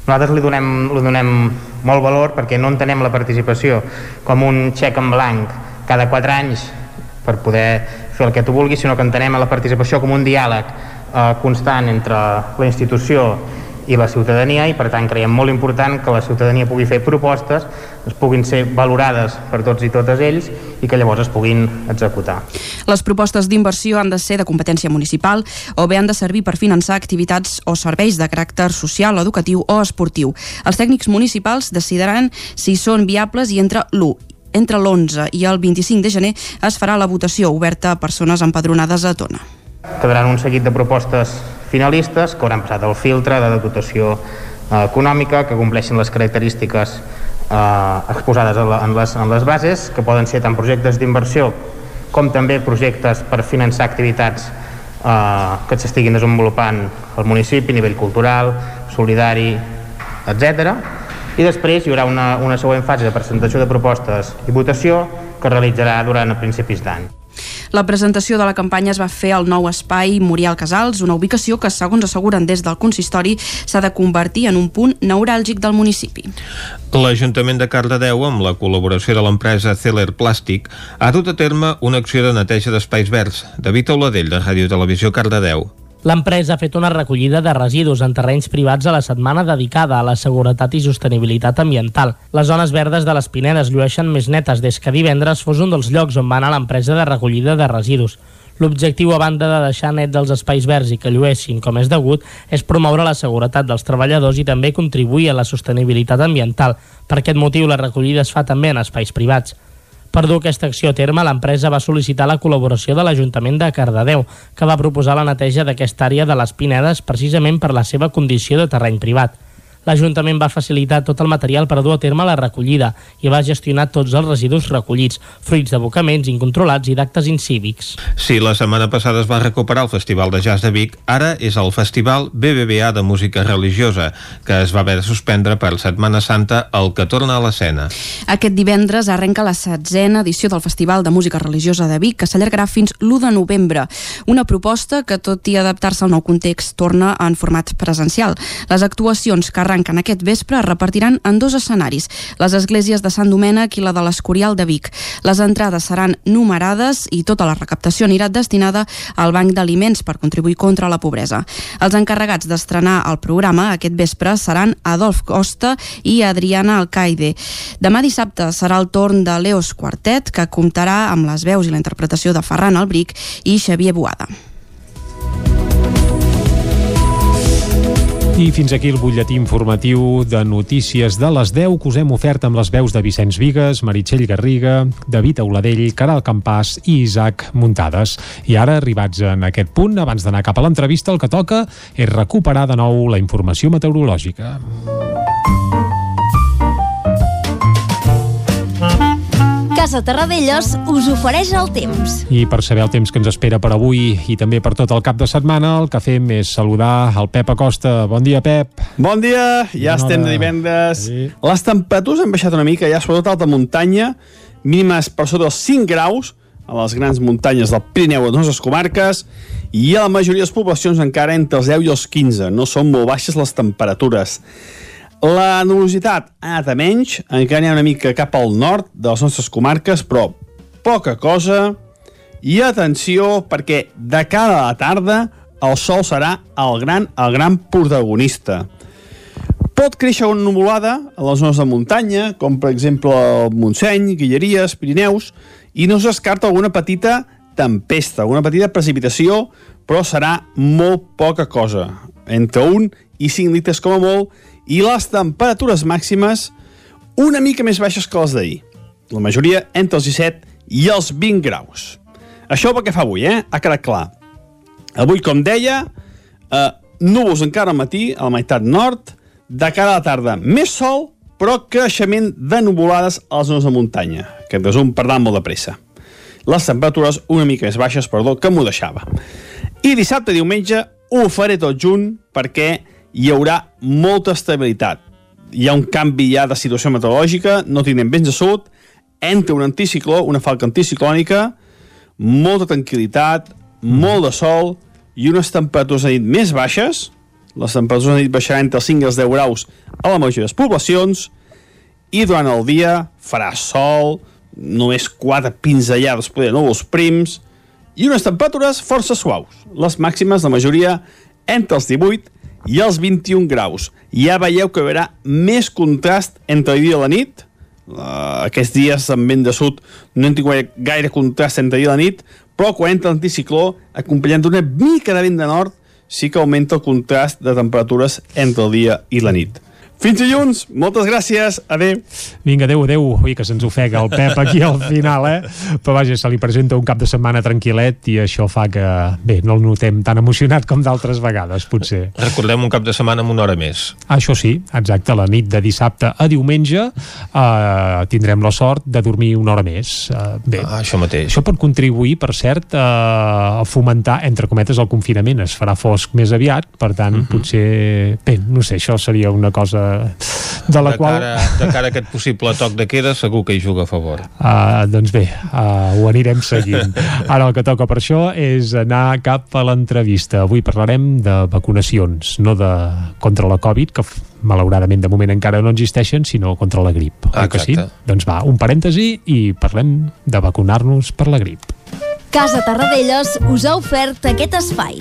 Nosaltres li donem, li donem molt valor perquè no entenem la participació com un xec en blanc cada 4 anys per poder fer el que tu vulguis, sinó que entenem la participació com un diàleg eh, constant entre la institució i la ciutadania i per tant creiem molt important que la ciutadania pugui fer propostes es puguin ser valorades per tots i totes ells i que llavors es puguin executar. Les propostes d'inversió han de ser de competència municipal o bé han de servir per finançar activitats o serveis de caràcter social, educatiu o esportiu. Els tècnics municipals decidiran si són viables i entre l'1 entre l'11 i el 25 de gener es farà la votació oberta a persones empadronades a Tona. Quedaran un seguit de propostes finalistes que hauran passat el filtre de dotació eh, econòmica, que compleixin les característiques eh, exposades en, la, en, les, en les bases, que poden ser tant projectes d'inversió com també projectes per finançar activitats eh, que s'estiguin desenvolupant al municipi a nivell cultural, solidari, etc i després hi haurà una, una següent fase de presentació de propostes i votació que es realitzarà durant principis d'any. La presentació de la campanya es va fer al nou espai Muriel Casals, una ubicació que, segons asseguren des del consistori, s'ha de convertir en un punt neuràlgic del municipi. L'Ajuntament de Cardedeu, amb la col·laboració de l'empresa Celler Plàstic, ha dut a terme una acció de neteja d'espais verds. David Auladell, de Ràdio Televisió Cardedeu. L'empresa ha fet una recollida de residus en terrenys privats a la setmana dedicada a la seguretat i sostenibilitat ambiental. Les zones verdes de les Pinedes llueixen més netes des que divendres fos un dels llocs on va anar l'empresa de recollida de residus. L'objectiu, a banda de deixar nets els espais verds i que llueixin com és degut, és promoure la seguretat dels treballadors i també contribuir a la sostenibilitat ambiental. Per aquest motiu, la recollida es fa també en espais privats. Per dur aquesta acció a terme, l'empresa va sol·licitar la col·laboració de l'Ajuntament de Cardedeu, que va proposar la neteja d'aquesta àrea de les Pinedes precisament per la seva condició de terreny privat l'Ajuntament va facilitar tot el material per dur a terme la recollida i va gestionar tots els residus recollits, fruits d'abocaments incontrolats i d'actes incívics. Sí, la setmana passada es va recuperar el Festival de Jazz de Vic, ara és el Festival BBVA de Música Religiosa, que es va haver de suspendre per Setmana Santa, el que torna a l'escena. Aquest divendres arrenca la setzena edició del Festival de Música Religiosa de Vic, que s'allargarà fins l'1 de novembre. Una proposta que, tot i adaptar-se al nou context, torna en format presencial. Les actuacions que arrenquen arrenquen aquest vespre es repartiran en dos escenaris, les esglésies de Sant Domènec i la de l'Escorial de Vic. Les entrades seran numerades i tota la recaptació anirà destinada al Banc d'Aliments per contribuir contra la pobresa. Els encarregats d'estrenar el programa aquest vespre seran Adolf Costa i Adriana Alcaide. Demà dissabte serà el torn de Leos Quartet, que comptarà amb les veus i la interpretació de Ferran Albric i Xavier Boada. I fins aquí el butlletí informatiu de notícies de les 10 que us hem ofert amb les veus de Vicenç Vigues, Meritxell Garriga, David Auladell, Caral Campàs i Isaac Muntades. I ara, arribats en aquest punt, abans d'anar cap a l'entrevista, el que toca és recuperar de nou la informació meteorològica. Casa Terradellos us ofereix el temps. I per saber el temps que ens espera per avui i també per tot el cap de setmana, el que fem és saludar el Pep Acosta. Bon dia, Pep. Bon dia, ja Bona estem hora. de divendres. Sí. Les temperatures han baixat una mica, ja sobretot a alta muntanya, mínimes per sota dels 5 graus, a les grans muntanyes del Pirineu i les nostres comarques, i a la majoria de les poblacions encara entre els 10 i els 15. No són molt baixes les temperatures. La nubositat ha anat a menys, encara n'hi ha una mica cap al nord de les nostres comarques, però poca cosa. I atenció, perquè de cara a la tarda el sol serà el gran, el gran protagonista. Pot créixer una nuvolada a les zones de muntanya, com per exemple el Montseny, Guilleries, Pirineus, i no es descarta alguna petita tempesta, alguna petita precipitació, però serà molt poca cosa, entre 1 i 5 litres com a molt, i les temperatures màximes una mica més baixes que les d'ahir. La majoria entre els 17 i els 20 graus. Això pel que fa avui, eh? Ha quedat clar. Avui, com deia, eh, núvols encara al matí, a la meitat nord, de cara a la tarda més sol, però creixement de nuvolades a les zones de muntanya. Aquest resum per anar molt de pressa. Les temperatures una mica més baixes, perdó, que m'ho deixava. I dissabte diumenge ho faré tot junt perquè hi haurà molta estabilitat. Hi ha un canvi ja de situació meteorològica, no tindrem vents de sud, entra un anticicló, una falca anticiclònica, molta tranquil·litat, molt de sol i unes temperatures de nit més baixes. Les temperatures de nit baixaran entre els 5 i els 10 graus a la majoria de les poblacions i durant el dia farà sol, només quatre pinzellades, poder núvols prims, i unes temperatures força suaus. Les màximes, la majoria, entre els 18 i els 21 graus. Ja veieu que hi haurà més contrast entre el dia i la nit. Uh, aquests dies amb vent de sud no hem tingut gaire contrast entre el dia i la nit, però quan entra l'anticicló, acompanyat d'una mica de vent de nord, sí que augmenta el contrast de temperatures entre el dia i la nit. Fins dilluns, moltes gràcies, adeu. Vinga, adeu, adeu. Ui, que se'ns ofega el Pep aquí al final, eh? Però vaja, se li presenta un cap de setmana tranquil·let i això fa que, bé, no el notem tan emocionat com d'altres vegades, potser. Recordem un cap de setmana amb una hora més. Això sí, exacte, la nit de dissabte a diumenge eh, tindrem la sort de dormir una hora més. Eh, bé, ah, això mateix. Això pot contribuir, per cert, eh, a fomentar, entre cometes, el confinament. Es farà fosc més aviat, per tant, uh -huh. potser... Bé, no sé, això seria una cosa de la de qual... Cara, de cara a aquest possible toc de queda, segur que hi juga a favor. Uh, doncs bé, uh, ho anirem seguint. Ara el que toca per això és anar cap a l'entrevista. Avui parlarem de vacunacions, no de contra la Covid, que malauradament de moment encara no existeixen, sinó contra la grip. Oi que sí? Doncs va, un parèntesi i parlem de vacunar-nos per la grip. Casa Tarradellas us ha ofert aquest espai.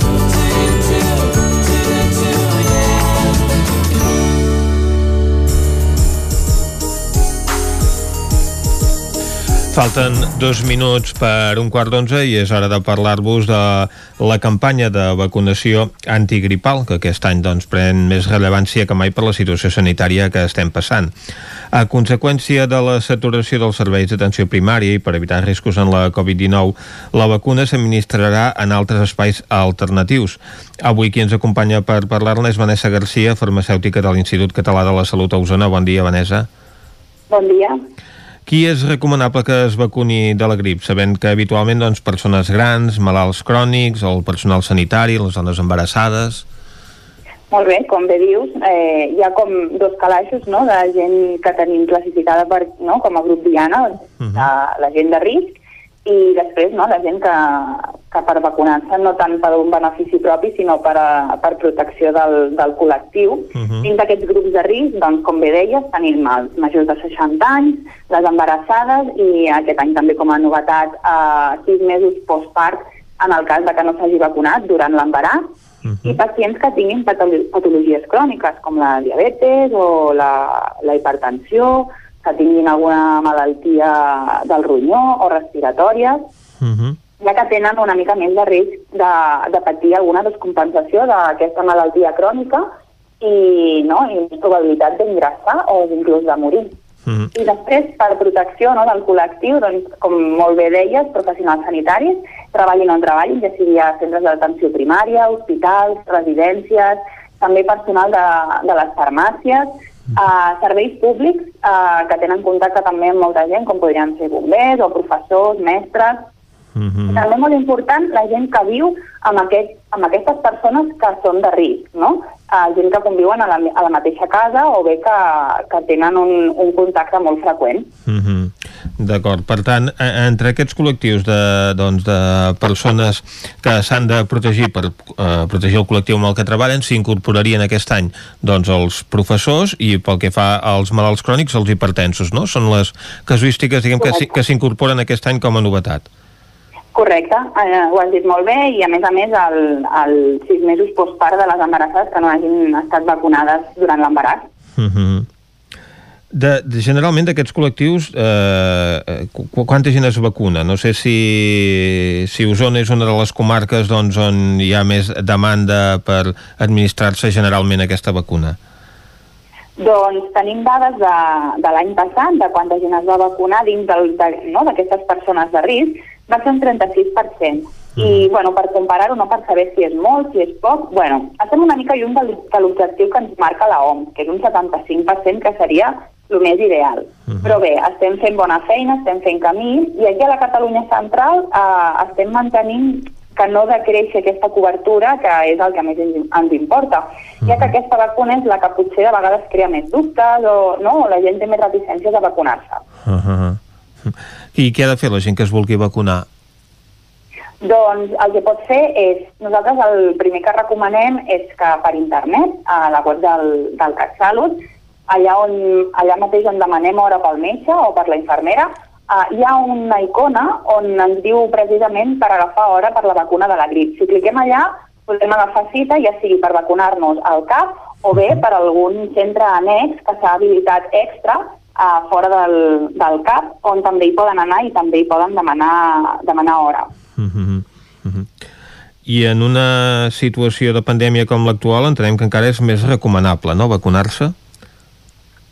Falten dos minuts per un quart d'onze i és hora de parlar-vos de la campanya de vacunació antigripal, que aquest any doncs, pren més rellevància que mai per la situació sanitària que estem passant. A conseqüència de la saturació dels serveis d'atenció primària i per evitar riscos en la Covid-19, la vacuna s'administrarà en altres espais alternatius. Avui qui ens acompanya per parlar-ne és Vanessa Garcia, farmacèutica de l'Institut Català de la Salut a Osona. Bon dia, Vanessa. Bon dia. Qui és recomanable que es vacuni de la grip, sabent que habitualment doncs, persones grans, malalts crònics, el personal sanitari, les dones embarassades... Molt bé, com bé dius, eh, hi ha com dos calaixos no, de gent que tenim classificada per, no, com a grup Diana, uh -huh. la, la gent de risc, i després no, la gent que, que per vacunar-se no tant per un benefici propi, sinó per, a, per protecció del, del col·lectiu. Uh -huh. Dins d'aquests grups de risc, doncs, com bé deies, tenim els majors de 60 anys, les embarassades i aquest any també com a novetat eh, sis mesos postpart en el cas de que no s'hagi vacunat durant l'embaràs uh -huh. i pacients que tinguin patologies cròniques com la diabetes o la, la hipertensió, que tinguin alguna malaltia del ronyó o respiratòries, uh -huh. ja que tenen una mica més de risc de, de patir alguna descompensació d'aquesta malaltia crònica i, no, i més probabilitat d'ingressar o inclús de morir. Uh -huh. I després, per protecció no, del col·lectiu, doncs, com molt bé deies, professionals sanitaris, treballin on treballin, ja sigui a centres d'atenció primària, hospitals, residències, també personal de, de les farmàcies, uh, serveis públics uh, que tenen contacte també amb molta gent, com podrien ser bombers o professors, mestres, Mm -hmm. També molt important la gent que viu amb, aquest, amb aquestes persones que són de risc, no? Uh, gent que conviuen a la, a la mateixa casa o bé que, que tenen un, un contacte molt freqüent. Mm -hmm. D'acord, per tant, entre aquests col·lectius de, doncs, de persones que s'han de protegir per uh, protegir el col·lectiu amb el que treballen, s'incorporarien aquest any doncs, els professors i pel que fa als malalts crònics, els hipertensos, no? Són les casuístiques diguem, que s'incorporen aquest any com a novetat. Correcte, eh, ho has dit molt bé i a més a més el, el sis mesos postpart de les embarassades que no hagin estat vacunades durant l'embaràs. Uh mhm. -huh. De, de, generalment d'aquests col·lectius eh, eh qu quanta gent es vacuna? No sé si, si Osona és una de les comarques doncs, on hi ha més demanda per administrar-se generalment aquesta vacuna. Doncs tenim dades de, de l'any passat, de quanta gent es va vacunar dins d'aquestes de, no, persones de risc, va ser un 36%. Mm. I, bueno, per comparar-ho, no per saber si és molt, si és poc, bueno, estem una mica lluny de l'objectiu que ens marca la OMS, que és un 75%, que seria el més ideal. Mm -hmm. Però bé, estem fent bona feina, estem fent camí, i aquí a la Catalunya central eh, estem mantenint que no decreixi aquesta cobertura, que és el que més ens importa, mm -hmm. ja que aquesta vacuna és la que potser de vegades crea més dubtes o no, la gent té més reticències a vacunar-se. Uh -huh. I què ha de fer la gent que es vulgui vacunar? Doncs el que pot fer és, nosaltres el primer que recomanem és que per internet, a la web del, del CatSalut, allà, on, allà mateix on demanem hora pel metge o per la infermera, uh, hi ha una icona on ens diu precisament per agafar hora per la vacuna de la grip. Si cliquem allà, podem agafar cita, ja sigui per vacunar-nos al CAP o bé per algun centre annex que s'ha habilitat extra uh, fora del, del CAP, on també hi poden anar i també hi poden demanar, demanar hora. Uh -huh. Uh -huh. I en una situació de pandèmia com l'actual entenem que encara és més recomanable, no?, vacunar-se?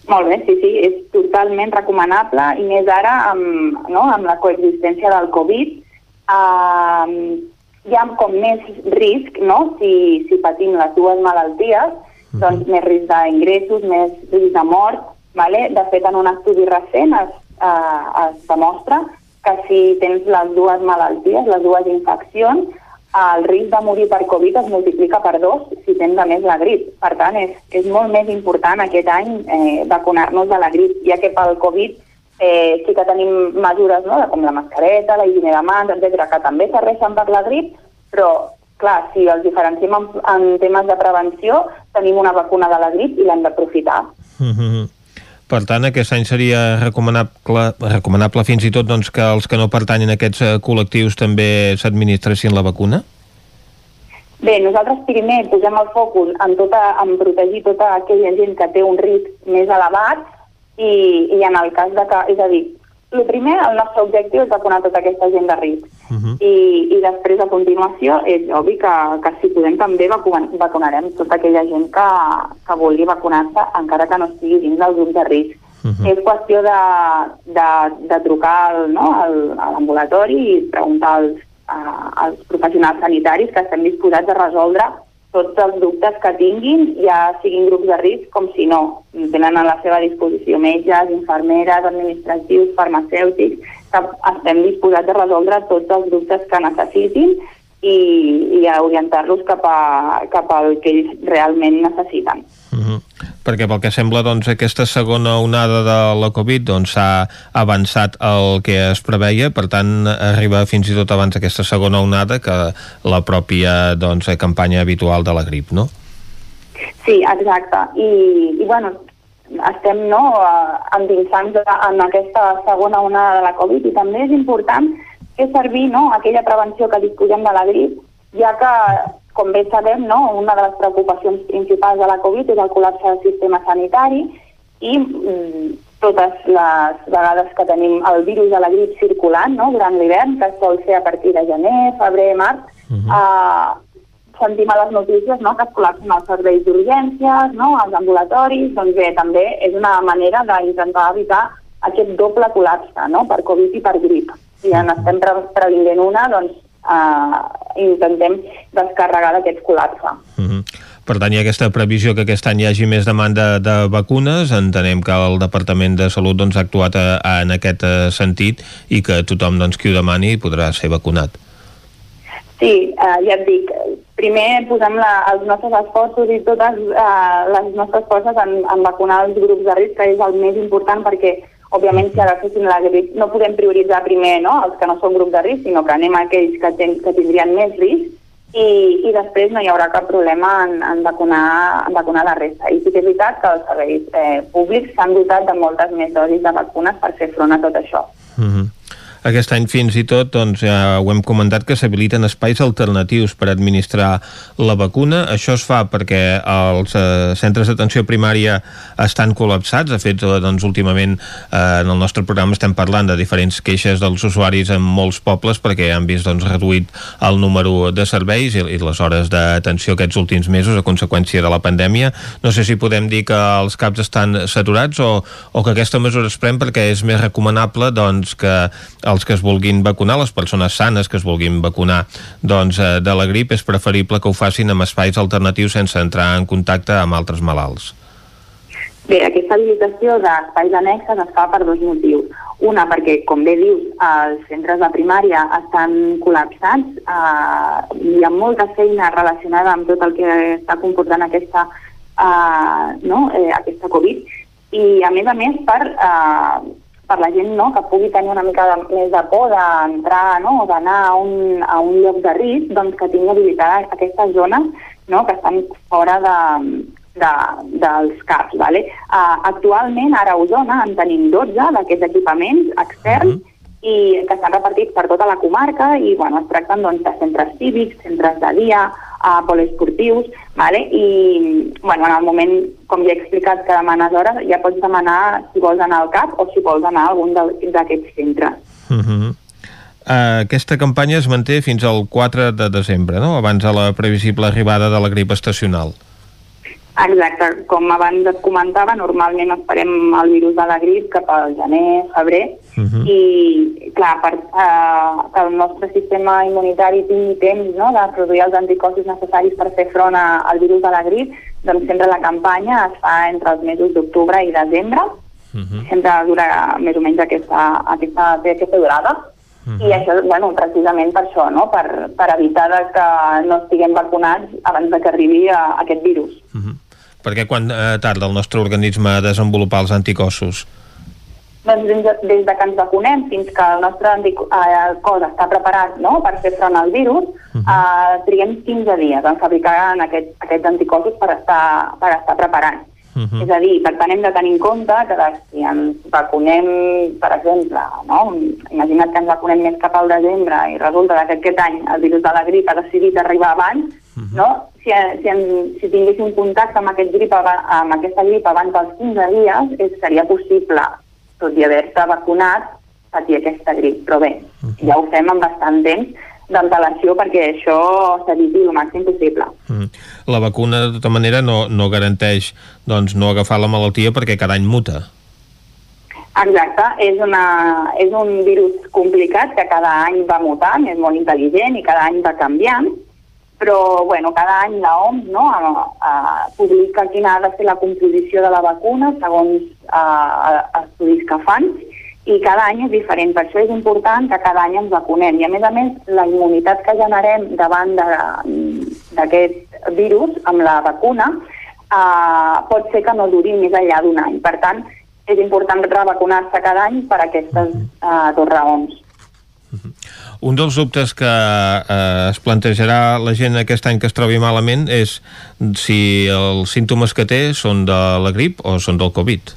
Molt bé, sí, sí, és totalment recomanable i més ara amb, no, amb la coexistència del Covid uh, hi ha com més risc, no?, si, si patim les dues malalties, doncs més risc d'ingressos, més risc de mort, Vale? De fet, en un estudi recent es, eh, es demostra que si tens les dues malalties, les dues infeccions, el risc de morir per Covid es multiplica per dos si tens a més la grip. Per tant, és, és molt més important aquest any eh, vacunar-nos de la grip, ja que pel Covid eh, sí que tenim mesures no? com la mascareta, la higiene de mans, etc que també serveixen per la grip, però clar, si els diferenciem en, en temes de prevenció, tenim una vacuna de la grip i l'hem d'aprofitar. Mm -hmm. Per tant, aquest any seria recomanable, recomanable fins i tot doncs, que els que no pertanyen a aquests eh, col·lectius també s'administressin la vacuna? Bé, nosaltres primer posem el focus en, tota, en protegir tota aquella gent que té un risc més elevat i, i en el cas de que, és a dir, el primer, el nostre objectiu és vacunar tota aquesta gent de risc. Uh -huh. I, I després, a continuació, és obvi que, que si podem també vacunarem tota aquella gent que, que vulgui vacunar-se encara que no estigui dins del grup de risc. Uh -huh. És qüestió de, de, de trucar al, no, al, a l'ambulatori i preguntar als, a, als professionals sanitaris que estem disposats a resoldre tots els dubtes que tinguin, ja siguin grups de risc com si no. Tenen a la seva disposició metges, infermeres, administratius, farmacèutics, que estem disposats a resoldre tots els dubtes que necessitin i, i a orientar-los cap, a, cap al que ells realment necessiten. Uh -huh. Perquè pel que sembla doncs, aquesta segona onada de la Covid s'ha doncs, avançat el que es preveia, per tant arriba fins i tot abans aquesta segona onada que la pròpia doncs, campanya habitual de la grip, no? Sí, exacte. I, i bueno, estem no, endinsant en aquesta segona onada de la Covid i també és important fer servir no, aquella prevenció que disposem de la grip, ja que, com bé sabem, no, una de les preocupacions principals de la Covid és el col·lapse del sistema sanitari i mm, totes les vegades que tenim el virus de la grip circulant no, durant l'hivern, que sol ser a partir de gener, febrer, març, uh -huh. eh, sentim a les notícies no, que es col·lapsen els serveis d'urgències, no, els ambulatoris, doncs bé, també és una manera d'intentar evitar aquest doble col·lapse no, per Covid i per grip si en estem pre previnguent una, doncs eh, intentem descarregar d'aquest col·lapse. Uh -huh. Per tant, hi ha aquesta previsió que aquest any hi hagi més demanda de vacunes. Entenem que el Departament de Salut doncs, ha actuat a, eh, a, en aquest uh, sentit i que tothom doncs, qui ho demani podrà ser vacunat. Sí, eh, ja et dic, primer posem la, els nostres esforços i totes eh, les nostres forces en, en vacunar els grups de risc, que és el més important perquè Òbviament, si agaféssim la grip, no podem prioritzar primer no, els que no són grup de risc, sinó que anem a aquells que, ten, que tindrien més risc i, i després no hi haurà cap problema en, en, vacunar, en vacunar la resta. I sí que és veritat que els serveis eh, públics s'han dotat de moltes més dosis de vacunes per fer front a tot això. Mm -hmm. Aquest any fins i tot doncs, ja ho hem comentat que s'habiliten espais alternatius per administrar la vacuna. Això es fa perquè els eh, centres d'atenció primària estan col·lapsats. De fet, eh, doncs, últimament eh, en el nostre programa estem parlant de diferents queixes dels usuaris en molts pobles perquè han vist doncs, reduït el número de serveis i, i les hores d'atenció aquests últims mesos a conseqüència de la pandèmia. No sé si podem dir que els CAPs estan saturats o, o que aquesta mesura es pren perquè és més recomanable doncs, que els que es vulguin vacunar, les persones sanes que es vulguin vacunar doncs, eh, de la grip, és preferible que ho facin amb espais alternatius sense entrar en contacte amb altres malalts. Bé, aquesta habilitació d'espais annexes es fa per dos motius. Una, perquè, com bé dius, els centres de primària estan col·lapsats, eh, hi ha molta feina relacionada amb tot el que està comportant aquesta, eh, no, eh, aquesta Covid, i a més a més per eh, per la gent no, que pugui tenir una mica de, més de por d'entrar no, o d'anar a, un, a un lloc de risc, doncs que tingui habilitada aquestes zones no, que estan fora de, de, dels CAPs. Vale? Uh, actualment, ara a Osona, en tenim 12 d'aquests equipaments externs uh -huh i que estan repartits per tota la comarca i bueno, es tracten doncs, de centres cívics, centres de dia, uh, poliesportius, vale? i bueno, en el moment, com ja he explicat, que demanes hores, ja pots demanar si vols anar al CAP o si vols anar a algun d'aquests centres. Uh -huh. Uh, aquesta campanya es manté fins al 4 de desembre, no? abans de la previsible arribada de la grip estacional. Exacte, com abans et comentava, normalment esperem el virus de la grip cap al gener, febrer, uh mhm. -huh. i clar, per uh, que el nostre sistema immunitari tingui temps no, de produir els anticossos necessaris per fer front a, al virus de la grip, doncs sempre la campanya es fa entre els mesos d'octubre i desembre, uh mhm. -huh. sempre dura més o menys aquesta, aquesta, aquesta durada, Uh -huh. I això, bueno, precisament per això, no? per, per evitar que no estiguem vacunats abans de que arribi a, a aquest virus. Uh -huh. Perquè quan eh, tarda el nostre organisme a desenvolupar els anticossos? Doncs des de, des de que ens vacunem fins que el nostre eh, cos està preparat no? per fer front al virus, uh -huh. eh, triguem 15 dies en fabricar aquest, aquests anticossos per estar, per estar preparats. Uh -huh. És a dir, per tant hem de tenir en compte que si ens vacunem, per exemple, no? imagina't que ens vacunem més cap al desembre i resulta que aquest any el virus de la grip ha decidit arribar abans, uh -huh. no? Si, si, en, si tinguéssim contacte amb, aquest grip, amb aquesta grip abans dels 15 dies, és, seria possible, tot i haver-se vacunat, patir aquesta grip. Però bé, uh -huh. ja ho fem amb bastant temps d'antelació perquè això s'eviti el màxim possible. Mm. La vacuna, de tota manera, no, no garanteix doncs, no agafar la malaltia perquè cada any muta. Exacte, és, una, és un virus complicat que cada any va mutant, és molt intel·ligent i cada any va canviant, però bueno, cada any l'OMS no, a, a, publica quina ha de ser la composició de la vacuna segons a, a, estudis que fan i cada any és diferent. Per això és important que cada any ens vacunem. I a més a més, la immunitat que generem davant d'aquest virus amb la vacuna eh, pot ser que no duri més enllà d'un any. Per tant, és important revacunar-se cada any per aquestes eh, dues raons. Un dels dubtes que eh, es plantejarà la gent aquest any que es trobi malament és si els símptomes que té són de la grip o són del Covid.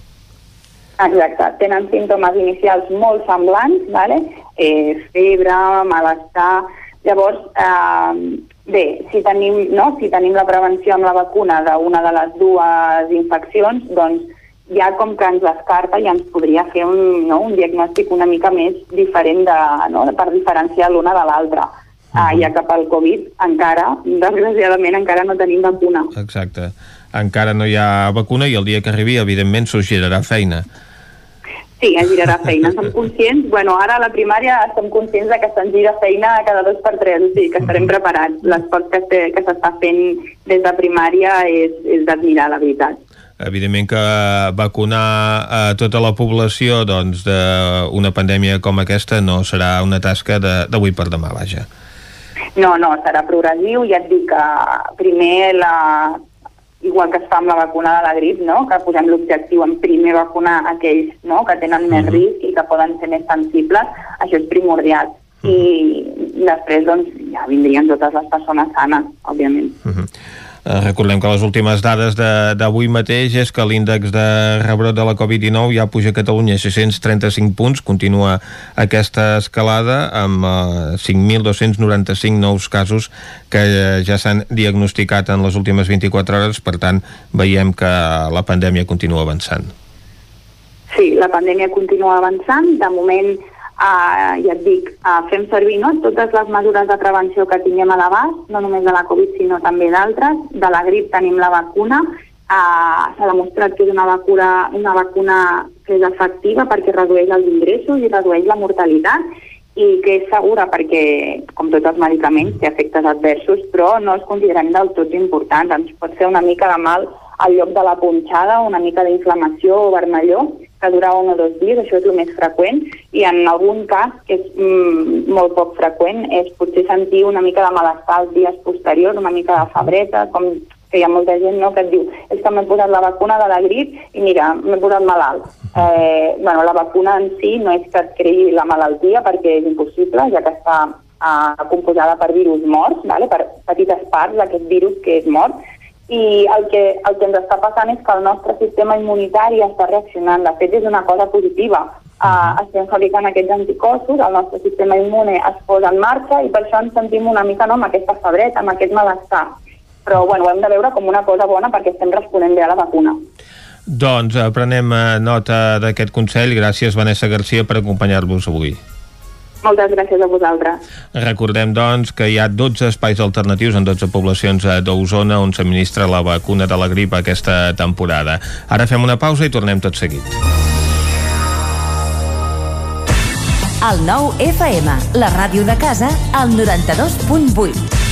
Exacte, tenen símptomes inicials molt semblants, vale? eh, febre, malestar... Llavors, eh, bé, si tenim, no? si tenim la prevenció amb la vacuna d'una de les dues infeccions, doncs ja com que ens descarta i ens podria fer un, no, un diagnòstic una mica més diferent de, no, per diferenciar l'una de l'altra. Uh -huh. uh, ja que pel Covid encara, desgraciadament, encara no tenim vacuna. Exacte. Encara no hi ha vacuna i el dia que arribi, evidentment, s'ho girarà feina. Sí, es girarà feina. Som conscients, bueno, ara a la primària estem conscients de que se'n gira feina cada dos per tres, o sigui que estarem preparats. L'esforç que, que s'està fent des de primària és, és d'admirar, la veritat evidentment que vacunar a tota la població doncs, d'una pandèmia com aquesta no serà una tasca d'avui per demà, vaja. No, no, serà progressiu, ja et dic que primer la, igual que es fa amb la vacuna de la grip, no? que posem l'objectiu en primer vacunar aquells no? que tenen més uh -huh. risc i que poden ser més sensibles, això és primordial. Uh -huh. I després doncs, ja vindrien totes les persones sanes, òbviament. Uh -huh. Eh, recordem que les últimes dades d'avui mateix és que l'índex de rebrot de la Covid-19 ja puja a Catalunya 635 punts, continua aquesta escalada amb eh, 5.295 nous casos que eh, ja s'han diagnosticat en les últimes 24 hores, per tant veiem que la pandèmia continua avançant. Sí, la pandèmia continua avançant, de moment Uh, ja et dic, uh, fem servir no, totes les mesures de prevenció que tinguem a l'abast, no només de la Covid sinó també d'altres. De la grip tenim la vacuna, uh, s'ha demostrat que és una vacuna, una vacuna que és efectiva perquè redueix els ingressos i redueix la mortalitat i que és segura perquè, com tots els medicaments, té efectes adversos, però no els considerem del tot importants. Ens pot fer una mica de mal al lloc de la punxada, una mica d'inflamació o vermelló, que dura un o dos dies, això és el més freqüent, i en algun cas, que és mm, molt poc freqüent, és potser sentir una mica de malestar els dies posteriors, una mica de febreta, com que hi ha molta gent no, que et diu és que m'he posat la vacuna de la grip i mira, m'he posat malalt. Eh, bueno, la vacuna en si no és que et creï la malaltia perquè és impossible, ja que està eh, composada per virus morts, vale? per petites parts d'aquest virus que és mort, i el que, el que ens està passant és que el nostre sistema immunitari està reaccionant. De fet, és una cosa positiva. Uh, estem fabricant aquests anticossos, el nostre sistema immune es posa en marxa i per això ens sentim una mica no, amb aquesta febreta, amb aquest malestar. Però bueno, ho hem de veure com una cosa bona perquè estem responent bé a la vacuna. Doncs eh, prenem eh, nota d'aquest consell. Gràcies, Vanessa Garcia, per acompanyar-vos avui. Moltes gràcies a vosaltres. Recordem, doncs, que hi ha 12 espais alternatius en 12 poblacions d'Osona on s'administra la vacuna de la grip aquesta temporada. Ara fem una pausa i tornem tot seguit. El nou FM, la ràdio de casa, al 92.8.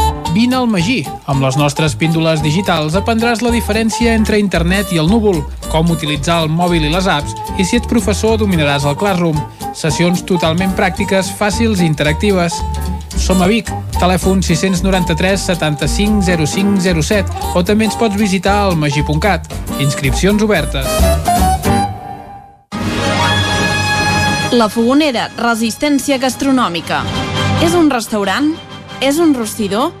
Vine al Magí. Amb les nostres píndoles digitals aprendràs la diferència entre internet i el núvol, com utilitzar el mòbil i les apps, i si ets professor dominaràs el Classroom. Sessions totalment pràctiques, fàcils i interactives. Som a Vic, telèfon 693 75 0507 o també ens pots visitar al magí.cat. Inscripcions obertes. La Fogonera, resistència gastronòmica. És un restaurant? És un rostidor?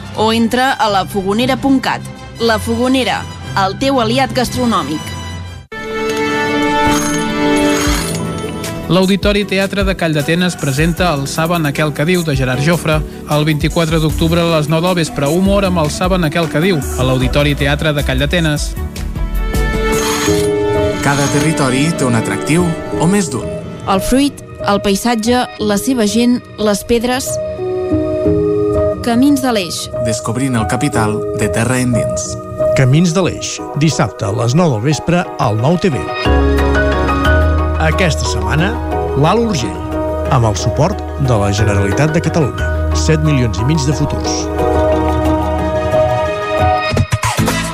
o entra a lafogonera.cat. La Fogonera, el teu aliat gastronòmic. L'Auditori Teatre de Call d'Atenes presenta el Saben aquel que diu de Gerard Jofre. El 24 d'octubre a les 9 del vespre, humor amb el Saben aquel que diu a l'Auditori Teatre de Call d'Atenes. Cada territori té un atractiu o més d'un. El fruit, el paisatge, la seva gent, les pedres... Camins de l'Eix. Descobrint el capital de terra endins. Camins de l'Eix, dissabte a les 9 del vespre al 9 TV. Aquesta setmana, l'Alt Urgell, amb el suport de la Generalitat de Catalunya. 7 milions i mig de futurs.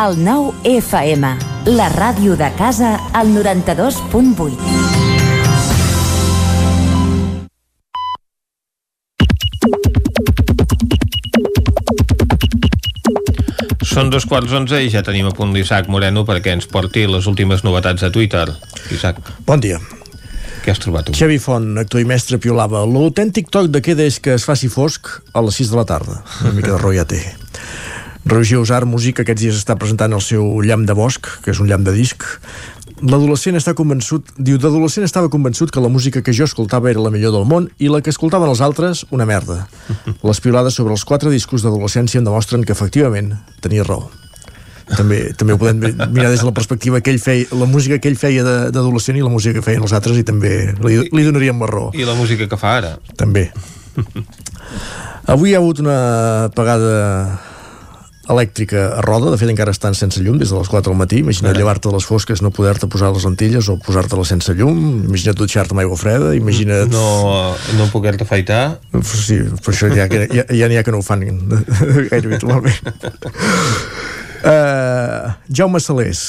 El nou FM, la ràdio de casa, al 92.8. Són dos quarts onze i ja tenim a punt l'Isaac Moreno perquè ens porti les últimes novetats a Twitter. Isaac. Bon dia. Què has trobat tu? Xavi Font, actor i mestre, piolava. L'autèntic toc de queda és que es faci fosc a les 6 de la tarda. Una mica de rotllo ja té. Roger Usar, músic, aquests dies està presentant el seu llamp de bosc, que és un llamp de disc. L'adolescent està convençut, diu, d'adolescent estava convençut que la música que jo escoltava era la millor del món i la que escoltaven els altres, una merda. Les piolades sobre els quatre discos d'adolescència em demostren que efectivament tenia raó. També, també ho podem mirar des de la perspectiva que ell feia, la música que ell feia d'adolescent i la música que feien els altres i també li, li donaríem la raó. I la música que fa ara? També. Avui hi ha hagut una apagada elèctrica a roda, de fet encara estan sense llum des de les 4 del matí, imagina't llevar-te a les fosques no poder-te posar les lentilles o posar-te-les sense llum, imagina't dutxar-te amb aigua freda imagina't... No, no poder-te afaitar? Sí, per això ja, ja, ja n'hi ha que no ho fan gaire habitualment. Uh, Jaume Salés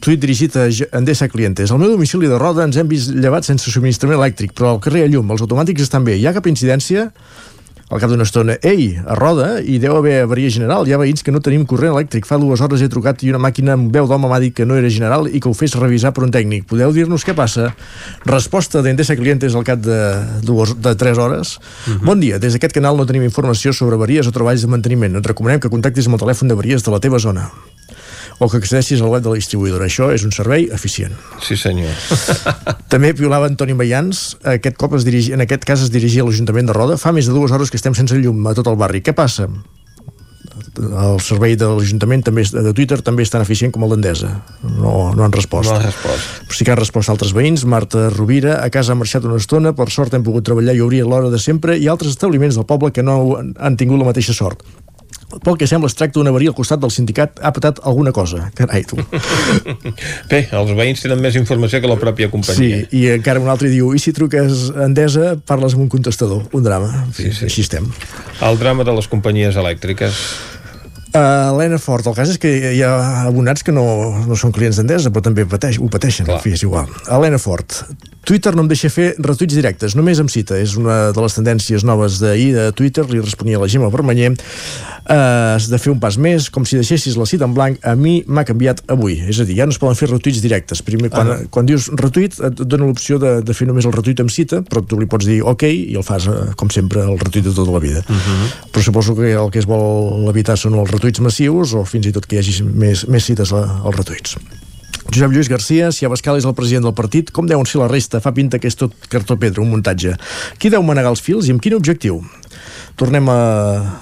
tuit dirigit a Endesa Clientes. Al meu domicili de Roda ens hem vist llevat sense subministrament elèctric, però al carrer ha llum, els automàtics estan bé. Hi ha cap incidència? Al cap d'una estona, ei, a Roda hi deu haver avaria general, hi ha veïns que no tenim corrent elèctric. Fa dues hores he trucat i una màquina amb veu d'home m'ha dit que no era general i que ho fes revisar per un tècnic. Podeu dir-nos què passa? Resposta d'Endesa Clientes al cap de, dues, de 3 hores. Bon dia, des d'aquest canal no tenim informació sobre avaries o treballs de manteniment. Et recomanem que contactis amb el telèfon d'avaries de la teva zona o que accedeixis al web de la distribuïdora. Això és un servei eficient. Sí, senyor. També piolava Antoni Mayans, aquest cop es dirigi, en aquest cas es dirigia a l'Ajuntament de Roda. Fa més de dues hores que estem sense llum a tot el barri. Què passa? El servei de l'Ajuntament també de Twitter també és tan eficient com el d'Endesa. No, no han respost. No ha respost. Però sí que han respost altres veïns. Marta Rovira, a casa ha marxat una estona, per sort hem pogut treballar i obrir l'hora de sempre, i altres establiments del poble que no han- han tingut la mateixa sort. Pel que sembla es tracta d'una avaria al costat del sindicat ha patat alguna cosa. Carai, tu. Bé, els veïns tenen més informació que la pròpia companyia. Sí, i encara un altre diu, i si truques Endesa, parles amb un contestador. Un drama. Sí, sí. Així estem. El drama de les companyies elèctriques. Uh, Helena Fort, el cas és que hi ha abonats que no, no són clients d'Endesa, però també pateix, ho pateixen, Clar. en fi, és igual. Helena Fort, Twitter no em deixa fer retuits directes, només em cita. És una de les tendències noves d'ahir de Twitter, li responia la Gemma Permanyer. Uh, has de fer un pas més, com si deixessis la cita en blanc, a mi m'ha canviat avui. És a dir, ja no es poden fer retuits directes. Primer, quan, Ah. quan dius retuit, et dona l'opció de, de fer només el retuit amb cita, però tu li pots dir ok i el fas, eh, com sempre, el retuit de tota la vida. Uh -huh. Però suposo que el que es vol evitar són els retuits massius o fins i tot que hi hagi més, més cites als retuits. Josep Lluís Garcia, si Abascal és el president del partit, com deuen ser la resta? Fa pinta que és tot cartó pedra, un muntatge. Qui deu manegar els fils i amb quin objectiu? Tornem a,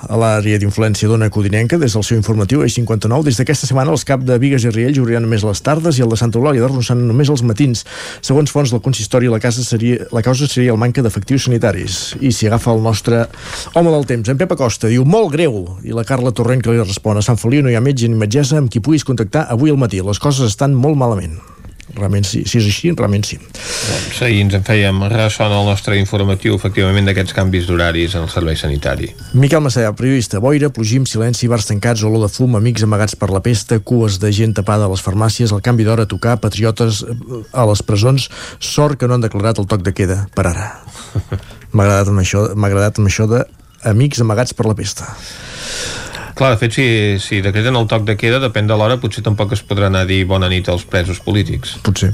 a l'àrea d'influència d'Ona Codinenca, des del seu informatiu Eix 59. Des d'aquesta setmana els cap de Vigues i Riells obriran només les tardes i el de Santa Eulàlia de Ronçana només els matins. Segons fonts del consistori, la, casa seria, la causa seria el manca d'efectius sanitaris. I si agafa el nostre home del temps, en Pep Acosta, diu molt greu. I la Carla Torrent que li respon a Sant Feliu no hi ha metge ni metgessa amb qui puguis contactar avui al matí. Les coses estan molt malament. Realment sí, si és així, realment sí. Doncs ahir ens en fèiem ressò en el nostre informatiu, efectivament, d'aquests canvis d'horaris en el servei sanitari. Miquel Massà, periodista, boira, plogim, silenci, bars tancats, olor de fum, amics amagats per la pesta, cues de gent tapada a les farmàcies, el canvi d'hora a tocar, patriotes eh, a les presons, sort que no han declarat el toc de queda, per ara. M'ha agradat amb això, m'ha agradat amb això de amics amagats per la pesta. Clar, de fet, si, si decreten el toc de queda, depèn de l'hora, potser tampoc es podrà anar a dir bona nit als presos polítics. Potser.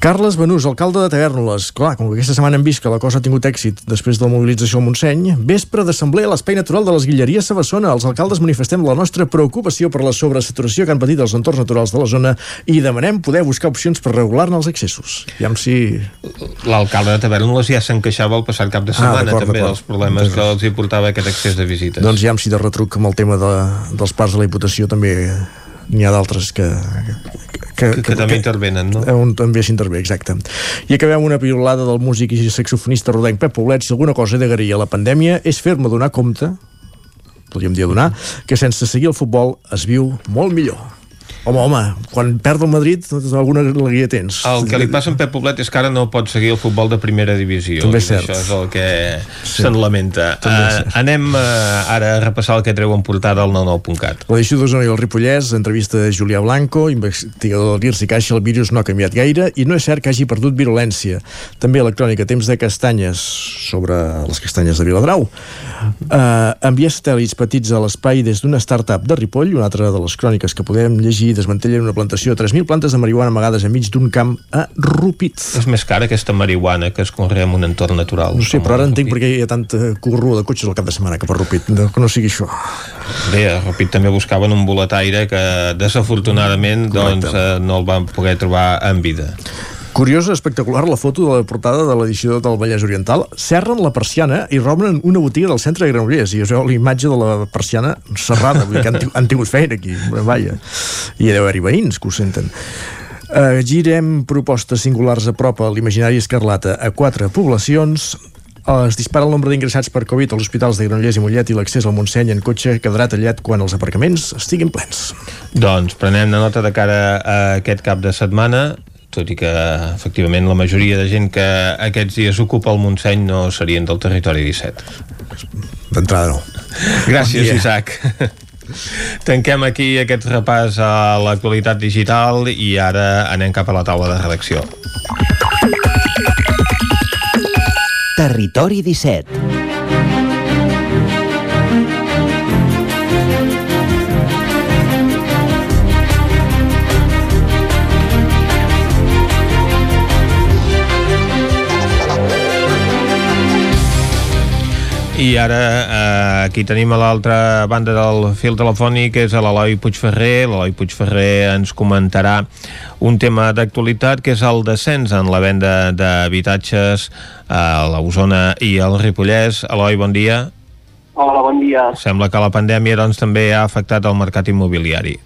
Carles Benús, alcalde de Tavernoles. Clar, com que aquesta setmana hem vist que la cosa ha tingut èxit després de la mobilització al Montseny, vespre d'assemblea a l'espai natural de les Guilleries Sabassona. Els alcaldes manifestem la nostra preocupació per la sobresaturació que han patit els entorns naturals de la zona i demanem poder buscar opcions per regular-ne els accessos. I amb si... L'alcalde de Tavernoles ja se'n queixava el passat cap de Ah, setmana, d'acord, també, dels problemes que els hi portava aquest excés de visites. Doncs ja amb si de retruc amb el tema de, dels parcs de la Diputació també n'hi ha d'altres que, que, que, que també intervenen, no? on també s'intervé, exacte. I acabem una piulada del músic i saxofonista rodenc Pep Poblet. Si alguna cosa d'agrair a la pandèmia és fer-me donar compte, podríem dir donar, que sense seguir el futbol es viu molt millor. Home, home, quan perd el Madrid alguna alegria tens. El que li passa a Pep Poblet és que ara no pot seguir el futbol de primera divisió. També és cert. Això és el que Sí. se'n lamenta. Uh, cert. anem uh, ara a repassar el que treu en portada al 99.cat. L'edició d'Osona i el Ripollès, entrevista de Julià Blanco, investigador de l'IRSI Caixa, el virus no ha canviat gaire i no és cert que hagi perdut virulència. També electrònica, temps de castanyes sobre les castanyes de Viladrau. Uh, enviar satèl·lits petits a l'espai des d'una startup de Ripoll, una altra de les cròniques que podem llegir, desmantellen una plantació de 3.000 plantes de marihuana amagades enmig d'un camp a Rupit. És més cara aquesta marihuana que es conrea en un entorn natural. No sé, però ara entenc per què hi ha tanta corrua de cotxes al cap de setmana cap a Rupit, no, que no sigui això. Bé, a Rupit també buscaven un boletaire que desafortunadament doncs, eh, no el van poder trobar en vida. Curiosa, espectacular la foto de la portada de l'edició del Vallès Oriental. Serren la persiana i robren una botiga del centre de Granollers. I veu la imatge de la persiana serrada. Vull dir que han, han tingut feina aquí. Vaja. I deu haver-hi veïns que ho senten. Uh, girem propostes singulars a prop a l'imaginari escarlata a quatre poblacions es dispara el nombre d'ingressats per Covid als hospitals de Granollers i Mollet i l'accés al Montseny en cotxe quedarà tallat quan els aparcaments estiguin plens. Doncs prenem nota de cara a aquest cap de setmana tot i que efectivament la majoria de gent que aquests dies ocupa el Montseny no serien del territori 17. D'entrada no. Gràcies, Bon dia. Isaac. Tanquem aquí aquest repàs a l'actualitat digital i ara anem cap a la taula de redacció. Territori 17. I ara eh, aquí tenim a l'altra banda del fil telefònic és l'Eloi Puigferrer. L'Eloi Puigferrer ens comentarà un tema d'actualitat que és el descens en la venda d'habitatges a l'Osona i al Ripollès. Eloi, bon dia. Hola, bon dia. Sembla que la pandèmia doncs, també ha afectat el mercat immobiliari.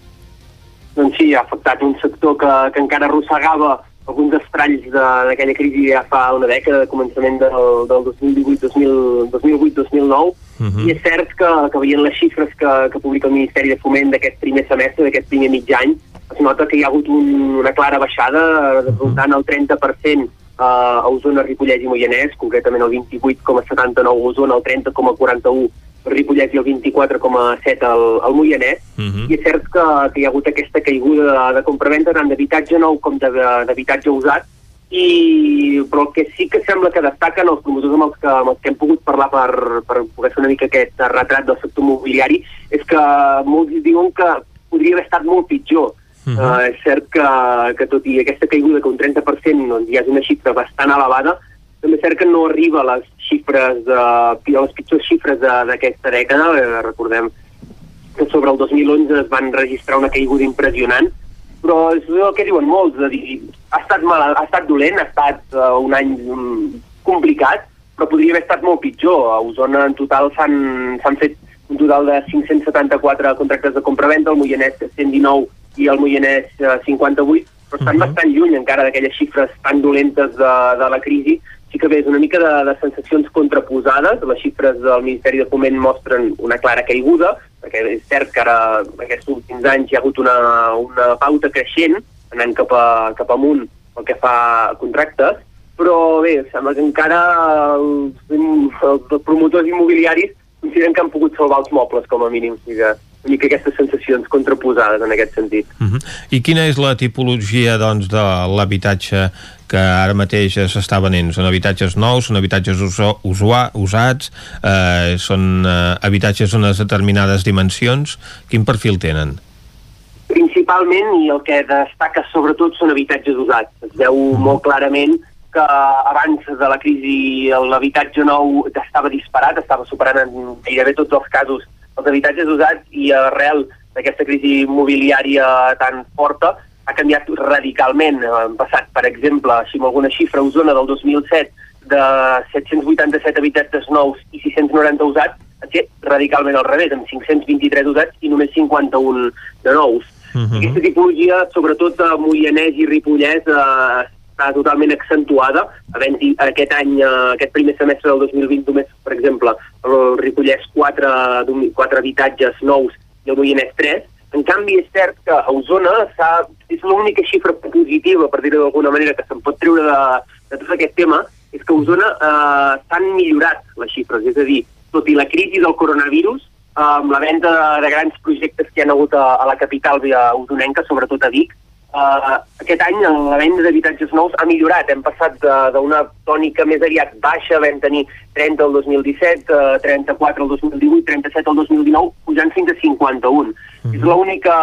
Doncs sí, ha afectat un sector que, que encara arrossegava alguns estralls d'aquella crisi ja fa una dècada, de començament del, del 2018-2009, 2008-2009, Mhm. i és cert que, que veient les xifres que, que publica el Ministeri de Foment d'aquest primer semestre, d'aquest primer mig any, es nota que hi ha hagut un, una clara baixada, eh, voltant el 30% a Osona, Ripollès i Moianès, concretament el 28,79 a Osona, el 30,41 Ripollès i el 24,7 al, al Moianès, Mhm. i és cert que, que hi ha hagut aquesta caiguda de, de compravenda tant d'habitatge nou com d'habitatge usat, i, però el que sí que sembla que destaquen els promotors amb els que, amb els que hem pogut parlar per, per poder fer una mica aquest retrat del sector mobiliari és que molts diuen que podria haver estat molt pitjor. Mhm. Uh, és cert que, que tot i aquesta caiguda que un 30% doncs, ja és una xifra bastant elevada, també és cert que no arriba a les xifres de, a les pitjors xifres d'aquesta dècada. Eh, recordem que sobre el 2011 es van registrar una caiguda impressionant, però és el que diuen molts, de dir, ha estat, mal, ha estat dolent, ha estat uh, un any um, complicat, però podria haver estat molt pitjor. A Osona en total s'han fet un total de 574 contractes de compravenda, el Moianès 119 i el Moianès eh, 58, però estan bastant lluny encara d'aquelles xifres tan dolentes de, de la crisi. Sí que és una mica de, de sensacions contraposades. Les xifres del Ministeri de Foment mostren una clara caiguda, perquè és cert que ara aquests últims anys hi ha hagut una, una pauta creixent, anant cap, a, cap amunt pel que fa contractes, però bé, sembla que encara els, els promotors immobiliaris consideren que han pogut salvar els mobles com a mínim, o sigui que una mica aquestes sensacions contraposades en aquest sentit. Uh -huh. I quina és la tipologia doncs, de l'habitatge que ara mateix s'està venent? Són habitatges nous, són habitatges usua, usats, eh, són eh, habitatges d'unes determinades dimensions? Quin perfil tenen? Principalment, i el que destaca sobretot són habitatges usats. Es veu uh -huh. molt clarament que abans de la crisi l'habitatge nou estava disparat, estava superant en gairebé tots els casos els habitatges usats i arrel d'aquesta crisi immobiliària tan forta ha canviat radicalment. Han passat, per exemple, així amb alguna xifra, Osona del 2007 de 787 habitatges nous i 690 usats a ser radicalment al revés, amb 523 usats i només 51 de nous. Uh -huh. Aquesta tipologia, sobretot a Moianès i Ripollès, eh, està totalment accentuada, havent aquest any, eh, aquest primer semestre del 2020 només, per exemple, el Ripollès 4, 4 habitatges nous i el Moianès 3, en canvi, és cert que a Osona és l'única xifra positiva, per dir-ho d'alguna manera, que se'n pot treure de, de tot aquest tema, és que a Osona eh, s'han millorat les xifres. És a dir, tot i la crisi del coronavirus, eh, amb la venda de grans projectes que hi ha hagut a, a la capital usonenca, sobretot a Vic, Uh, aquest any la venda d'habitatges nous ha millorat. Hem passat d'una tònica més aviat baixa, vam tenir 30 el 2017, uh, 34 el 2018, 37 el 2019, pujant fins a 51. Mm -hmm. És l'única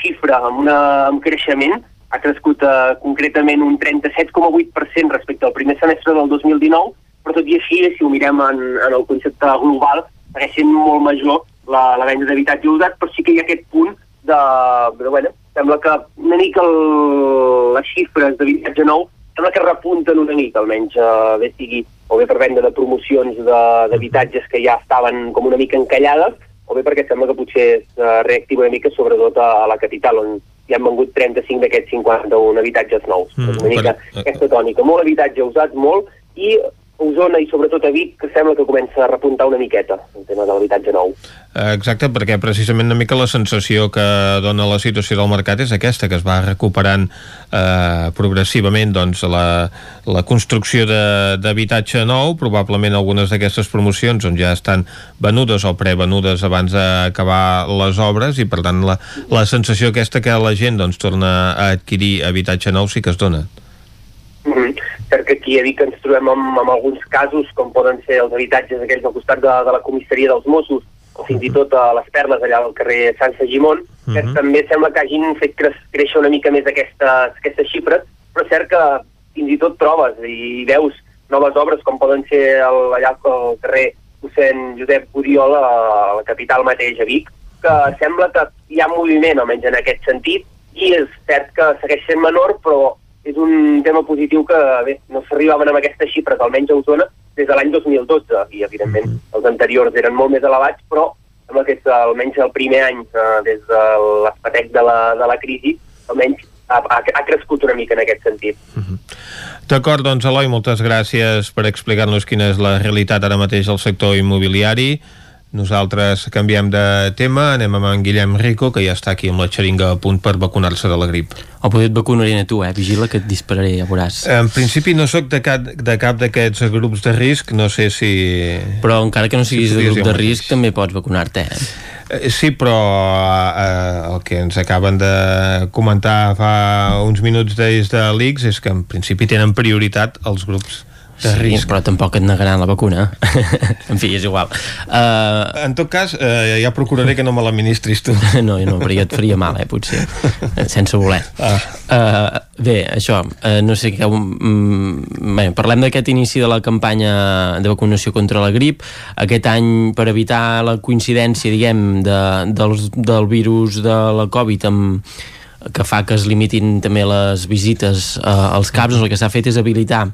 xifra amb, una, amb creixement, ha crescut uh, concretament un 37,8% respecte al primer semestre del 2019, però tot i així, si ho mirem en, en el concepte global, segueix sent molt major la, la venda d'habitatge usat, però sí que hi ha aquest punt de, de bueno, sembla que una mica el, les xifres d'habitatge nou sembla que repunten una mica, almenys eh, bé sigui o bé per venda de promocions d'habitatges que ja estaven com una mica encallades, o bé perquè sembla que potser es uh, reactiva una mica sobretot a, a la capital, on hi han vengut 35 d'aquests 51 habitatges nous. Mm, una mica per... aquesta tònica. Molt habitatge usat, molt, i Osona i sobretot a Vic, que sembla que comença a repuntar una miqueta el tema de l'habitatge nou. Exacte, perquè precisament una mica la sensació que dona la situació del mercat és aquesta, que es va recuperant eh, progressivament doncs, la, la construcció d'habitatge nou, probablement algunes d'aquestes promocions on ja estan venudes o prevenudes abans d'acabar les obres i per tant la, la sensació aquesta que la gent doncs, torna a adquirir habitatge nou sí que es dona. Mm -hmm. Cert que aquí a Vic ens trobem amb, amb alguns casos, com poden ser els habitatges aquells al costat de, de la comissaria dels Mossos, o fins i tot a les perles allà al carrer Sant Segimon, mm -hmm. que també sembla que hagin fet cre créixer una mica més aquestes, aquestes xifres, però cert que fins i tot trobes i veus noves obres com poden ser el, allà al carrer Mossèn Josep Oriol a la capital mateix, a Vic, que sembla que hi ha moviment, almenys en aquest sentit, i és cert que segueix sent menor, però és un tema positiu que bé, no s'arribaven amb aquestes xifres, almenys a Osona, des de l'any 2012, i evidentment mm -hmm. els anteriors eren molt més elevats, però sembla que és almenys el primer any eh, des de l'espatec de, la, de la crisi, almenys ha, ha, ha crescut una mica en aquest sentit. Mm -hmm. D'acord, doncs Eloi, moltes gràcies per explicar-nos quina és la realitat ara mateix del sector immobiliari. Nosaltres canviem de tema, anem amb en Guillem Rico, que ja està aquí amb la xeringa a punt per vacunar-se de la grip. O poder et vacunaré a tu, eh? Vigila que et dispararé, ja veuràs. En principi no sóc de cap, de cap d'aquests grups de risc, no sé si... Però encara que no siguis si de grup de risc, també pots vacunar-te, eh? eh? Sí, però eh, el que ens acaben de comentar fa uns minuts des de l'ICS és que en principi tenen prioritat els grups de sí, risc. però tampoc et negaran la vacuna. en fi, és igual. Uh... En tot cas, uh, ja procuraré que no me l'administris tu. no, no, perquè et faria mal, eh, potser. Sense voler. Ah. Uh, bé, això, uh, no sé què... Um, bé, parlem d'aquest inici de la campanya de vacunació contra la grip. Aquest any, per evitar la coincidència, diguem, de, del, del virus de la Covid amb que fa que es limitin també les visites uh, als CAPs, doncs el que s'ha fet és habilitar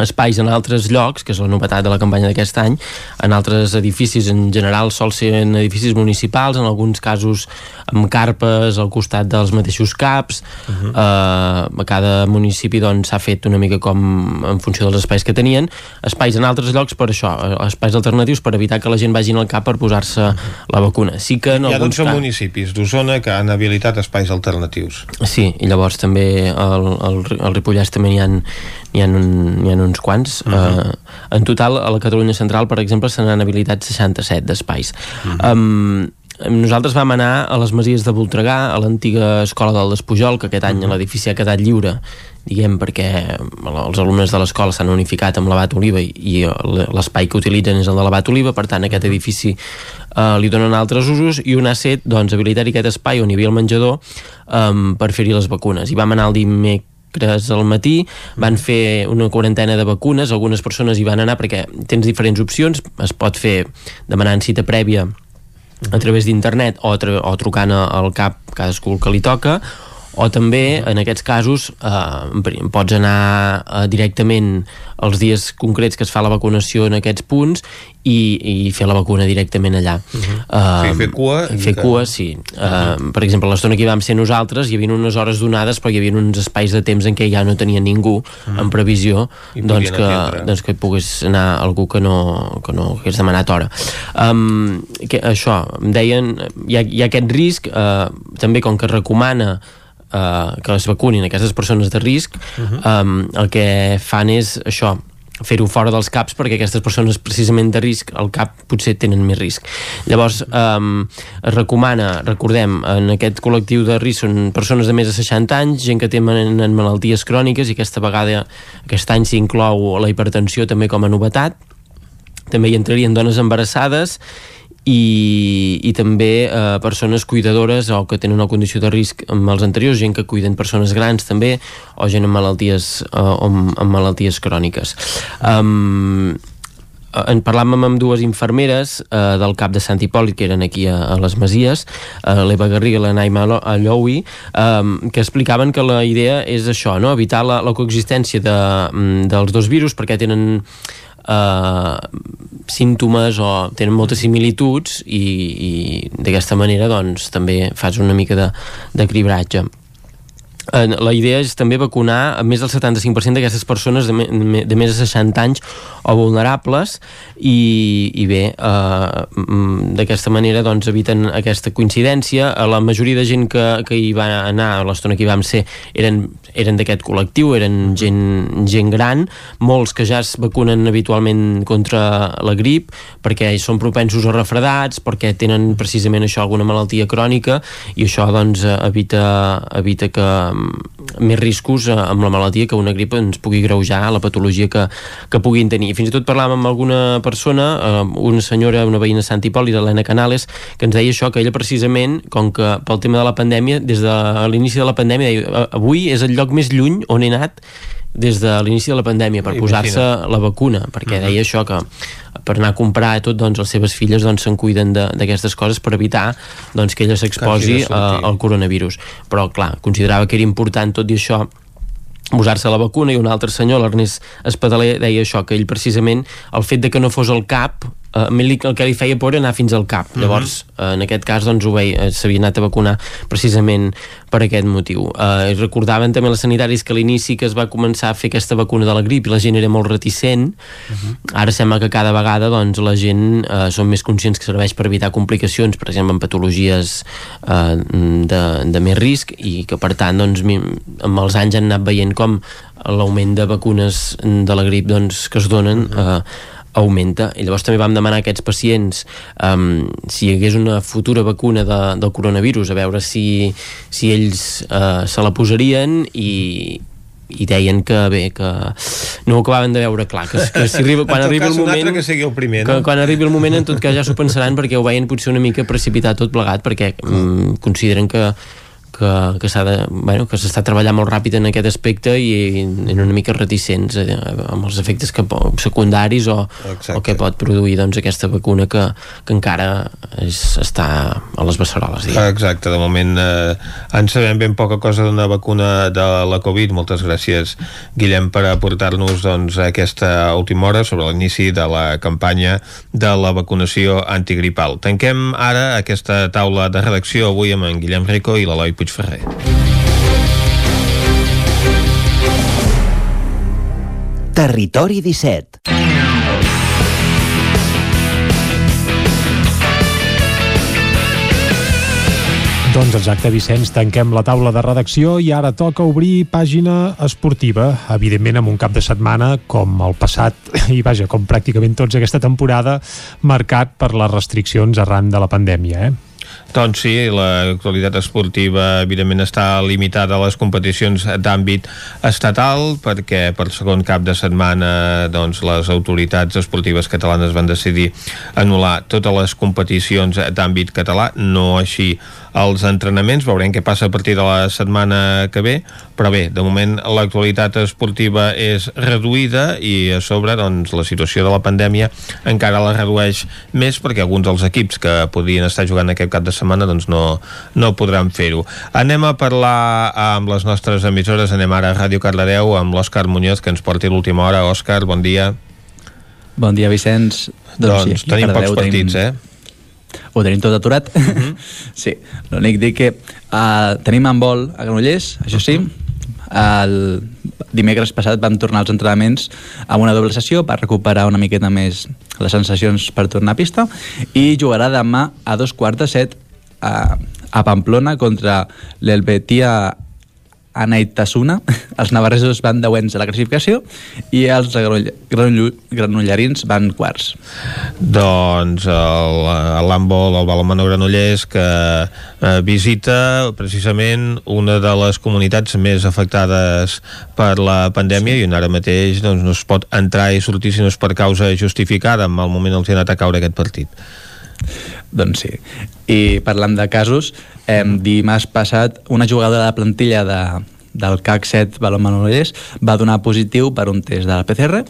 espais en altres llocs, que és la novetat de la campanya d'aquest any, en altres edificis en general sol ser en edificis municipals, en alguns casos amb carpes al costat dels mateixos CAPs uh -huh. eh, a cada municipi doncs s'ha fet una mica com en funció dels espais que tenien espais en altres llocs per això, eh, espais alternatius per evitar que la gent vagi al CAP per posar-se uh -huh. la vacuna. Sí que en Hi ha alguns 12 cas... municipis d'Osona que han habilitat espais alternatius. Sí, i llavors també al, al, al Ripollès també n'hi ha, n'hi ha, un, ha uns quants. Uh -huh. uh, en total, a la Catalunya Central, per exemple, se n'han habilitat 67 d'espais. Uh -huh. um, nosaltres vam anar a les Masies de Voltregà, a l'antiga escola del Despujol, que aquest any l'edifici ha quedat lliure, diguem, perquè els alumnes de l'escola s'han unificat amb l'abat Oliva i, l'espai que utilitzen és el de l'abat Oliva, per tant aquest edifici eh, li donen altres usos i un ha set doncs, habilitar aquest espai on hi havia el menjador um, per fer-hi les vacunes. I vam anar el dimecres al matí, van fer una quarantena de vacunes, algunes persones hi van anar perquè tens diferents opcions, es pot fer demanant cita prèvia a través d'internet o, o trucant al cap cadascú que li toca o també en aquests casos eh, pots anar eh, directament els dies concrets que es fa la vacunació en aquests punts i, i fer la vacuna directament allà. Uh -huh. Eh, sí, fer cua fer que- cua, sí. Uh, per exemple, l'estona que hi vam ser nosaltres hi havia unes hores donades però hi havia uns espais de temps en què ja no tenia ningú en previsió I doncs que, doncs que pogués anar algú que no, que no hagués demanat hora. Um, que, això, em deien hi ha, hi ha aquest risc uh, també com que recomana uh, que es vacunin aquestes persones de risc um, el que fan és això fer-ho fora dels caps perquè aquestes persones precisament de risc al cap potser tenen més risc. Llavors um, es recomana recordem, en aquest col·lectiu de risc són persones de més de 60 anys gent que tenen malalties cròniques i aquesta vegada aquest any s'inclou la hipertensió també com a novetat. També hi entrarien dones embarassades i, i també eh, persones cuidadores o que tenen una condició de risc amb els anteriors, gent que cuiden persones grans també, o gent amb malalties eh, o amb, amb malalties cròniques um, en parlàvem amb dues infermeres eh, del cap de Sant Hipòlit que eren aquí a, a les Masies eh, l'Eva Garriga i la Naima Alloui eh, que explicaven que la idea és això, no? evitar la, la coexistència de, mm, dels dos virus perquè tenen eh, símptomes o tenen moltes similituds i, i d'aquesta manera doncs també fas una mica de, de cribratge la idea és també vacunar a més del 75% d'aquestes persones de, me, de més de 60 anys o vulnerables i, i bé eh, mm, d'aquesta manera doncs eviten aquesta coincidència. Eh, la majoria de gent que, que hi va anar l'estona que hi vam ser eren, eren d'aquest col·lectiu, eren gent, gent gran, molts que ja es vacunen habitualment contra la grip perquè són propensos a refredats perquè tenen precisament això alguna malaltia crònica i això doncs eh, evita, evita que més riscos eh, amb la malaltia que una grip ens pugui greujar la patologia que, que puguin tenir. Fins i tot parlàvem amb alguna persona, eh, una senyora, una veïna Sant Hipòlit, Helena Canales, que ens deia això, que ella precisament, com que pel tema de la pandèmia, des de l'inici de la pandèmia, deia, "Eh, avui és el lloc més lluny on he anat des de l'inici de la pandèmia per posar-se la vacuna, perquè deia això que per anar a comprar i tot, doncs les seves filles doncs se'n cuiden de- d'aquestes coses per evitar doncs que ella s'exposi eh, al coronavirus. Però clar, considerava que era important tot i això posar-se la vacuna i un altre senyor, l'Ernest Espadaler, deia això, que ell precisament el fet de que no fos al cap a mi el que li feia por era anar fins al cap. Mhm. llavors eh, en aquest cas doncs ho veia eh, s'havia anat a vacunar precisament per aquest motiu. Eh, recordaven també els sanitaris que a l'inici que es va començar a fer aquesta vacuna de la grip i la gent era molt reticent. Ara sembla que cada vegada doncs, la gent eh, són més conscients que serveix per evitar complicacions, per exemple en patologies eh, de, de més risc i que per tant doncs, amb els anys han anat veient com l'augment de vacunes de la grip doncs, que es donen eh, augmenta i llavors també vam demanar a aquests pacients um, si hi hagués una futura vacuna de, del coronavirus a veure si, si ells uh, se la posarien i, i deien que bé, que no ho acabaven de veure clar, que, que si arriba, quan cas, el moment que sigui el primer, que no? quan arribi el moment en tot cas ja s'ho pensaran perquè ho veien potser una mica precipitat tot plegat perquè mm, consideren que, que, que s'ha de, bueno, que s'està treballant molt ràpid en aquest aspecte i, i una mica reticents eh, amb els efectes que, secundaris o, o que pot produir doncs, aquesta vacuna que, que encara és, està a les beceroles. Diguem. Exacte, de moment eh, en sabem ben poca cosa d'una vacuna de la Covid. Moltes gràcies, Guillem, per aportar-nos doncs, aquesta última hora sobre l'inici de la campanya de la vacunació antigripal. Tanquem ara aquesta taula de redacció avui amb en Guillem Rico i l'Eloi Puigferrer. Territori 17 Doncs exacte, Vicenç, tanquem la taula de redacció i ara toca obrir pàgina esportiva, evidentment amb un cap de setmana com el passat, i vaja, com pràcticament tots aquesta temporada, marcat per les restriccions arran de la pandèmia, eh? Doncs sí, l'actualitat esportiva evidentment està limitada a les competicions d'àmbit estatal perquè per segon cap de setmana doncs, les autoritats esportives catalanes van decidir anul·lar totes les competicions d'àmbit català, no així els entrenaments, veurem què passa a partir de la setmana que ve, però bé, de moment l'actualitat esportiva és reduïda i a sobre doncs, la situació de la pandèmia encara la redueix més perquè alguns dels equips que podien estar jugant aquest cap de setmana doncs no, no podran fer-ho. Anem a parlar amb les nostres emissores, anem ara a Ràdio Cardedeu amb l'Òscar Muñoz que ens porti l'última hora. Òscar, bon dia. Bon dia, Vicenç. Doncs, doncs sí, tenim pocs partits, tenim... eh? Ho tenim tot aturat. Mhm. -huh. sí, l'únic dic que uh, tenim en vol a Granollers, això sí, el dimecres passat vam tornar als entrenaments amb una doble sessió per recuperar una miqueta més les sensacions per tornar a pista i jugarà demà a dos quarts de set a, a Pamplona contra l'Helvetia Anaitasuna, els navarresos van deuents a la classificació i els granollarins van quarts. Doncs l'handbol, el balomano granollers que eh, visita precisament una de les comunitats més afectades per la pandèmia sí. i ara mateix doncs, no es pot entrar i sortir si no és per causa justificada en el moment els hi ha anat a caure aquest partit. Doncs sí. I parlant de casos, eh, dimarts passat una jugadora de plantilla de, del CAC 7 Balonmanollers va donar positiu per un test de la PCR.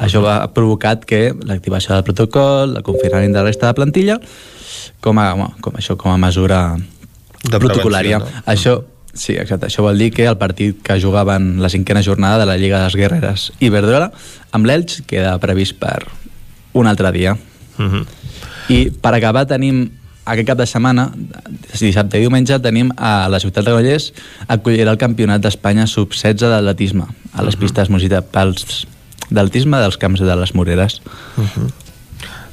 Això va provocat que l'activació del protocol, el confinament de la resta de plantilla, com a, com això, com a mesura de protocolària. No? Això, Sí, exacte. Això vol dir que el partit que jugaven la cinquena jornada de la Lliga de les Guerreres i Verdrola amb l'Elx queda previst per un altre dia. Uh mhm. -huh. I per acabar tenim aquest cap de setmana, dissabte i diumenge, tenim a la ciutat de Granollers acollirà el campionat d'Espanya sub-16 d'atletisme a les uh. -huh. pistes municipals d'atletisme dels camps de les Moreres. Uh. -huh.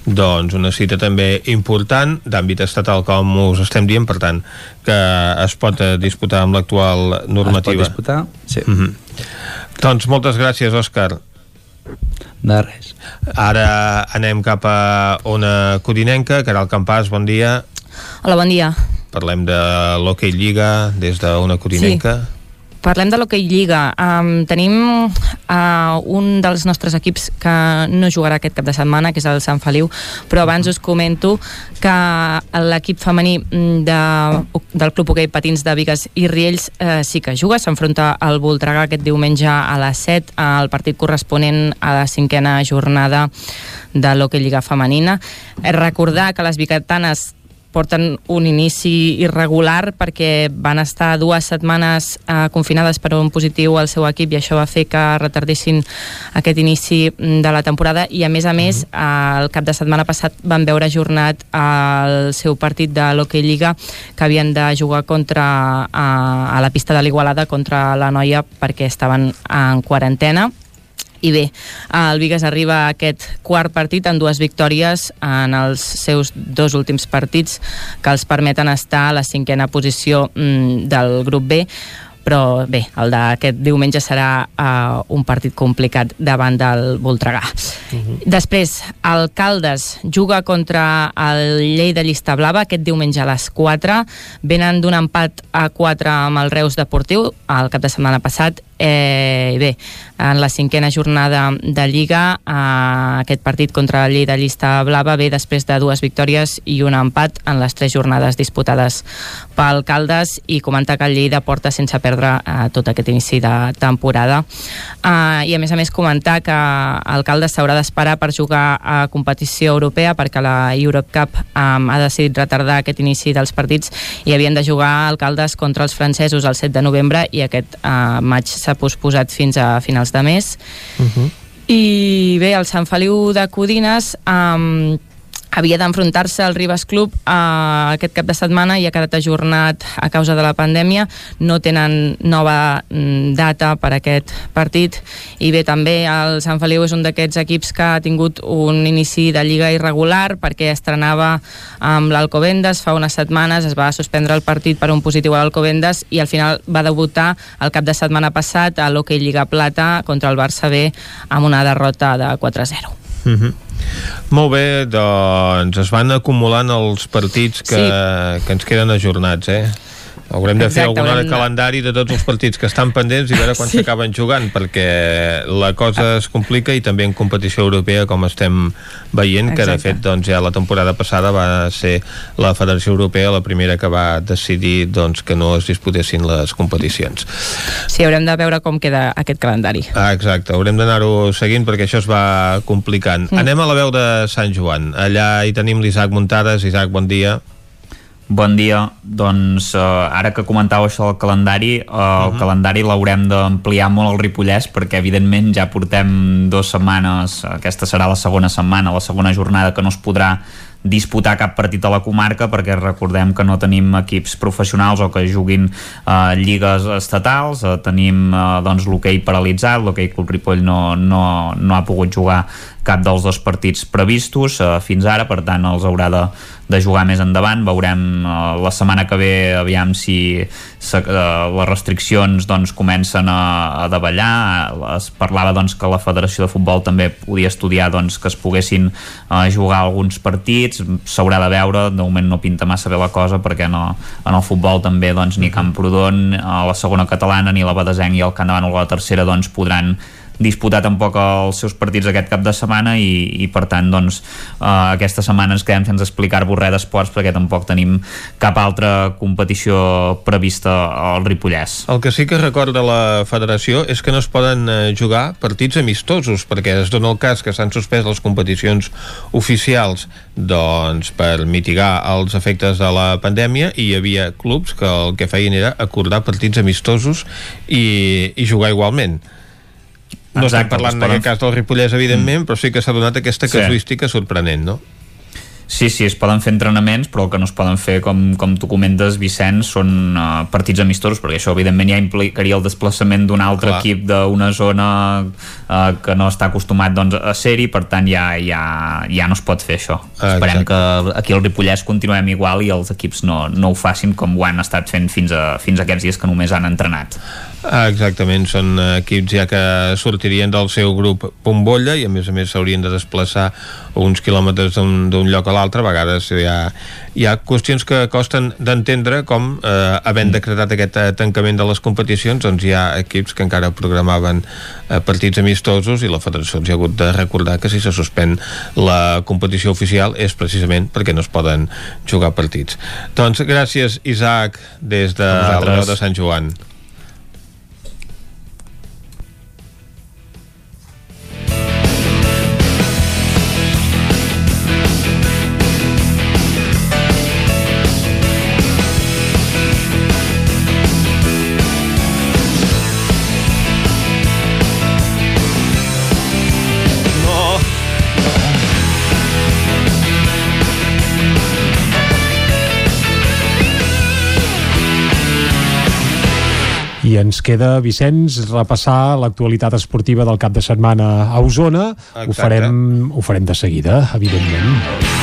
Doncs una cita també important d'àmbit estatal, com us estem dient, per tant, que es pot disputar amb l'actual normativa. Es pot disputar, sí. Uh -huh. Doncs moltes gràcies, Òscar. De res. Ara anem cap a Ona Codinenca, Caral Campàs, bon dia. Hola, bon dia. Parlem de l'Hockey Lliga des d'Ona Codinenca. Sí parlem de l'Hockey Lliga. Um, tenim uh, un dels nostres equips que no jugarà aquest cap de setmana, que és el Sant Feliu, però abans us comento que l'equip femení de, del Club Hockey Patins de Vigues i Riells uh, sí que juga, s'enfronta al Voltregà aquest diumenge a les 7, al partit corresponent a la cinquena jornada de l'Hockey Lliga femenina. Recordar que les bicatanes porten un inici irregular perquè van estar dues setmanes eh, confinades per un positiu al seu equip i això va fer que retardessin aquest inici de la temporada i a més a més mm -hmm. el cap de setmana passat van veure ajornat el seu partit de l'Hockey Lliga que havien de jugar contra a, a la pista de l'Igualada contra la noia perquè estaven en quarantena i bé, el Vigas arriba a aquest quart partit amb dues victòries en els seus dos últims partits que els permeten estar a la cinquena posició mm, del grup B però bé, el d'aquest diumenge serà uh, un partit complicat davant del Voltregà. Uh mhm. -huh. Després, el Caldes juga contra el Llei de Llista Blava aquest diumenge a les 4. Venen d'un empat a 4 amb el Reus Deportiu el cap de setmana passat Eh, bé, en la cinquena jornada de Lliga, eh, aquest partit contra el Lleida Llista Blava ve després de dues victòries i un empat en les tres jornades disputades pel Caldes i comentar que el Lleida porta sense perdre eh, tot aquest inici de temporada. Eh, I a més a més comentar que el Caldes s'haurà d'esperar per jugar a competició europea perquè la Europe Cup eh, ha decidit retardar aquest inici dels partits i havien de jugar al Caldes contra els francesos el 7 de novembre i aquest eh, maig s'ha posposat fins a finals de mes. Uh -huh. I bé, el Sant Feliu de Codines eh, havia d'enfrontar-se al Ribas Club eh, aquest cap de setmana i ha quedat ajornat a causa de la pandèmia. No tenen nova mm, data per aquest partit. I bé, també el Sant Feliu és un d'aquests equips que ha tingut un inici de lliga irregular perquè estrenava amb l'Alcobendes fa unes setmanes, es va suspendre el partit per un positiu a l'Alcobendes i al final va debutar el cap de setmana passat a l'Hockey Lliga Plata contra el Barça B amb una derrota de 4-0 Uh -huh. Molt bé, doncs es van acumulant els partits que, sí. que ens queden ajornats, eh? Haurem de fer Exacte, alguna hora de calendari de tots els partits que estan pendents i veure quan Sí. s'acaben jugant, perquè la cosa es complica i també en competició europea, com estem veient, que de Exacte. fet doncs, ja la temporada passada va ser la Federació Europea la primera que va decidir doncs, que no es disputessin les competicions. Sí, haurem de veure com queda aquest calendari. Ah, exacte, haurem d'anar-ho seguint perquè això es va complicant. Mm. Anem a la veu de Sant Joan. Allà hi tenim l'Isaac Muntades. Isaac, bon dia. Bon dia. Doncs eh, ara que comentàveu això del calendari, eh, el Mhm. calendari l'haurem d'ampliar molt al Ripollès perquè evidentment ja portem dues setmanes, aquesta serà la segona setmana, la segona jornada que no es podrà disputar cap partit a la comarca perquè recordem que no tenim equips professionals o que juguin eh, lligues estatals, eh, tenim eh, doncs l'hoquei paralitzat, l'hoquei Club Ripoll no, no, no ha pogut jugar cap dels dos partits previstos eh, fins ara, per tant els haurà de, de jugar més endavant, veurem eh, la setmana que ve aviam si se, eh, les restriccions doncs, comencen a, a davallar. Es parlava doncs, que la Federació de Futbol també podia estudiar doncs, que es poguessin eh, jugar alguns partits. S'haurà de veure, de moment no pinta massa bé la cosa perquè no, en el futbol també doncs, ni Camprodon, a la segona catalana ni la Badesenc i el Can Davant o la tercera doncs, podran disputar tampoc els seus partits aquest cap de setmana i, i per tant doncs, uh, aquesta setmana ens quedem sense explicar-vos res d'esports perquè tampoc tenim cap altra competició prevista al Ripollès. El que sí que recorda la federació és que no es poden eh, jugar partits amistosos perquè es dona el cas que s'han suspès les competicions oficials doncs per mitigar els efectes de la pandèmia i hi havia clubs que el que feien era acordar partits amistosos i, i jugar igualment. No Exacte, estem parlant es en poden- aquest cas del Ripollès, evidentment, mm. però sí que s'ha donat aquesta Sí. casuística sorprenent, no? Sí, sí, es poden fer entrenaments, però el que no es poden fer, com, com tu comentes, Vicenç, són uh, partits amistosos, perquè això, evidentment, ja implicaria el desplaçament d'un altre Clar. equip d'una zona uh, que no està acostumat doncs, a ser-hi, per tant, ja, ja, ja no es pot fer això. Ah, Esperem exacte. que aquí al Ripollès continuem igual i els equips no, no ho facin com ho han estat fent fins a, fins a aquests dies que només han entrenat. Ah, exactament, són equips ja que sortirien del seu grup bombolla i a més a més s'haurien de desplaçar uns quilòmetres d'un lloc a l'altre, a vegades hi ha, hi ha qüestions que costen d'entendre com eh, havent decretat aquest eh, tancament de les competicions, doncs hi ha equips que encara programaven eh, partits amistosos i la federació els ha hagut de recordar que si se suspèn la competició oficial és precisament perquè no es poden jugar partits. Doncs gràcies Isaac des de la de Sant Joan. I ens queda, Vicenç, repassar l'actualitat esportiva del cap de setmana a Osona. Ho Exacte. farem, ho farem de seguida, evidentment.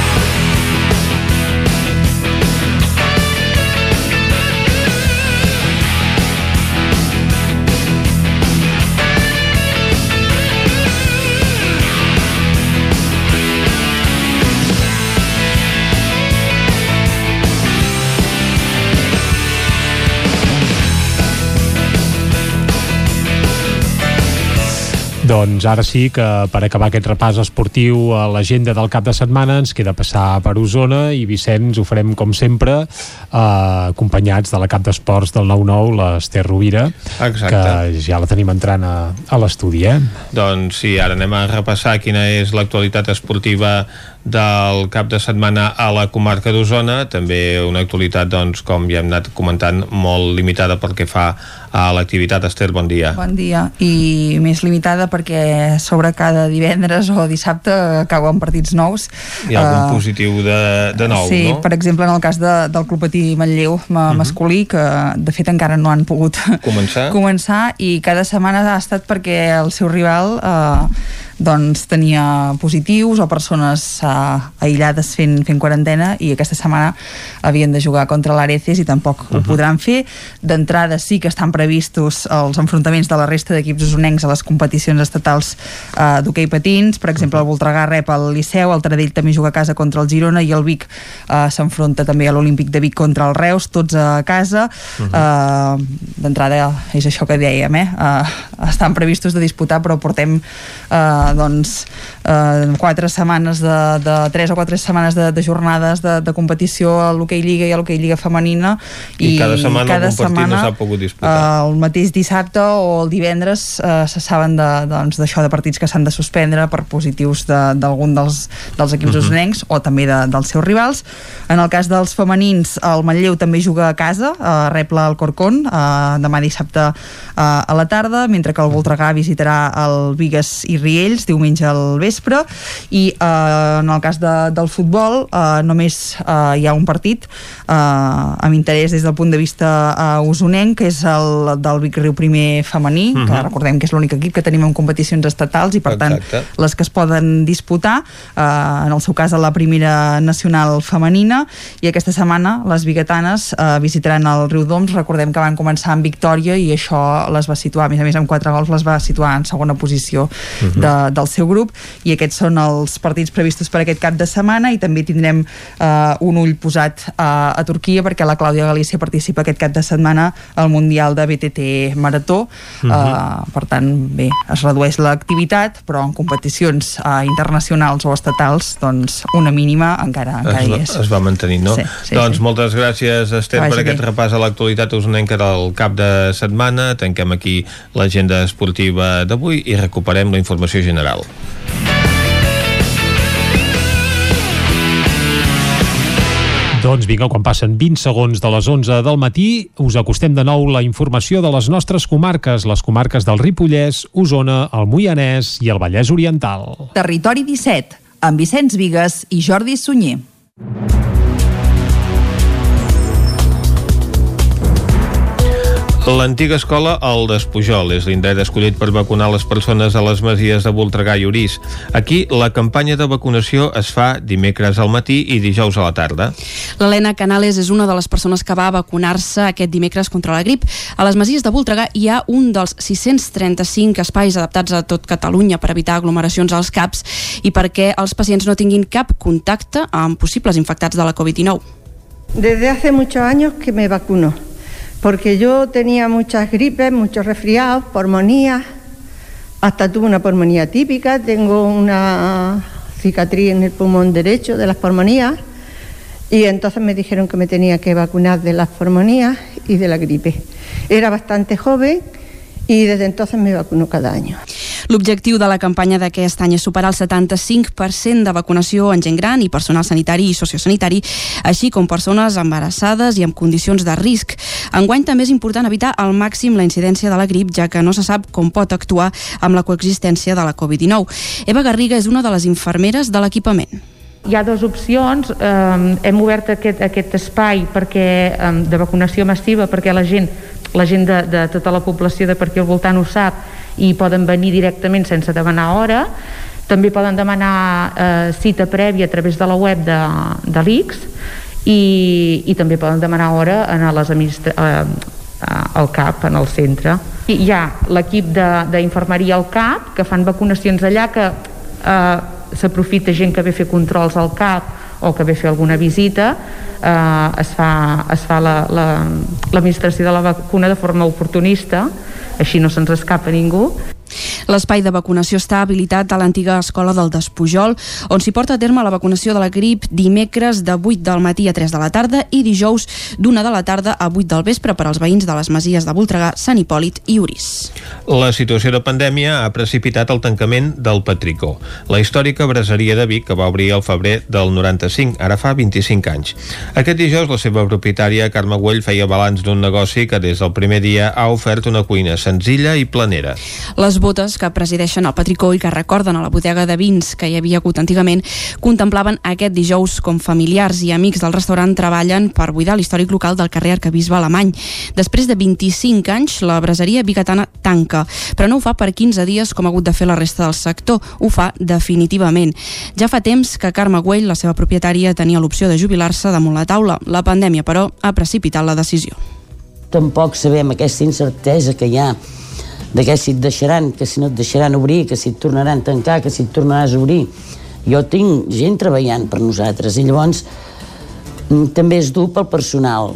Doncs ara sí que per acabar aquest repàs esportiu a l'agenda del cap de setmana ens queda passar per Osona i Vicenç ho farem com sempre eh, acompanyats de la cap d'esports del 9-9, l'Ester Rovira Exacte. que ja la tenim entrant a, a l'estudi eh? Doncs sí, ara anem a repassar quina és l'actualitat esportiva del cap de setmana a la comarca d'Osona, també una actualitat, doncs, com ja hem anat comentant, molt limitada pel que fa a l'activitat. Esther, bon dia. Bon dia, i més limitada perquè sobre cada divendres o dissabte cauen partits nous. Hi ha algun Eh, positiu de, de nou, sí, no? per exemple, en el cas de, del Club Patí Manlleu ma, Mhm. masculí, que de fet encara no han pogut Començar? començar i cada setmana ha estat perquè el seu rival eh, doncs tenia positius o persones eh, aïllades fent, fent quarantena i aquesta setmana havien de jugar contra l'Areces i tampoc ho podran fer. D'entrada sí que estan previstos els enfrontaments de la resta d'equips usonencs a les competicions estatals eh, d'hoquei patins. Per exemple, el Voltregà rep el Liceu, el Taradell també juga a casa contra el Girona i el Vic eh, s'enfronta també a l'Olímpic de Vic contra el Reus, tots a casa. eh, D'entrada és això que dèiem, eh? eh? Estan previstos de disputar, però portem eh, doncs eh, quatre setmanes de, de tres o quatre setmanes de, de jornades de, de competició a l'hoquei Lliga i a l'hoquei Lliga femenina I cada setmana algun partit no s'ha pogut disputar. eh, el mateix dissabte o el divendres eh, se saben d'això de, doncs, de partits que s'han de suspendre per positius de- d'algun dels, dels equips Mhm. uh -huh. o també de, dels seus rivals. En el cas dels femenins, el Manlleu també juga a casa, eh, rep el Corcón eh, demà dissabte eh, a la tarda, mentre que el Voltregà visitarà el Vigues i Riells diumenge al vespre i eh, en el cas de, del futbol eh, només eh, hi ha un partit eh, amb interès des del punt de vista eh, usonenc, que és el del Vic Riu primer femení, que Mhm. recordem que és l'únic equip que tenim en competicions estatals i per tant Exacte. les que es poden disputar eh, en el seu cas a la primera nacional femenina i aquesta setmana les biguetanes eh, visitaran el Riu Doms recordem que van començar amb victòria i això les va situar, a més a més amb quatre gols les va situar en segona posició Mhm. de, del seu grup i aquests són els partits previstos per aquest cap de setmana i també tindrem eh, un ull posat a, a Turquia perquè la Clàudia Galícia participa aquest cap de setmana al Mundial de BTT Marató Mhm. eh, per tant bé, es redueix l'activitat però en competicions eh, internacionals o estatals doncs una mínima encara, encara es, hi és es va mantenint, no? Sí, sí, doncs sí. moltes gràcies, Esther, Que per vagi aquest bé. repàs a l'actualitat usonenca del cap de setmana. Tanquem aquí l'agenda esportiva d'avui i recuperem la informació general. Doncs vinga, quan passen 20 segons de les 11 del matí, us acostem de nou la informació de les nostres comarques, les comarques del Ripollès, Osona, el Moianès i el Vallès Oriental. Territori 17, amb Vicenç Vigues i Jordi Sunyer. L'antiga escola El Despujol és l'indret escollit per vacunar les persones a les masies de Voltregà i Orís. Aquí la campanya de vacunació es fa dimecres al matí i dijous a la tarda. L'Helena Canales és una de les persones que va vacunar-se aquest dimecres contra la grip. A les Masies de Voltregà hi ha un dels 635 espais adaptats a tot Catalunya per evitar aglomeracions als CAPs i perquè els pacients no tinguin cap contacte amb possibles infectats de la Covid-19. Desde hace muchos años que me vacuno, porque yo tenía muchas gripes, muchos resfriados, pulmonías, hasta tuve una pulmonía típica, tengo una cicatriz en el pulmón derecho de las pulmonías y entonces me dijeron que me tenía que vacunar de las pulmonías y de la gripe. Era bastante joven y desde entonces me vacuno cada año. L'objectiu de la campanya d'aquest any és superar el 75% de vacunació en gent gran i personal sanitari i sociosanitari, així com persones embarassades i amb condicions de risc. Enguany també és important evitar al màxim la incidència de la grip, ja que no se sap com pot actuar amb la coexistència de la Covid-19. Eva Garriga és una de les infermeres de l'equipament. Hi ha dues opcions. Eh, hem obert aquest, aquest espai perquè, eh, de vacunació massiva perquè la gent, la gent de, de tota la població de per aquí al voltant ho sap i poden venir directament sense demanar hora. També poden demanar eh, cita prèvia a través de la web de, de l'ICS i, i també poden demanar hora en les administra eh, al CAP, en el centre. I hi ha l'equip d'infermeria al CAP que fan vacunacions allà que eh, s'aprofita gent que ve a fer controls al CAP o que ve a fer alguna visita eh, es fa, es fa la- la- l'administració la, de la vacuna de forma oportunista així no se'ns escapa ningú L'espai de vacunació està habilitat a l'antiga escola del Despujol, on s'hi porta a terme la vacunació de la grip dimecres de 8 del matí a 3 de la tarda i dijous d'una de la tarda a 8 del vespre per als veïns de les masies de Voltregà, Sant Hipòlit i Uris. La situació de pandèmia ha precipitat el tancament del Patricó, la històrica braseria de Vic que va obrir al febrer del 95, ara fa 25 anys. Aquest dijous la seva propietària, Carme Güell, feia balanç d'un negoci que des del primer dia ha ofert una cuina senzilla i planera. Les botes que presideixen el Patricó i que recorden a la bodega de vins que hi havia hagut antigament contemplaven aquest dijous com familiars i amics del restaurant treballen per buidar l'històric local del carrer Arcabisbe Alemany. Després de 25 anys, la braseria biguetana tanca, però no ho fa per 15 dies com ha hagut de fer la resta del sector, ho fa definitivament. Ja fa temps que Carme Güell, la seva propietària, tenia l'opció de jubilar-se damunt la taula. La pandèmia, però, ha precipitat la decisió. Tampoc sabem aquesta incertesa que hi ha de què si et deixaran, que si no et deixaran obrir, que si et tornaran a tancar, que si et tornaràs a obrir. Jo tinc gent treballant per nosaltres i llavors mm, també és dur pel personal.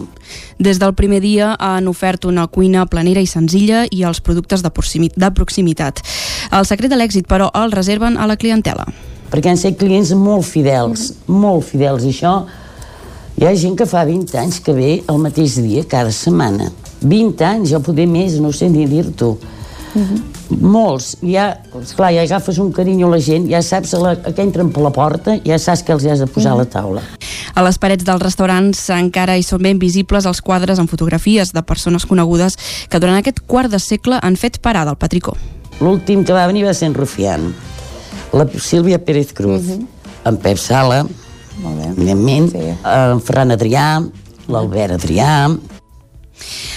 Des del primer dia han ofert una cuina planera i senzilla i els productes de, de proximitat. El secret de l'èxit, però, el reserven a la clientela. Perquè han set clients molt fidels, molt fidels, i això hi ha gent que fa 20 anys que ve el mateix dia, cada setmana. 20 anys, jo poder més, no sé ni dir-t'ho. Uh -huh. Molts, ja, esclar, ja agafes un carinyo a la gent, ja saps a la, a que entren per la porta, ja saps que els has de posar uh -huh. a la taula. A les parets dels restaurants encara hi són ben visibles els quadres amb fotografies de persones conegudes que durant aquest quart de segle han fet parada al Patricó. L'últim que va venir va ser en Rufián, la Sílvia Pérez Cruz, uh -huh. en Pep Sala, Molt bé. evidentment, sí. en Ferran Adrià, l'Albert Adrià,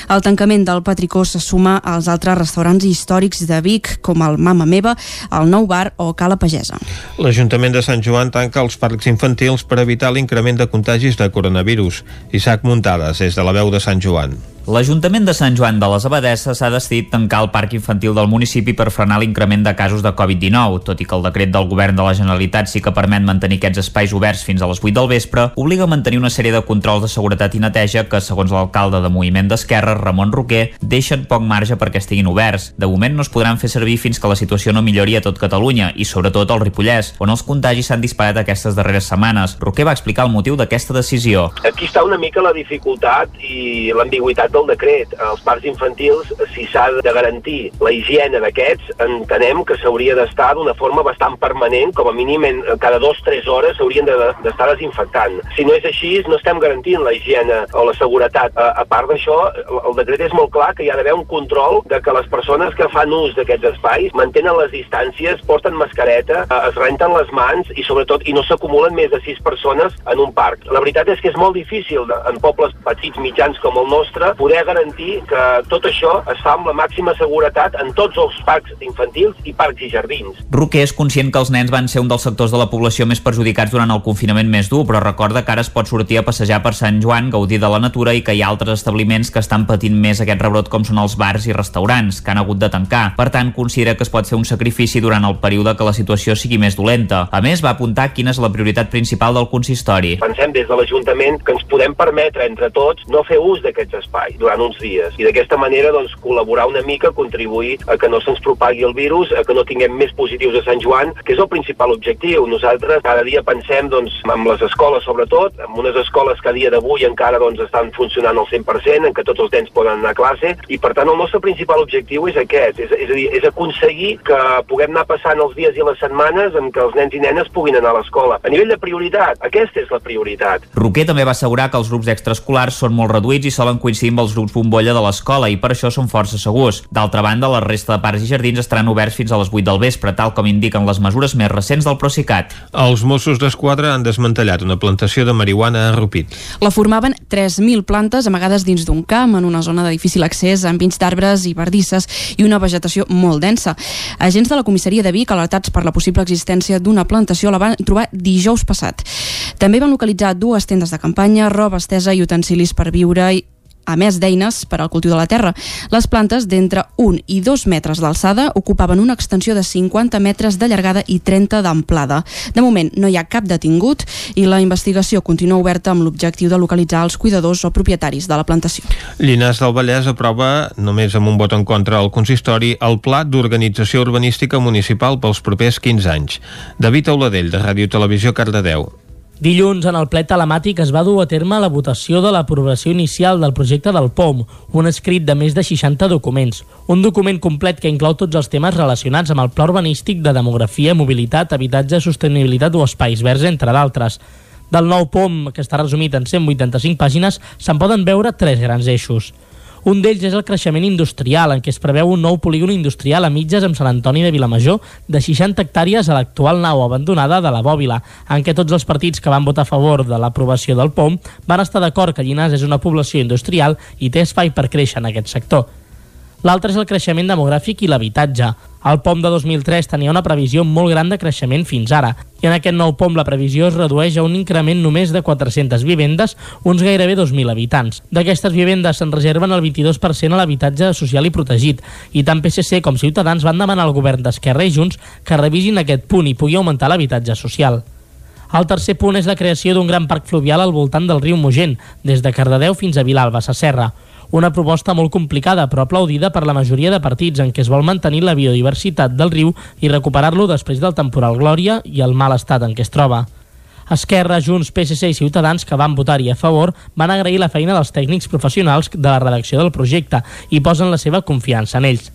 el tancament del Patricó se suma als altres restaurants històrics de Vic, com el Mama Meva, el Nou Bar o Cala Pagesa. L'Ajuntament de Sant Joan tanca els parcs infantils per evitar l'increment de contagis de coronavirus. Isaac Muntades, des de la veu de Sant Joan. L'Ajuntament de Sant Joan de les Abadesses ha decidit tancar el parc infantil del municipi per frenar l'increment de casos de Covid-19, tot i que el decret del govern de la Generalitat sí que permet mantenir aquests espais oberts fins a les 8 del vespre, obliga a mantenir una sèrie de controls de seguretat i neteja que, segons l'alcalde de Moviment d'Esquerra, Ramon Roquer, deixen poc marge perquè estiguin oberts. De moment no es podran fer servir fins que la situació no millori a tot Catalunya i sobretot al Ripollès, on els contagis s'han disparat aquestes darreres setmanes. Roquer va explicar el motiu d'aquesta decisió. Aquí està una mica la dificultat i l'ambigüitat del decret. Els parcs infantils, si s'ha de garantir la higiene d'aquests, entenem que s'hauria d'estar d'una forma bastant permanent, com a mínim en, cada dos o tres hores s'haurien d'estar de, desinfectant. Si no és així, no estem garantint la higiene o la seguretat. A, a part d'això, el decret és molt clar que hi ha d'haver un control de que les persones que fan ús d'aquests espais mantenen les distàncies, porten mascareta, eh, es renten les mans i sobretot i no s'acumulen més de sis persones en un parc. La veritat és que és molt difícil en pobles petits, mitjans com el nostre poder garantir que tot això es fa amb la màxima seguretat en tots els parcs infantils i parcs i jardins. Roquer és conscient que els nens van ser un dels sectors de la població més perjudicats durant el confinament més dur, però recorda que ara es pot sortir a passejar per Sant Joan, gaudir de la natura i que hi ha altres establiments que estan patint més aquest rebrot com són els bars i restaurants, que han hagut de tancar. Per tant, considera que es pot fer un sacrifici durant el període que la situació sigui més dolenta. A més, va apuntar quina és la prioritat principal del consistori. Pensem des de l'Ajuntament que ens podem permetre entre tots no fer ús d'aquests espais durant uns dies i d'aquesta manera doncs, col·laborar una mica, contribuir a que no se'ns propagui el virus, a que no tinguem més positius a Sant Joan, que és el principal objectiu. Nosaltres cada dia pensem doncs, amb les escoles sobretot, amb unes escoles que a dia d'avui encara doncs, estan funcionant al 100%, en què tots els nens poden anar a classe, i per tant el nostre principal objectiu és aquest, és, és a dir, és aconseguir que puguem anar passant els dies i les setmanes en què els nens i nenes puguin anar a l'escola. A nivell de prioritat, aquesta és la prioritat. Roquer també va assegurar que els grups extraescolars són molt reduïts i solen coincidir amb els grups bombolla de l'escola i per això són força segurs. D'altra banda, la resta de parcs i jardins estaran oberts fins a les 8 del vespre, tal com indiquen les mesures més recents del Procicat. Els Mossos d'Esquadra han desmantellat una plantació de marihuana a Rupit. La formaven 3.000 plantes amagades dins d'un camp en una zona de difícil accés amb vins d'arbres i bardisses i una vegetació molt densa. Agents de la comissaria de Vic, alertats per la possible existència d'una plantació, la van trobar dijous passat. També van localitzar dues tendes de campanya, roba estesa i utensilis per viure i a més d'eines per al cultiu de la terra. Les plantes d'entre 1 i 2 metres d'alçada ocupaven una extensió de 50 metres de llargada i 30 d'amplada. De moment no hi ha cap detingut i la investigació continua oberta amb l'objectiu de localitzar els cuidadors o propietaris de la plantació. Llinars del Vallès aprova, només amb un vot en contra al consistori, el Pla d'Organització Urbanística Municipal pels propers 15 anys. David Auladell, de Ràdio Televisió, Cardedeu. Dilluns, en el ple telemàtic es va dur a terme la votació de l'aprovació inicial del projecte del POM, un escrit de més de 60 documents. Un document complet que inclou tots els temes relacionats amb el pla urbanístic de demografia, mobilitat, habitatge, sostenibilitat o espais verds, entre d'altres. Del nou POM, que està resumit en 185 pàgines, se'n poden veure tres grans eixos. Un d'ells és el creixement industrial, en què es preveu un nou polígon industrial a mitges amb Sant Antoni de Vilamajor de 60 hectàrees a l'actual nau abandonada de la Bòbila, en què tots els partits que van votar a favor de l'aprovació del POM van estar d'acord que Llinars és una població industrial i té espai per créixer en aquest sector. L'altre és el creixement demogràfic i l'habitatge. El POM de 2003 tenia una previsió molt gran de creixement fins ara, i en aquest nou POM la previsió es redueix a un increment només de 400 vivendes, uns gairebé 2.000 habitants. D'aquestes vivendes se'n reserven el 22% a l'habitatge social i protegit, i tant PSC com Ciutadans van demanar al govern d'Esquerra i Junts que revisin aquest punt i pugui augmentar l'habitatge social. El tercer punt és la creació d'un gran parc fluvial al voltant del riu Mogent, des de Cardedeu fins a Vilalba, a Serra. Una proposta molt complicada però aplaudida per la majoria de partits en què es vol mantenir la biodiversitat del riu i recuperar-lo després del temporal Glòria i el mal estat en què es troba. Esquerra, Junts, PSC i Ciutadans, que van votar-hi a favor, van agrair la feina dels tècnics professionals de la redacció del projecte i posen la seva confiança en ells.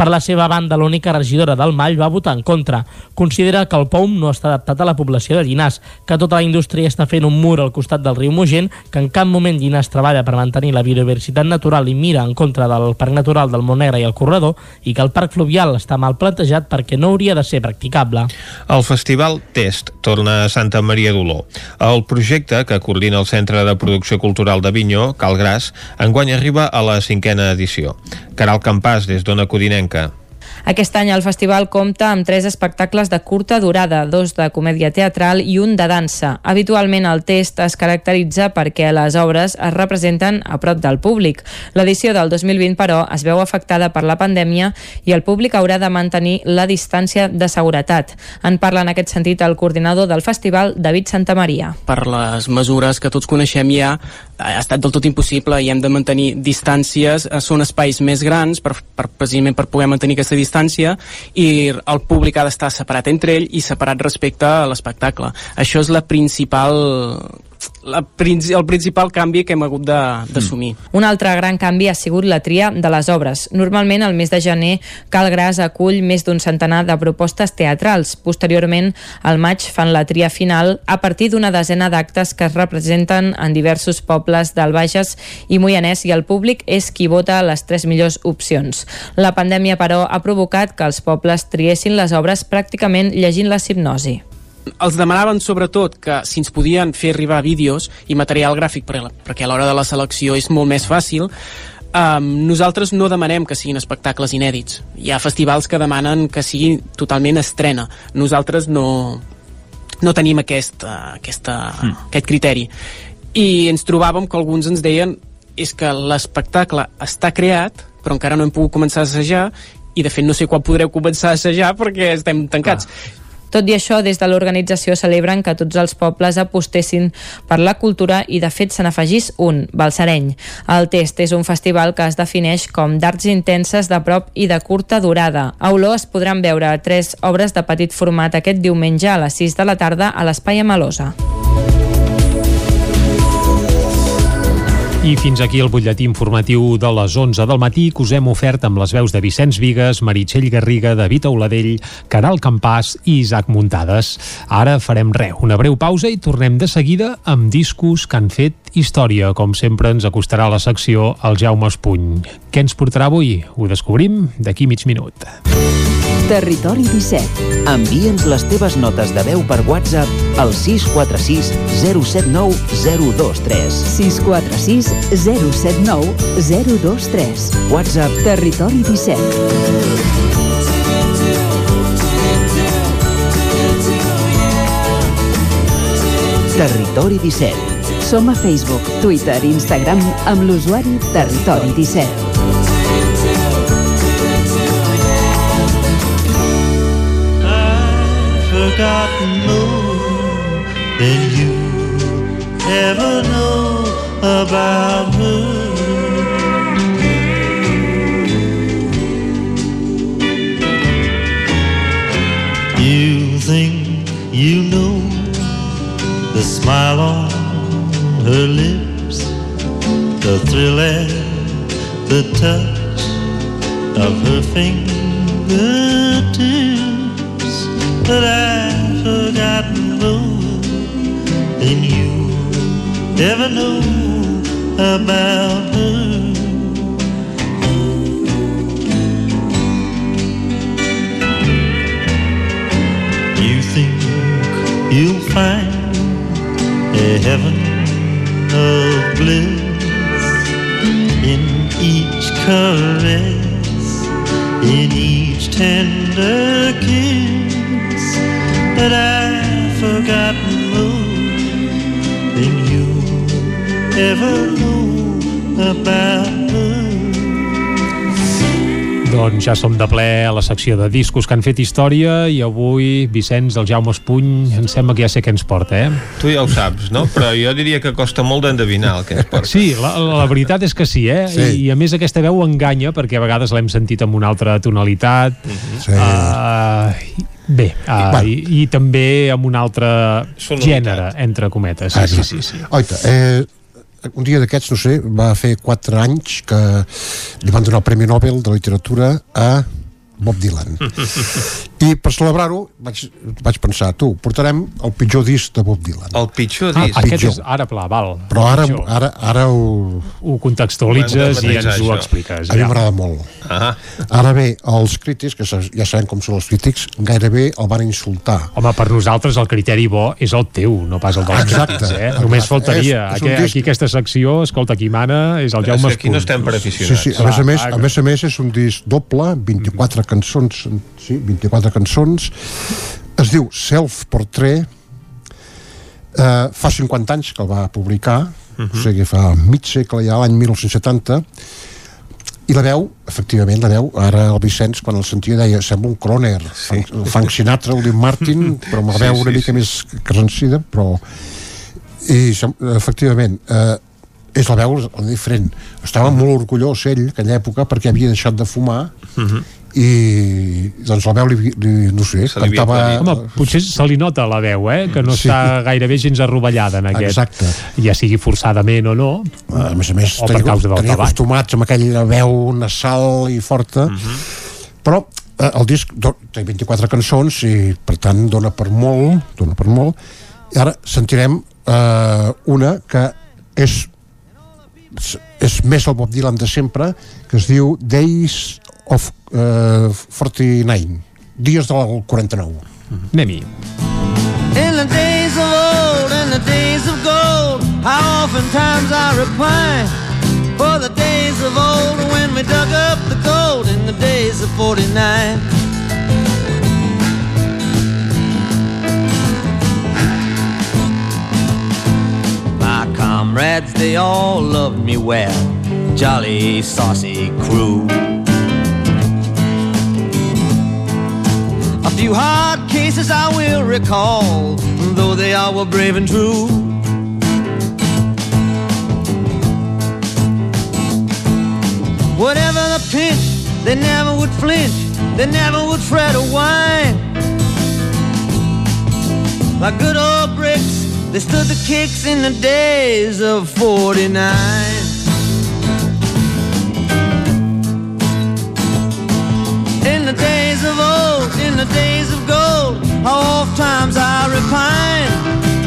Per la seva banda, l'única regidora del Mall va votar en contra. Considera que el POUM no està adaptat a la població de Llinars, que tota la indústria està fent un mur al costat del riu Mogent, que en cap moment Llinars treballa per mantenir la biodiversitat natural i mira en contra del Parc Natural del Montnegre i el Corredor, i que el Parc Fluvial està mal plantejat perquè no hauria de ser practicable. El Festival Test torna a Santa Maria d'Oló. El projecte, que coordina el Centre de Producció Cultural de Vinyó, Calgràs, enguany arriba a la cinquena edició. Caral Campàs, des d'Ona Codinenca. Тимошенко. Aquest any el festival compta amb tres espectacles de curta durada, dos de comèdia teatral i un de dansa. Habitualment el test es caracteritza perquè les obres es representen a prop del públic. L'edició del 2020, però, es veu afectada per la pandèmia i el públic haurà de mantenir la distància de seguretat. En parla en aquest sentit el coordinador del festival, David Santamaria. Per les mesures que tots coneixem ja, ha estat del tot impossible i hem de mantenir distàncies, són espais més grans per, per precisament per poder mantenir aquesta distància i el públic ha d'estar separat entre ell i separat respecte a l'espectacle. Això és la principal la, el principal canvi que hem hagut d'assumir. Mm. Un altre gran canvi ha sigut la tria de les obres. Normalment, al mes de gener, Calgras acull més d'un centenar de propostes teatrals. Posteriorment, al maig fan la tria final a partir d'una desena d'actes que es representen en diversos pobles del Bages i Moianès i el públic és qui vota les tres millors opcions. La pandèmia, però, ha provocat que els pobles triessin les obres pràcticament llegint la hipnosi els demanaven sobretot que si ens podien fer arribar vídeos i material gràfic perquè a l'hora de la selecció és molt més fàcil um, nosaltres no demanem que siguin espectacles inèdits hi ha festivals que demanen que sigui totalment estrena nosaltres no, no tenim aquest, uh, aquesta, mm. aquest criteri i ens trobàvem que alguns ens deien és que l'espectacle està creat però encara no hem pogut començar a assajar i de fet no sé quan podreu començar a assajar perquè estem tancats. Ah. Tot i això, des de l'organització celebren que tots els pobles apostessin per la cultura i, de fet, se n'afegís un, Balsareny. El Test és un festival que es defineix com d'arts intenses de prop i de curta durada. A Oló es podran veure tres obres de petit format aquest diumenge a les 6 de la tarda a l'Espai Amalosa. I fins aquí el butlletí informatiu de les 11 del matí que us hem ofert amb les veus de Vicenç Vigues, Meritxell Garriga, David Auladell, Caral Campàs i Isaac Muntades. Ara farem res, una breu pausa i tornem de seguida amb discos que han fet història. Com sempre ens acostarà la secció el Jaume Espuny. Què ens portarà avui? Ho descobrim d'aquí mig minut. Territori 17. Envia'ns les teves notes de veu per WhatsApp al 646 079 023. 646 079 023. WhatsApp Territori 17. Territori 17 Som a Facebook, Twitter i Instagram amb l'usuari Territori 17. forgotten more than you ever know about her. You think you know the smile on her lips, the thrill and the touch of her fingertips but I've forgotten more than you ever know about her. You think you'll find a heaven of bliss in each caress, in each tender kiss but I've forgotten more than you ever know about. Doncs ja som de ple a la secció de discos que han fet història i avui, Vicenç, el Jaume Espuny, em sembla que ja sé què ens porta, eh? Tu ja ho saps, no? Però jo diria que costa molt d'endevinar el que ens porta. Sí, la, la veritat és que sí, eh? Sí. I, I a més aquesta veu enganya perquè a vegades l'hem sentit amb una altra tonalitat. Sí. Uh, bé, uh, Bueno. i, i també amb un altre Sonoritat. gènere, entre cometes. Sí, sí, sí, sí. Oita, eh, un dia d'aquests, no sé, va fer 4 anys que li van donar el Premi Nobel de Literatura a Bob Dylan. I per celebrar-ho vaig, vaig pensar, tu, portarem el pitjor disc de Bob Dylan. El pitjor Ah, disc. aquest pitjor. és ara pla, val. Però ara, ara, ara ho, Ho contextualitzes Ho i ens ho matisar, expliques. a mi Ja. m'agrada molt. Ah, Ara bé, els crítics, que ja sabem com són els crítics, gairebé el van insultar. Home, per nosaltres el criteri bo és el teu, no pas el dels Exacte, crítics, eh? exacte. Només faltaria. És- és aquí, disc- aquí aquesta secció, escolta, qui mana és el Jaume que aquí no estem per Sí, aficionats. sí, a més a més, a més a més és un disc doble, 24 cançons, sí, 24 cançons. Es diu Self Portrait. Eh, fa 50 anys que el va publicar, o sigui, fa mig segle ja, l'any 1970, i la veu, efectivament, la veu, ara el Vicenç, quan el sentia, deia, sembla un Croner, sí. Frank Sinatra, el Dean Martin, però amb la Sí, veu sí, una mica sí. més carrencida, però... I, efectivament, eh, és la veu diferent. Estava molt orgullós ell, en aquella època, perquè havia deixat de fumar, i doncs la veu li, li no sé, Se li cantava Home, potser se li nota la veu, eh? Que no Sí. està gairebé gens arrovellada en aquest. Exacte. Ja sigui forçadament o no. a més a més o tenia, causa del tenia acostumats amb aquella veu nasal i forta però eh, el disc do, té 24 cançons i per tant dona per molt dona per molt i ara sentirem eh, una que és és més el Bob Dylan de sempre que es diu Days of eh, 49 Dies del 49 Anem-hi. In the days of old and the days of gold, how oftentimes I repine for the days of old when we dug up the gold in the days of 49. My comrades, they all loved me well, jolly, saucy crew. A few hard cases I will recall, though they all were brave and true. Whatever the pinch, they never would flinch, they never would fret or whine. Like good old bricks, they stood the kicks in the days of 49. In the days of old, the days of gold, how oft times I repine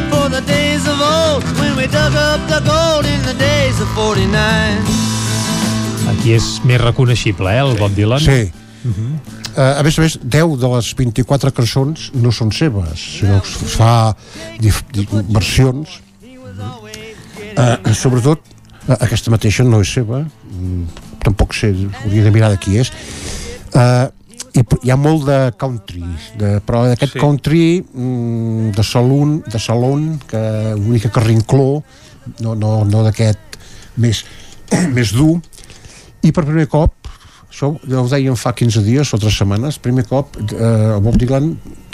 for the days of old when we dug up the gold in the days of 49. Aquí és més reconeixible, eh, el Bob Dylan. Sí. Uh, a més a més, 10 de les 24 cançons no són seves, sinó que es fa versions. Uh, sobretot, uh, aquesta mateixa no és seva, mm, tampoc sé, hauria de mirar de qui és. Uh, i hi ha molt de country, de, però d'aquest Sí. country mm, de salon, de salon, que una mica carrincló, no, no, no d'aquest més, més dur i per primer cop això ja ho deien fa 15 dies o 3 setmanes primer cop eh, Bob Dylan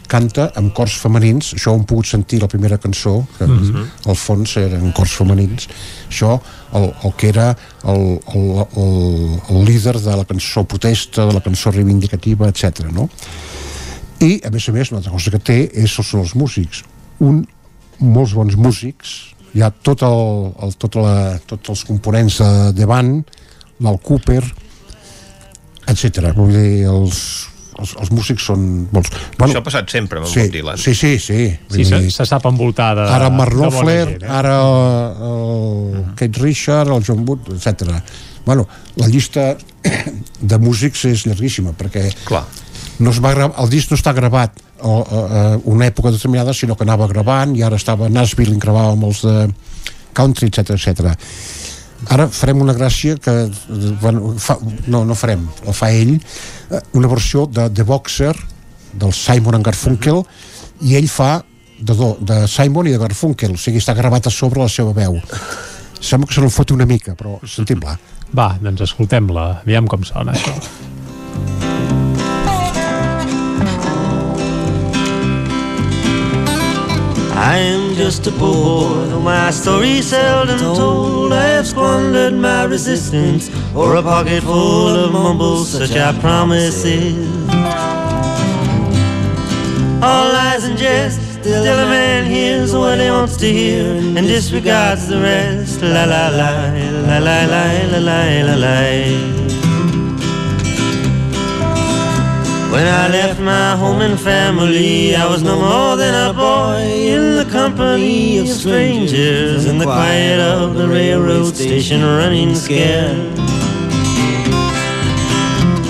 canta amb cors femenins això ho hem pogut sentir la primera cançó que mm -hmm. al fons eren cors femenins això, el, el que era el, el, el, el líder de la cançó protesta, de la cançó reivindicativa, etc. no? i a més a més una altra cosa que té és, són els músics un, molts bons músics hi ha tot el, el, tot la, tots els components de, de band l'Al Cooper etc. Vull dir, els, els, els músics són bons. Bueno, Això ha passat sempre amb el sí, Bob Dylan. Sí, sí, sí. Sí, se, se sap envoltar de, Ara Mark Knopfler, eh? ara el Kate Richard, el John Wood, etc. Bueno, la llista de músics és llarguíssima, perquè Clar. no es va gravar, el disc no està gravat a, a, a una època determinada, sinó que anava gravant i ara estava Nashville i gravava amb els de country, etc etc. Ara farem una gràcia que bueno, fa, no, no farem, la fa ell eh, una versió de The Boxer del Simon and Garfunkel i ell fa de, do, de Simon i de Garfunkel, o sigui, està gravat a sobre la seva veu. Sembla que se n'en fot una mica però sentim-la. Va, doncs escoltem-la, aviam com sona això. I am just a poor boy, though my story seldom told. I have squandered my resistance or a pocket full of mumbles, such are promises. All lies and jest, still a man hears what he wants to hear and disregards the rest. La la la, la la la, la la la la. When I left my home and family, I was no more than a boy in the company of strangers in the quiet of the railroad station, running scared.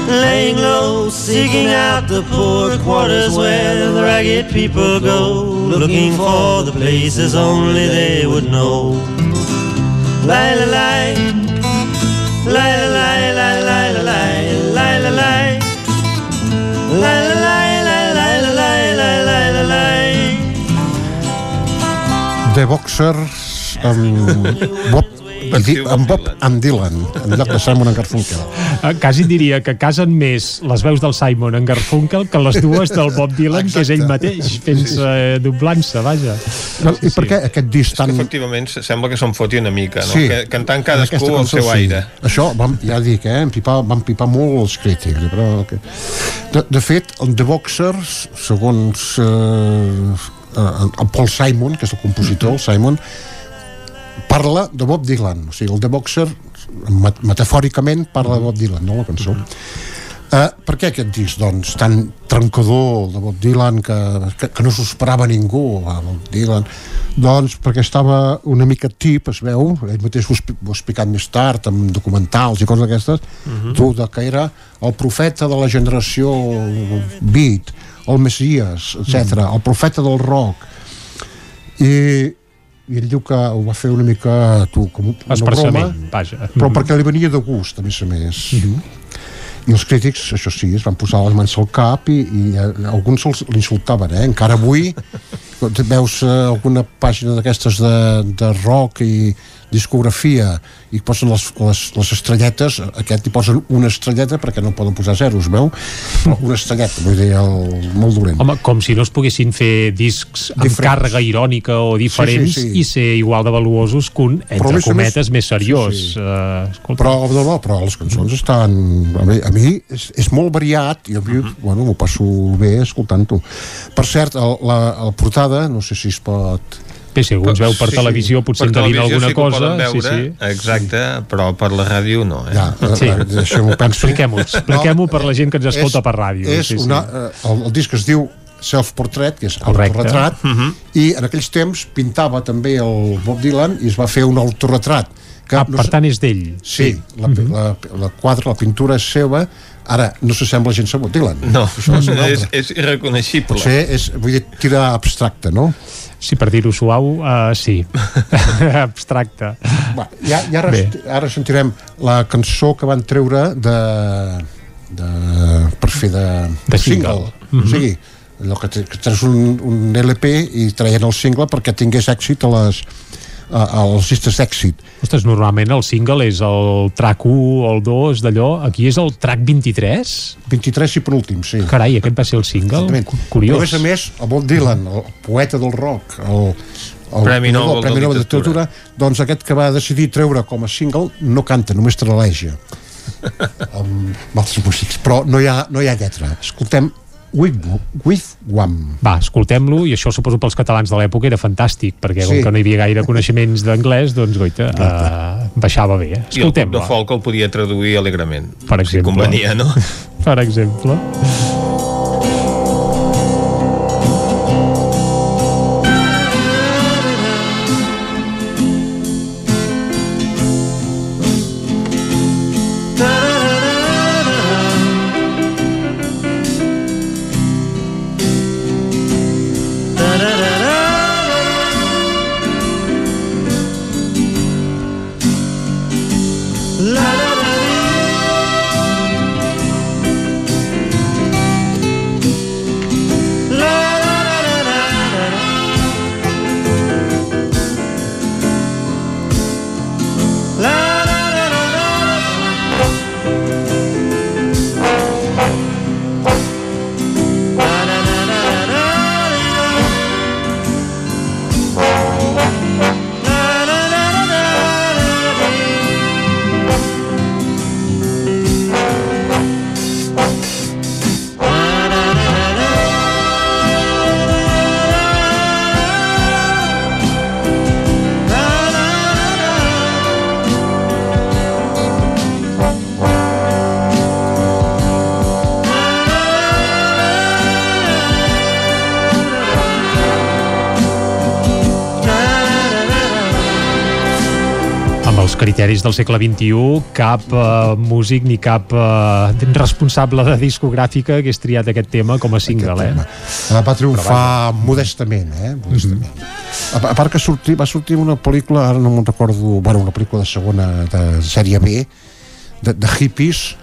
Laying low, seeking out the poor quarters where the ragged people go, looking for the places only they would know. Lie, lie, lie, The Boxers amb Bob amb, Di- amb Bob and Dylan en lloc de Simon and Garfunkel Eh, Quasi diria que casen més les veus del Simon en Garfunkel que les dues del Bob Dylan, que és ell mateix, fent-se, doblant-se, vaja. no, i per què aquest disc Que tan efectivament sembla que se'n foti una mica, no? Sí. Que, cantant En cadascú aquesta el cançó, seu sí. aire. Això, vam, ja dic, eh, em pipar, van pipar molt els crítics. Però, que... de, de fet, el The Boxers, segons eh, eh, el Paul Simon, que és el compositor, el Simon, parla de Bob Dylan. O sigui, el The Boxer, met metafòricament, parla de Bob Dylan, no la cançó. Uh, per què aquest disc, doncs, tan trencador de Bob Dylan que, que, que no s'ho esperava ningú, a Bob Dylan? Doncs perquè estava una mica tip, es veu, ell mateix ho, ho ha explicat més tard, amb documentals i coses d'aquestes, Mhm. tu, de que era el profeta de la generació beat, el Messias, etc, el profeta del rock. I, i ell diu que ho va fer una mica tu, com una Expressament, broma, vaja. però perquè li venia de gust, a més a més. I els crítics, això sí, es van posar les mans al cap i, i eh, alguns l'insultaven, eh? Encara avui veus eh, alguna pàgina d'aquestes de, de rock i discografia i posen les, les, les estrelletes aquest hi posen una estrelleta perquè no poden posar zeros, veu? Però una estrelleta, vull dir, el, molt dolent. Home, com si no es poguessin fer discs amb Diferents. càrrega irònica o diferents Sí, sí, sí. i ser igual de valuosos que un, Però entre més a més- cometes, més seriós. Sí, sí. Eh, escolta, però, no, no, però les cançons estan a mi, a mi és, és molt variat i a mi, bueno, m'ho passo bé escoltant-ho per cert, el, la, el portada no sé si es pot Bé, si algú ens veu per televisió, potser per televisió alguna sí cosa, veure, sí, sí. Exacte, però per la ràdio no, eh? Ja, Sí. eh, deixem-ho pensar. Expliquem-ho, expliquem-ho per la gent que ens escolta És- per ràdio. És sí, sí. una, eh, el, el disc es diu Self-Portrait, que és Correcte. autorretrat, Mhm. i en aquells temps pintava també el Bob Dylan i es va fer un autorretrat. Que Ah, per tant és d'ell. Sí, la, la, la quadra, la pintura és seva, ara no s'assembla gens a Bob Dylan. No, Això és, és, és irreconeixible. Potser és, vull dir, tira abstracte, no? Sí, per dir-ho suau, uh, sí. Abstracte. Va, ja, ja ara, ara sentirem la cançó que van treure de, de per fer de, De single. Mhm. O sigui, allò que, que treus un, un LP i traien el single perquè tingués èxit a les, a, als llistes d'èxit. Ostres, normalment el single és el track 1 o el 2 d'allò, aquí és el track 23? 23 i per últim, sí. Carai, aquest va ser el single? Exactament. Curiós. Però a més a més, el Bob Dylan, el poeta del rock, el, el Premi Nobel el Premi Nobel de Literatura. Doncs aquest que va decidir treure com a single no canta, només traleja amb altres músics, però no hi ha, no hi ha lletra. Escoltem With, with One. Va, escoltem-lo, i això suposo pels catalans de l'època era fantàstic, perquè com Sí. que no hi havia gaire coneixements d'anglès, doncs, goita, uh, baixava bé. eh? I el Escoltem-lo. de folk el podia traduir alegrement. Per exemple. Si convenia, no? Per exemple. Criteris del segle XXI cap uh, músic ni cap uh, responsable de discogràfica hagués triat aquest tema com a single, eh? Uh, va triomfar modestament, eh? Modestament. A, a part que sortir, va sortir una pel·lícula, ara no me'n recordo, bueno, una pel·lícula de segona, de sèrie B, de, de hippies,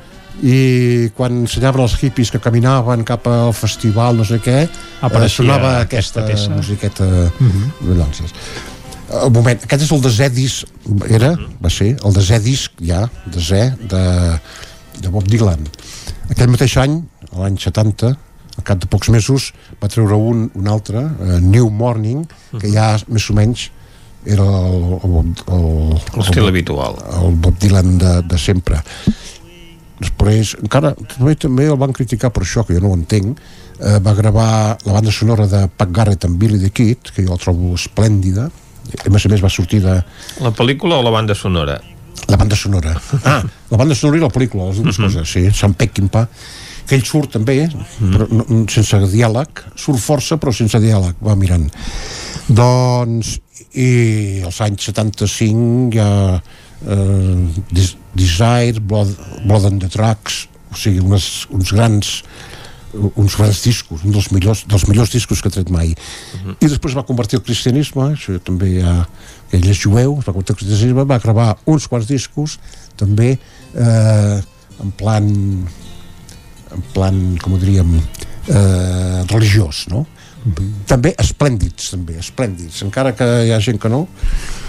i quan ensenyaven els hippies que caminaven cap al festival, no sé què, eh, Apareixia sonava aquesta aquesta, peça. musiqueta de llances. Un moment, aquest és el desè disc, era, va ser, el desè disc, ja, desè, de, de Bob Dylan. Aquell mateix any, l'any 70, al cap de pocs mesos, va treure un, un altre, uh, New Morning, que ja més o menys era el, el, el, L'estil habitual. el Bob Dylan de, de sempre. Després, encara, també, també el van criticar per això, que jo no ho entenc, eh, va gravar la banda sonora de Pat Garrett amb Billy the Kid, que jo la trobo esplèndida, a més a més va sortir de La pel·lícula o la banda sonora? la banda sonora. Ah, la banda sonora i la pel·lícula, les dues Mhm. coses, sí. Sam Peckinpah, que ell surt també, però no, sense diàleg, surt força però sense diàleg, va mirant. Doncs, i als anys 75 hi ha eh, Des- Desire, Blood, Blood and the Tracks, o sigui, unes, uns grans uns grans discos, un dels millors, dels millors discos que ha tret mai. I després va convertir el cristianisme, això també hi ha, ell és jueu, es va convertir el cristianisme, va gravar uns quants discos, també eh, en plan en plan, com ho diríem eh, religiós, no? també esplèndids, també, esplèndids, encara que hi ha gent que no.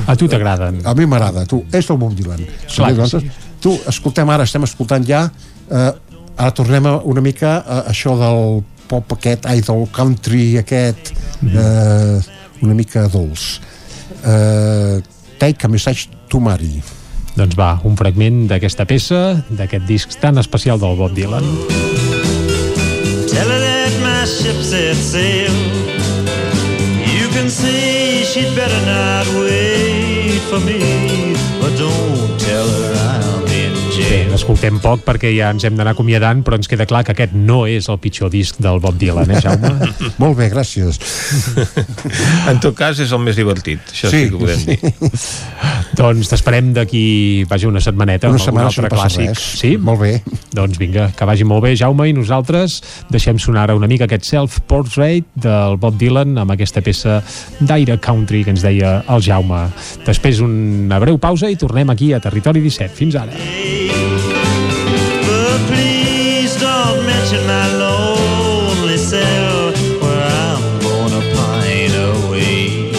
A tu t'agraden? A mi m'agrada, tu, és el Bob Dylan. Clar que També, Tu, escoltem ara, estem escoltant ja, eh, ara tornem a una mica a això del pop aquest, ai, del country aquest, eh, una mica dolç. Eh, take a message to Mary. Doncs va, un fragment d'aquesta peça, d'aquest disc tan especial del Bob Dylan. Tell her that my ship set sail. You can say she'd better not wait for me, but don't N'escoltem poc perquè ja ens hem d'anar acomiadant, però ens queda clar que aquest no és el pitjor disc del Bob Dylan, eh, Jaume? Molt bé, gràcies. En tot cas, és el més divertit. Això sí, Sí, que ho podem sí. dir. doncs t'esperem d'aquí, vaja, una setmaneta, Una amb algun setmana, altre no passa clàssic. res. Sí? Molt bé. Doncs vinga, que vagi molt bé, Jaume, i nosaltres deixem sonar ara una mica aquest self-portrait del Bob Dylan amb aquesta peça d'aire country que ens deia el Jaume. Després una breu pausa i tornem aquí a Territori 17. Fins ara. But please don't mention my lonely cell where I'm gonna pine away.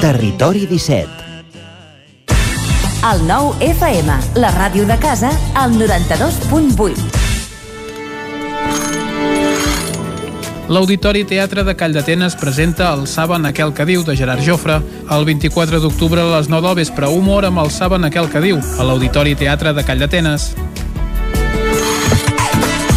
Territori 17. El nou FM, la ràdio de casa, al 92.8. L'Auditori Teatre de Call d'Atenes presenta el Saben aquel que diu de Gerard Jofre el 24 d'octubre a les 9 del vespre, humor amb el Saben aquel que diu a l'Auditori Teatre de Call d'Atenes.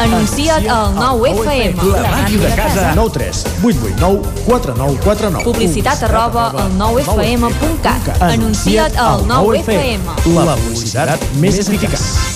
Anuncia't al 9FM. La màquina de casa. 9 3 8 8 9 4 9 4 9. Publicitat arroba al 9FM.cat. Anuncia't al 9FM. La publicitat més eficaç.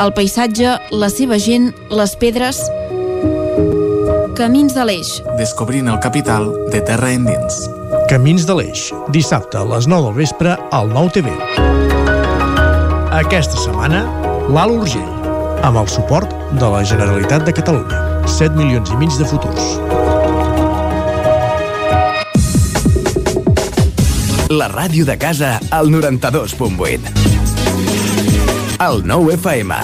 el paisatge, la seva gent, les pedres... Camins de l'Eix. Descobrint el capital de terra endins. Camins de l'Eix, dissabte a les 9 del vespre al 9 TV. Aquesta setmana, l'Alt Urgell, amb el suport de la Generalitat de Catalunya. 7 milions i mig de futurs. La ràdio de casa al 92.8. El 9 FM.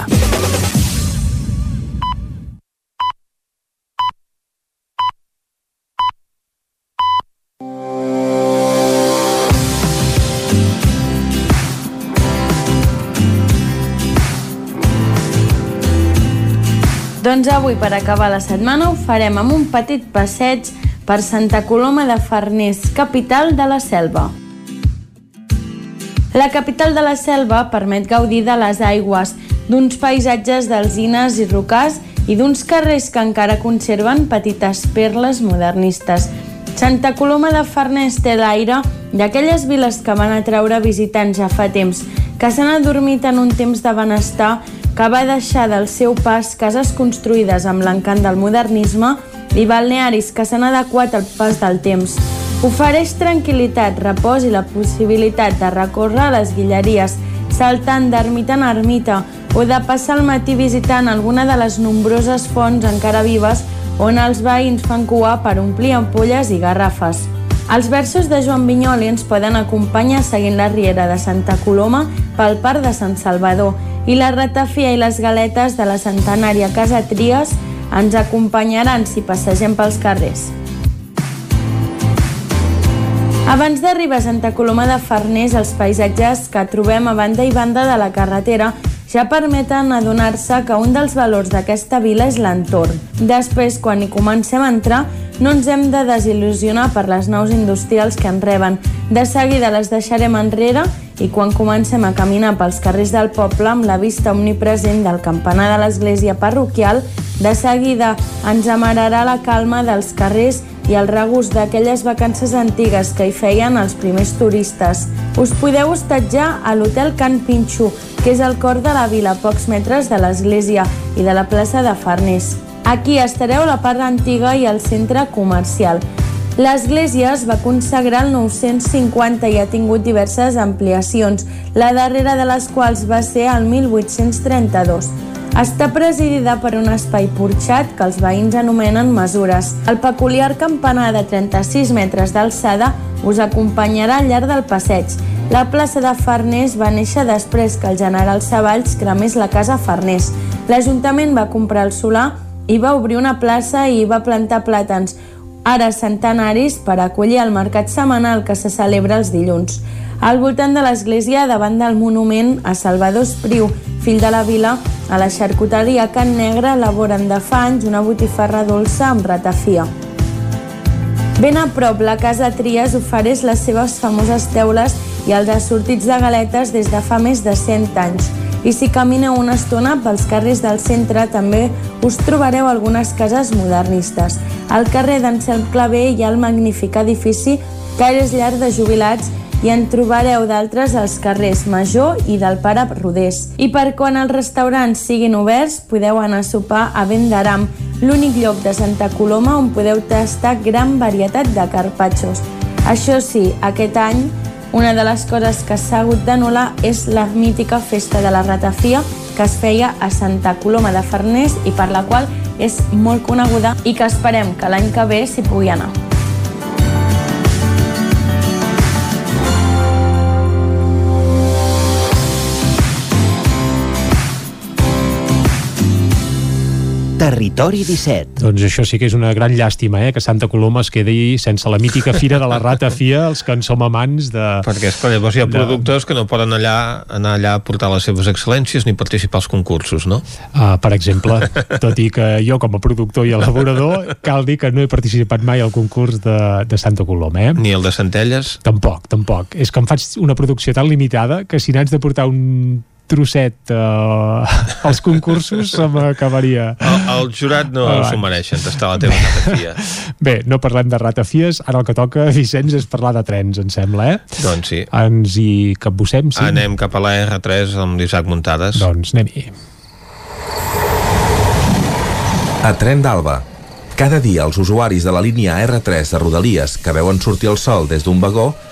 Doncs avui, per acabar la setmana, ho farem amb un petit passeig per Santa Coloma de Farners, capital de la selva. La capital de la selva permet gaudir de les aigües, d'uns paisatges d'alzines i rocars i d'uns carrers que encara conserven petites perles modernistes. Santa Coloma de Farners té l'aire d'aquelles viles que van atraure visitants ja fa temps, que s'han adormit en un temps de benestar que va deixar del seu pas cases construïdes amb l'encant del modernisme i balnearis que s'han adequat al pas del temps. Ofereix tranquil·litat, repòs i la possibilitat de recórrer les guilleries, saltant d'ermita en ermita o de passar el matí visitant alguna de les nombroses fonts encara vives on els veïns fan cua per omplir ampolles i garrafes. Els versos de Joan Vinyoli ens poden acompanyar seguint la riera de Santa Coloma pel Parc de Sant Salvador i la ratafia i les galetes de la centenària Casa Tries ens acompanyaran si passegem pels carrers. Abans d'arribar a Santa Coloma de Farners, els paisatges que trobem a banda i banda de la carretera ja permeten adonar-se que un dels valors d'aquesta vila és l'entorn. Després, quan hi comencem a entrar, no ens hem de desil·lusionar per les naus industrials que en reben. De seguida les deixarem enrere i quan comencem a caminar pels carrers del poble amb la vista omnipresent del campanar de l'església parroquial, de seguida ens amararà la calma dels carrers i el regust d'aquelles vacances antigues que hi feien els primers turistes. Us podeu hostatjar a l'Hotel Can Pinxo, que és al cor de la vila, a pocs metres de l'església i de la plaça de Farners. Aquí estareu la part antiga i el centre comercial. L'església es va consagrar el 950 i ha tingut diverses ampliacions, la darrera de les quals va ser el 1832. Està presidida per un espai porxat que els veïns anomenen mesures. El peculiar campanar de 36 metres d'alçada us acompanyarà al llarg del passeig. La plaça de Farners va néixer després que el general Savalls cremés la casa Farners. L'Ajuntament va comprar el solar i va obrir una plaça i va plantar plàtans, ara centenaris, per acollir el mercat setmanal que se celebra els dilluns. Al voltant de l'església, davant del monument a Salvador Espriu, fill de la vila, a la xarcuteria Can Negre elaboren de fa anys una botifarra dolça amb ratafia. Ben a prop, la Casa Trias ofereix les seves famoses teules i els assortits de galetes des de fa més de 100 anys. I si camineu una estona pels carrers del centre també us trobareu algunes cases modernistes. Al carrer d'Ancel Clavé hi ha el magnífic edifici Caires Llar de Jubilats i en trobareu d'altres als carrers Major i del Pare Rodés. I per quan els restaurants siguin oberts, podeu anar a sopar a Vendaram, l'únic lloc de Santa Coloma on podeu tastar gran varietat de carpatxos. Això sí, aquest any una de les coses que s'ha hagut d'anul·lar és la mítica festa de la ratafia que es feia a Santa Coloma de Farners i per la qual és molt coneguda i que esperem que l'any que ve s'hi pugui anar. Territori 17. Doncs això sí que és una gran llàstima, eh? que Santa Coloma es quedi sense la mítica fira de la rata fia, els que en som amants de... Perquè, esclar, llavors hi ha productors que no poden allà anar allà a portar les seves excel·lències ni participar als concursos, no? Uh, per exemple, tot i que jo com a productor i elaborador cal dir que no he participat mai al concurs de, de Santa Coloma, eh? Ni el de Centelles? Tampoc, tampoc. És que em faig una producció tan limitada que si n'haig de portar un trosset uh, als concursos se m'acabaria el, el jurat no s'ho mereixen tastar la teva ratafia Bé, no parlem de ratafies, ara el que toca, Vicenç, és parlar de trens, em sembla, eh? doncs sí. Ens hi capbussem, sí? anem cap a la R3 amb l'Isaac Muntades. Doncs anem-hi. A Tren d'Alba. Cada dia els usuaris de la línia R3 de Rodalies que veuen sortir el sol des d'un vagó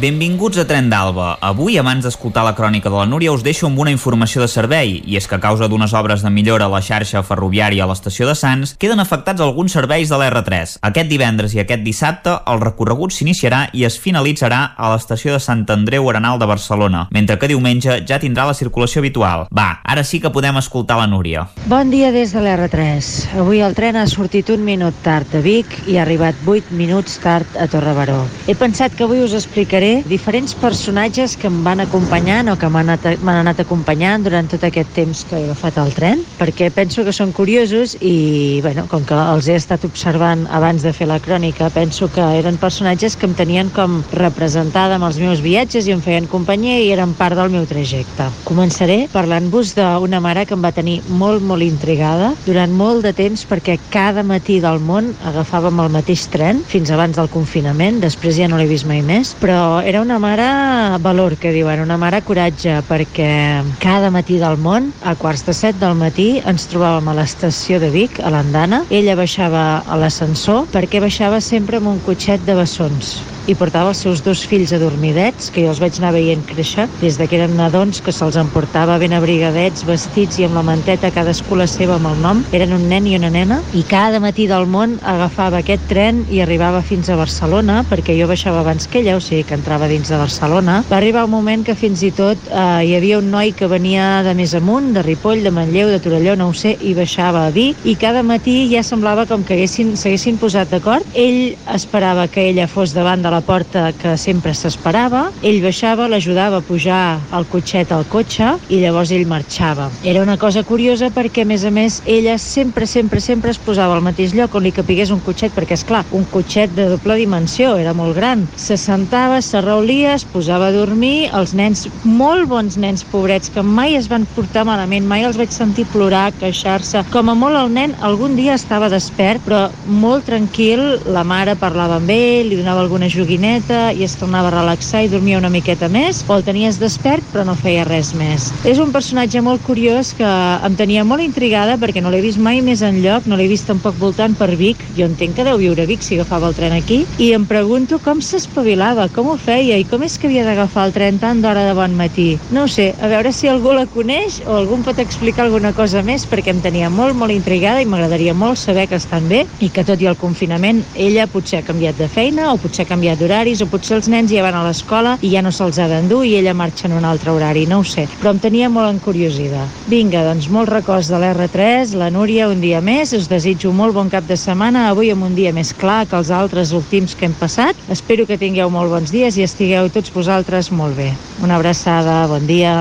Benvinguts a Tren d'Alba. Avui, abans d'escoltar la crònica de la Núria, us deixo amb una informació de servei, i és que a causa d'unes obres de millora a la xarxa ferroviària a l'estació de Sants, queden afectats alguns serveis de l'R3. Aquest divendres i aquest dissabte, el recorregut s'iniciarà i es finalitzarà a l'estació de Sant Andreu Arenal de Barcelona, mentre que diumenge ja tindrà la circulació habitual. Va, ara sí que podem escoltar la Núria. Bon dia des de l'R3. Avui el tren ha sortit un minut tard a Vic i ha arribat 8 minuts tard a Torrebaró. He pensat que avui us explicaré diferents personatges que em van acompanyant o que m'han anat acompanyant durant tot aquest temps que he agafat el tren, perquè penso que són curiosos i, bueno, com que els he estat observant abans de fer la crònica, penso que eren personatges que em tenien com representada amb els meus viatges i em feien companyia i eren part del meu trajecte. Començaré parlant-vos d'una mare que em va tenir molt, molt intrigada durant molt de temps perquè cada matí del món agafàvem el mateix tren fins abans del confinament, després ja no l'he vist mai més, però era una mare valor, que diuen, una mare coratge, perquè cada matí del món, a quarts de set del matí, ens trobàvem a l'estació de Vic, a l'Andana. Ella baixava a l'ascensor perquè baixava sempre amb un cotxet de bessons i portava els seus dos fills adormidets, que jo els vaig anar veient créixer, des de que eren nadons, que se'ls emportava ben abrigadets, vestits i amb la manteta cadascú la seva amb el nom. Eren un nen i una nena, i cada matí del món agafava aquest tren i arribava fins a Barcelona, perquè jo baixava abans que ella, o sigui que entrava dins de Barcelona. Va arribar un moment que fins i tot eh, hi havia un noi que venia de més amunt, de Ripoll, de Manlleu, de Torelló, no ho sé, i baixava a Vic, i cada matí ja semblava com que haguessin- s'haguessin posat d'acord. Ell esperava que ella fos davant de la porta que sempre s'esperava, ell baixava, l'ajudava a pujar el cotxet al cotxe i llavors ell marxava. Era una cosa curiosa perquè, a més a més, ella sempre, sempre, sempre es posava al mateix lloc on li capigués un cotxet, perquè, és clar, un cotxet de doble dimensió, era molt gran. Se sentava, s'arraulia, es posava a dormir, els nens, molt bons nens pobrets, que mai es van portar malament, mai els vaig sentir plorar, queixar-se. Com a molt el nen algun dia estava despert, però molt tranquil, la mare parlava amb ell, li donava alguna joguineta i es tornava a relaxar i dormia una miqueta més, o el tenies despert però no feia res més. És un personatge molt curiós que em tenia molt intrigada perquè no l'he vist mai més enlloc, no l'he vist tampoc voltant per Vic, jo entenc que deu viure a Vic si agafava el tren aquí, i em pregunto com s'espavilava, com ho feia i com és que havia d'agafar el tren tant d'hora de bon matí. No sé, a veure si algú la coneix o algú pot explicar alguna cosa més perquè em tenia molt, molt intrigada i m'agradaria molt saber que estan bé i que tot i el confinament ella potser ha canviat de feina o potser ha canviat d'horaris o potser els nens ja van a l'escola i ja no se'ls ha d'endur i ella marxa en un altre horari, no ho sé, però em tenia molt encuriosida. Vinga, doncs molts records de l'R3, la Núria un dia més, us desitjo molt bon cap de setmana, avui amb un dia més clar que els altres últims que hem passat. Espero que tingueu molt bons dies i estigueu tots vosaltres molt bé. Una abraçada, bon dia.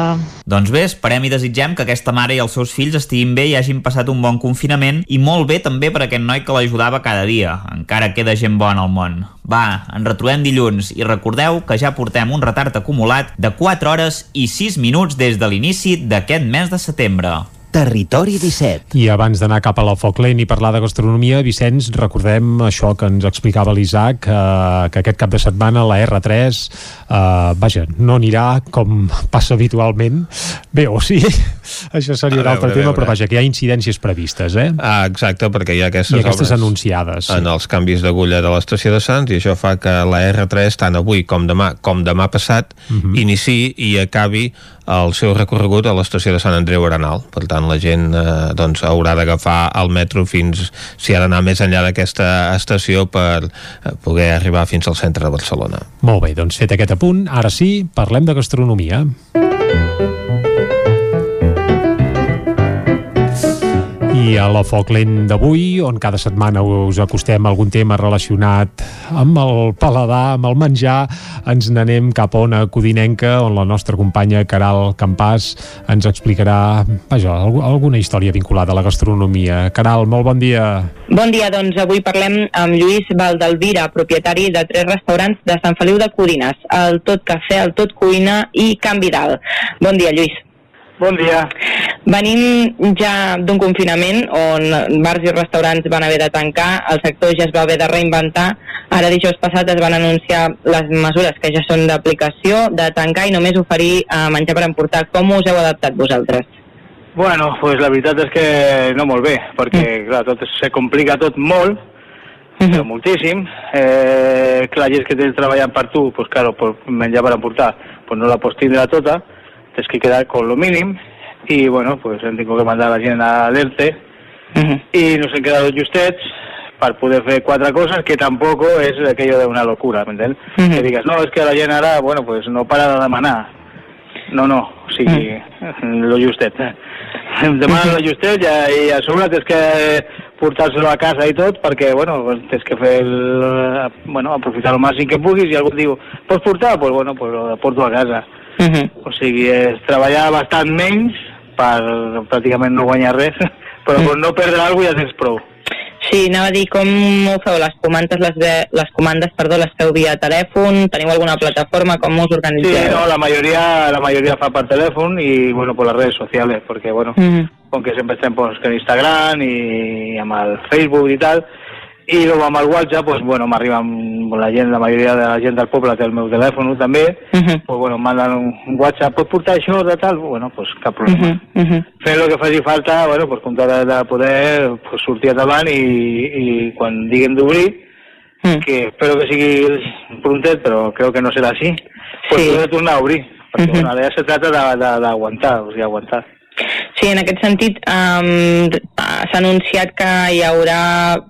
Doncs bé, esperem i desitgem que aquesta mare i els seus fills estiguin bé i hagin passat un bon confinament i molt bé també per aquest noi que l'ajudava cada dia. Encara queda gent bona al món. Va, ens retrobem dilluns i recordeu que ja portem un retard acumulat de 4 hores i 6 minuts des de l'inici d'aquest mes de setembre. Territori 17. I abans d'anar cap a la Foc Lent i parlar de gastronomia, Vicenç, recordem això que ens explicava l'Isaac, eh, que aquest cap de setmana la R3, eh, vaja, no anirà com passa habitualment. Bé, o sí, això seria un altre tema, veure. però vaja, que hi ha incidències previstes, eh? Ah, exacte, perquè hi ha aquestes, I aquestes obres anunciades. en els canvis d'agulla de l'estació de Sants i això fa que la R3 tant avui com demà com demà passat Mhm. iniciï i acabi el seu recorregut a l'estació de Sant Andreu Arenal. Per tant, la gent eh, doncs, haurà d'agafar el metro fins, si ha d'anar més enllà d'aquesta estació per eh, poder arribar fins al centre de Barcelona. Molt bé, doncs fet aquest apunt, ara sí, parlem de gastronomia. I a la Foc Lent d'avui, on cada setmana us acostem a algun tema relacionat amb el paladar, amb el menjar, ens n'anem cap a una codinenca, on la nostra companya Caral Campàs ens explicarà vaja, algu- alguna història vinculada a la gastronomia. Caral, molt bon dia. Bon dia, doncs avui parlem amb Lluís Valdalvira, propietari de tres restaurants de Sant Feliu de Codines, el Tot Cafè, el Tot Cuina i Can Vidal. Bon dia, Lluís. Bon dia. Venim ja d'un confinament on bars i restaurants van haver de tancar, el sector ja es va haver de reinventar, ara dijous passat es van anunciar les mesures que ja són d'aplicació, de tancar i només oferir eh, menjar per emportar. Com us heu adaptat vosaltres? Bueno, pues la veritat és que no molt bé, perquè clar, tot se complica tot molt, però moltíssim. Eh, clar, és que tens treballant per tu, pues claro, per menjar per emportar, pues no la pots tindre tota, tens que quedar con lo mínim, y bueno, pues hem tingut que mandar la gent a l'ERTE, y nos hem quedado justets per poder fer quatre coses que tampoc és aquello de una locura, m'entens? Que digues, no, és que la gent ara, bueno, pues no para de demanar. No, no, o sigui, lo justet. Demana lo justet i, i a sobre tens que portar-se-lo a casa i tot perquè, bueno, tens que fer el, bueno, aprofitar el màxim que puguis i algú et diu, pots portar? Pues bueno, pues lo porto a casa. O sigui, és treballar bastant menys per pràcticament no guanyar res, però per no perdre alguna cosa ja tens prou. Sí, anava a dir com ho feu, les comandes, les, ve, les comandes, perdó, les feu via telèfon, teniu alguna plataforma, com us Sí, organitzeu? no, la mayoría, la mayoría fa per teléfono y bueno, por las redes sociales, porque bueno, Mhm. con que siempre estén pues, en Instagram y amb el Facebook y tal, i luego amb el WhatsApp, pues bueno, m'arriben la gent, la majoria de la gent del poble té el meu telèfon també, pues bueno, em manden un WhatsApp, pots portar això de tal? Bueno, pues cap problema. Fer el que faci falta, bueno, pues comptar de, de poder pues, sortir endavant i, i quan diguin d'obrir, que espero que sigui prontet, però crec que no serà així, pues poder tornar a obrir. Perquè bueno, ara ja se trata de- de- d'aguantar, o sigui, aguantar. Sí, en aquest sentit um, s'ha anunciat que hi haurà,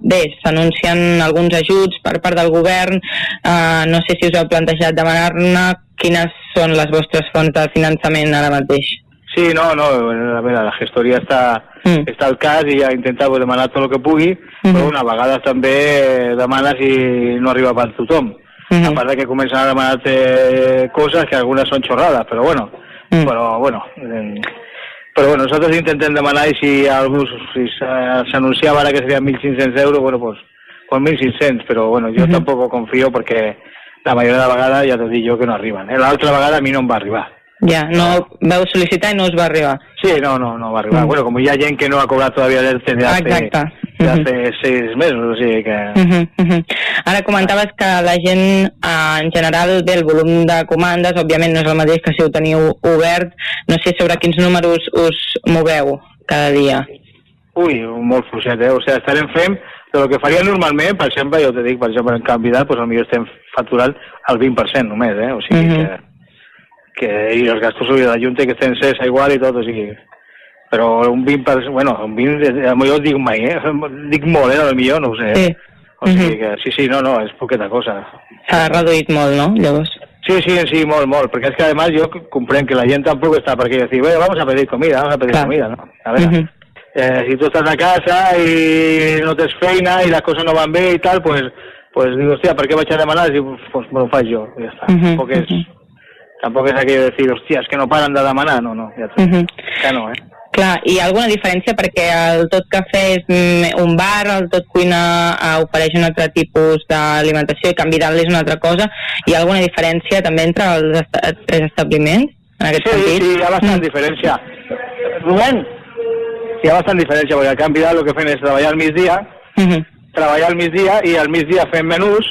bé, s'anuncien alguns ajuts per part del govern, uh, no sé si us heu plantejat demanar-ne quines són les vostres fonts de finançament ara mateix. Sí, no, no, a veure, la gestoria està, està al cas i ja intenta pues, demanar tot el que pugui, però una vegada també demana si no arriba per tothom. A part de que comencen a demanar-te coses que algunes són xorrades, però bueno, però bueno, eh, però bueno, nosaltres intentem demanar i si algú, si s'a- s'anunciava ara que serien 1.500 euros, bueno, pues, pues 1.600, però bueno, jo tampoc confio perquè la majoria de vegades ja t'ho dic jo que no arriben. Eh? L'altra vegada a mi no em va arribar. Ja, no veu sol·licitar i no us va arribar. Sí, no, no, no va arribar. Bueno, como ya hay gente que no ha cobrado todavía el TDA hace, Exacte. de hace seis mesos, o sigui que... Uh -huh. Ara comentaves que la gent, eh, en general, bé, el volum de comandes, òbviament no és el mateix que si ho teniu obert. No sé sobre quins números us moveu cada dia. Ui, molt fluixet, eh? O sigui, estarem fent del que faria normalment, per exemple, jo te dic, per exemple, en candidat, doncs potser estem facturant el 20% només, eh? O sigui Mhm. que, que, i els gastos de la Junta que estem cesa igual i tot, o sigui, però un 20%, bueno, un 20%, a millor dic mai, eh? Dic molt, eh? A millor no ho sé? Sí. O sigui que, sí, sí, no, no, és poqueta cosa. S'ha reduït molt, no, llavors? Sí, sí, sí, molt, molt, perquè és que además yo comprenc que la gent tampoc està per aquí decir, bueno, vamos a pedir comida, vamos a pedir comida, ¿no? A ver, Mhm. eh, si tú estás a casa y no tens feina y las cosas no van bé y tal, pues, pues digo, hostia, ¿per què vaig a demanar? I, pues me lo faig jo, i ja està. Mhm, Tampoc és, tampoc és aquello de decir, hostia, és que no paren de demanar, no, no, ja està. Mhm. Que no, eh? Clar, hi ha alguna diferència perquè el Tot Cafè és mm, un bar, el Tot Cuina eh, ofereix un altre tipus d'alimentació i Canvi d'Alt és una altra cosa. Hi ha alguna diferència també entre els est tres establiments en aquest Sí, sentit? sí, hi ha bastant diferència. Rubén, hi ha bastant diferència, perquè al canvi d'alt el que fem és treballar al migdia, Mhm. treballar al migdia i al migdia fem menús,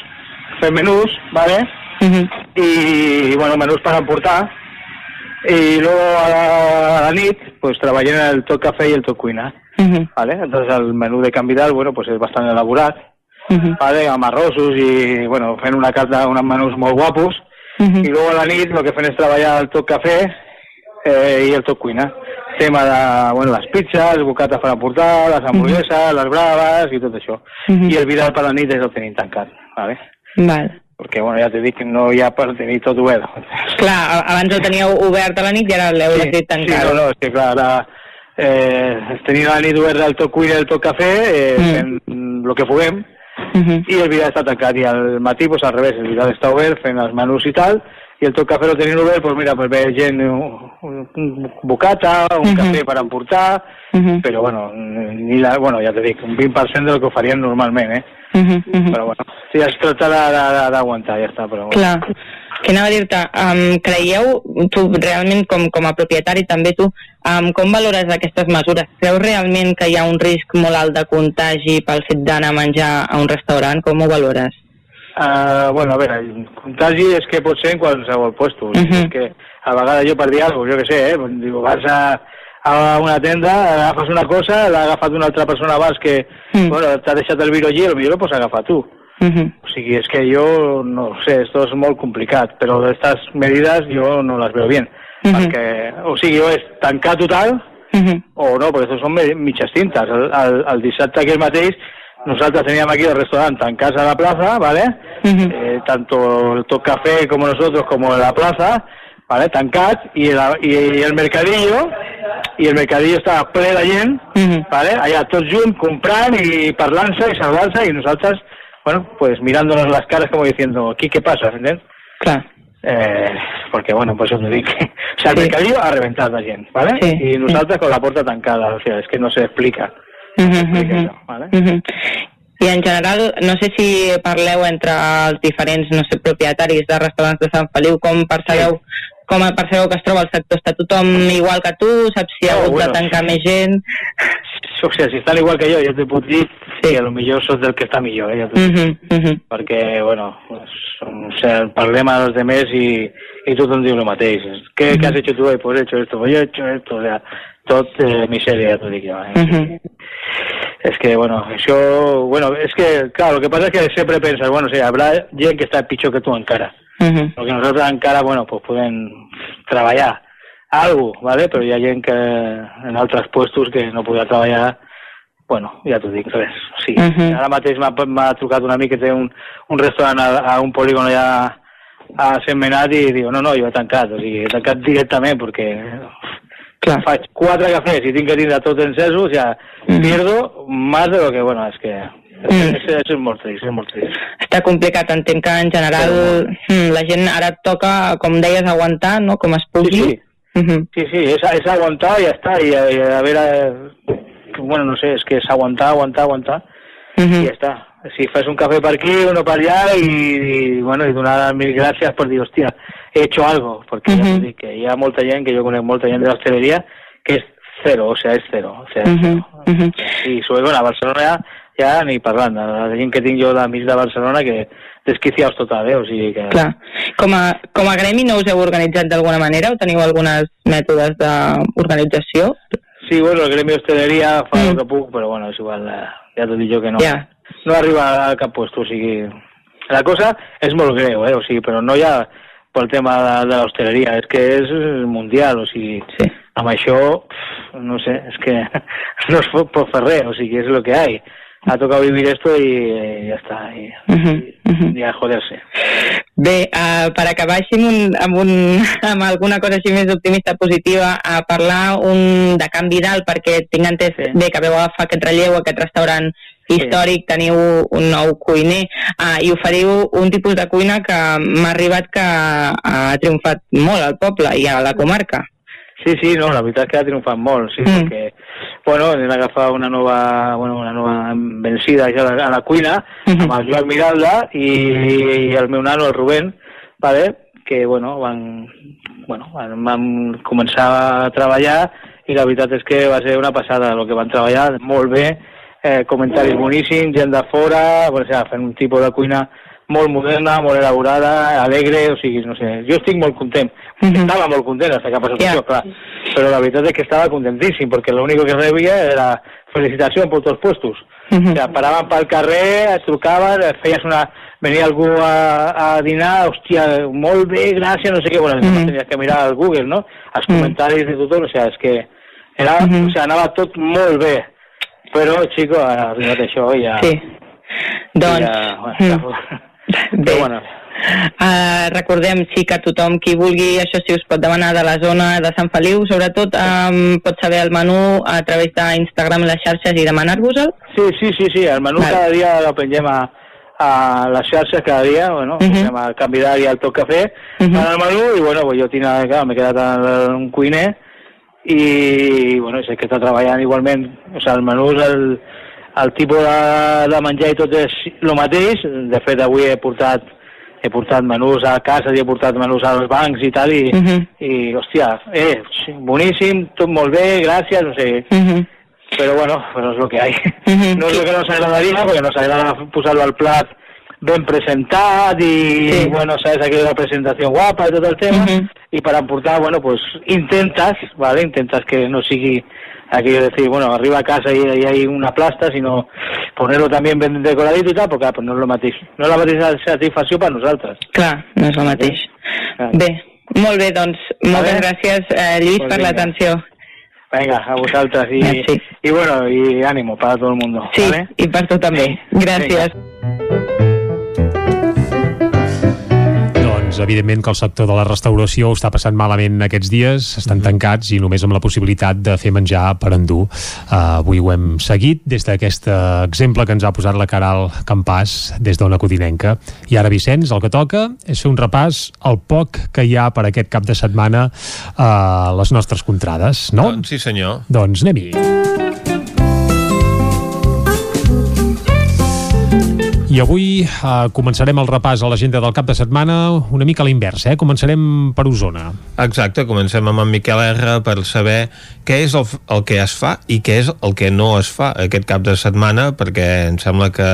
fem menús, ¿vale? Y, bueno, menús para emportar. Y luego a la, a la nit, pues treballem el tot cafè i el tot cuina, ¿vale? Entonces el menú de canvi d'alt, bueno, pues és bastant elaborat, ¿vale? Amb arrossos i, bueno, fent una carta, uns menús molt guapos. I luego a la nit el que fem és treballar el tot cafè eh, i el tot cuina. Tema de, bueno, les pizzas, bocates per emportar, les hamburgueses, les braves i tot això. I el Vidal per la nit és el tenim tancat, ¿vale? Val. Perquè, bueno, ja t'he dit que no hi ha per tenir tot obert. Clar, abans el teníeu obert a la nit i ara l'heu Sí, decidit sí, tancar. no, no, és que clar, ara eh, tenim la nit obert del tot cuina i el tot cafè, eh, fent el que puguem, i el Vidal està tancat, i al matí, pues, al revés, el Vidal està obert fent els menús i tal, i el tot cafè lo tenim obert, pues mira, pues ve gent, un, un, un bocata, un cafè per emportar, però bueno, ni la, bueno, ja t'he dit, un 20% del que ho farien normalment, eh? Però bueno, sí, es tracta d'aguantar, ja està, però... Clar. Què anava a dir-te? Um, creieu, tu realment com, com a propietari, també tu, um, com valores aquestes mesures? Creus realment que hi ha un risc molt alt de contagi pel fet d'anar a menjar a un restaurant? Com ho valores? Uh, bueno, a veure, contagi és que pot ser en qualsevol puesto. Uh -huh. És que a vegades jo per dir alguna cosa, jo què sé, eh? Diu, vas a, a una tenda, agafes una cosa, l'ha agafat una altra persona abans que, bueno, t'ha deixat el virus allí, el millor pues agafa tu. O sigui, és que jo, no sé, esto és molt complicat, però aquestes medidas jo no les veo bien. Perquè, o sigui, o és tancar total, o no, perquè això són mitges tintes. El, el, el dissabte aquell mateix, nosaltres teníem aquí el restaurant tancats a la plaza, ¿vale? Eh, tanto el Top Café como nosotros, como la plaza, ¿vale? Tancats, y el, y, y el mercadillo, i el mercadillo estava ple de gent, ¿vale? allà tots junts, comprant i parlant-se i saludant-se, i nosaltres, bueno, pues mirándonos las caras como diciendo, aquí qué pasa, ¿entendés? Claro. Eh, porque, bueno, pues os dic, o sea, el mercadillo ha reventat de gent, ¿vale? Sí, y nosaltres con la porta tancada, o sea, es que no se explica. ¿vale? Mhm. I en general, no sé si parleu entre els diferents, no sé, propietaris de restaurants de Sant Feliu, com percebeu, com percebeu que es troba el sector? Està tothom igual que tu? Saps si ha No, hagut bueno, de tancar més gent? O sea, si estan igual que jo, jo te puc dir sí. que a lo millor sos del que està millor, eh? Ja t'ho dic. Mhm, mhm. perquè, bueno, pues, o sea, parlem a los demás y, y tothom diu el mateix. ¿Qué, ¿Qué has hecho tú hoy? Pues he hecho esto, yo he hecho esto, o sea, tot eh, miseria, ja t'ho dic jo. Eh? Es que, bueno, això, bueno, es que, claro, lo que pasa es que siempre piensas, bueno, sí, habrá gent que está pitjor que tú encara. Porque nosotros encara, bueno, pues pueden treballar algo, ¿vale? Però hi ha gent que en altres puestos que no podrà treballar, bueno, ja t'ho dic, res. Sí. Mhm. Ara mateix m'ha trucat un amic que té un, un restaurant a, a un polígon allà a Sentmenat i diu, no, no, jo he tancat, o sigui, he tancat directament perquè Clar. faig quatre cafès i tinc que tindre tot encesos, ja pierdo más de lo que, bueno, és que és, és, és molt trist, és molt trist. Està complicat, entenc que en general mm, la gent ara toca, com deies, aguantar, no?, com es pugui. Sí, sí. Sí, sí, és, és aguantar i ja està, i, i a veure, bueno, no sé, és que és aguantar, aguantar, aguantar, i ja està. Si fas un cafè per aquí, uno per allà, i, i bueno, i donar mil gràcies per dir, hòstia, he hecho algo, perquè ja t'ho dic, que hi ha molta gent, que jo conec molta gent de l'hostaleria, que és cero, o sea, és cero, o sea, és cero. I sobre, bueno, a Barcelona ja ni parlant, la gent que tinc jo d'amics de Barcelona que desquiciaus total, eh? O sigui que... Clar. Com a, com a gremi no us heu organitzat d'alguna manera o teniu algunes mètodes d'organització? Sí, bueno, el gremi d'hostaleria fa mm. el que puc, però bueno, és igual, eh, ja t'ho dic jo que no. Ja. No arriba a cap puesto, o sigui... La cosa és molt greu, eh? O sigui, però no ja pel tema de, de l'hostaleria, és que és mundial, o sigui, sí. amb això, no sé, és que no es pot fer res, o sigui, és el que hi ha. Ha tocado vivir esto eh, ja està, i, Uh -huh, uh -huh. i a joder-se. Bé, uh, per acabar així amb, un, amb, un, amb alguna cosa així més optimista, positiva, a parlar un, de canvi d'alt, perquè tinc entès sí. bé que veu agafar aquest relleu, aquest restaurant històric, teniu un nou cuiner uh, i oferiu un tipus de cuina que m'ha arribat que ha triomfat molt al poble i a la comarca. Sí, sí, no, la veritat és que ha triomfat molt, sí, mm. perquè, bueno, hem d'agafar una nova, bueno, una nova vencida ja a la, a la cuina, mm -hmm. amb el Joan Miralda i, i el meu nano, el Rubén, vale? que, bueno, van, bueno, van, van començar a treballar i la veritat és que va ser una passada el que van treballar, molt bé, eh, comentaris boníssims, gent de fora, bueno, o sigui, fent un tipus de cuina molt moderna, molt elaborada, alegre, o sigui, no sé, jo estic molt content. Uh -huh. Estava molt content hasta que ha passat yeah. clar. Però la veritat és que estava contentíssim, perquè l'únic que rebia era felicitació per tots els puestos. Uh -huh. O sigui, paraven pel carrer, es trucaven, feies una... Venia algú a, a dinar, hòstia, molt bé, gràcies, no sé què, bueno, uh -huh. tenies que mirar al Google, no? Els comentaris de tothom, o sigui, és que era, uh -huh. o sigui, anava tot molt bé. Però, xico, ha arribat això i ja... Sí. Doncs... Ja, bueno, mm. Bé, bueno. Uh, recordem sí que tothom qui vulgui, això sí us pot demanar de la zona de Sant Feliu, sobretot um, pot saber el menú a través d'Instagram i les xarxes i demanar-vos-el? Sí, sí, sí, sí, el menú vale. cada dia el pengem a, a les xarxes cada dia, bueno, uh -huh. a canvi d'àrea al Tot Cafè, uh -huh. el menú, i bueno, pues jo tinc, clar, m'he quedat en un cuiner, i bueno, sé que està treballant igualment, o sigui, el menú és el, el tipus de, de menjar i tot és el mateix, de fet avui he portat he portat menús a casa he portat menús als bancs i tal, i, uh -huh. i hòstia, eh, boníssim, tot molt bé, gràcies, no sé, uh -huh. però bueno, però és el que hi ha. Uh -huh. No és el que nos agradaria, perquè nos agrada posar-lo al plat ben presentat i, sí. bueno, saps, aquella presentació guapa i tot el tema, uh -huh. i per emportar, bueno, pues intentes, ¿vale? intentes que no sigui aquello de decir, bueno, arriba a casa y, y hay una plasta, sino ponerlo también ben decoradito y tal, porque pues no és lo mateix. No és la mateixa satisfacció per nosaltres. Clar, no és el mateix. Sí? Bé, molt bé, doncs, moltes gràcies, eh, Lluís, pues per l'atenció. Venga, a vosaltres y, Merci. y bueno, y ánimo para todo el mundo. Sí, ¿vale? i per tu també. Gràcies. Venga. Evidentment que el sector de la restauració està passant malament aquests dies, estan mm -hmm. tancats i només amb la possibilitat de fer menjar per endur. Uh, avui ho hem seguit des d'aquest exemple que ens ha posat la Caral Campàs des d'Ona Codinenca. I ara, Vicenç, el que toca és fer un repàs al poc que hi ha per aquest cap de setmana a les nostres contrades, no? Doncs sí, senyor. Doncs anem-hi. I avui eh, començarem el repàs a l'agenda del cap de setmana una mica a l'inversa, eh? Començarem per Osona. Exacte, comencem amb en Miquel R per saber què és el, el que es fa i què és el que no es fa aquest cap de setmana, perquè em sembla que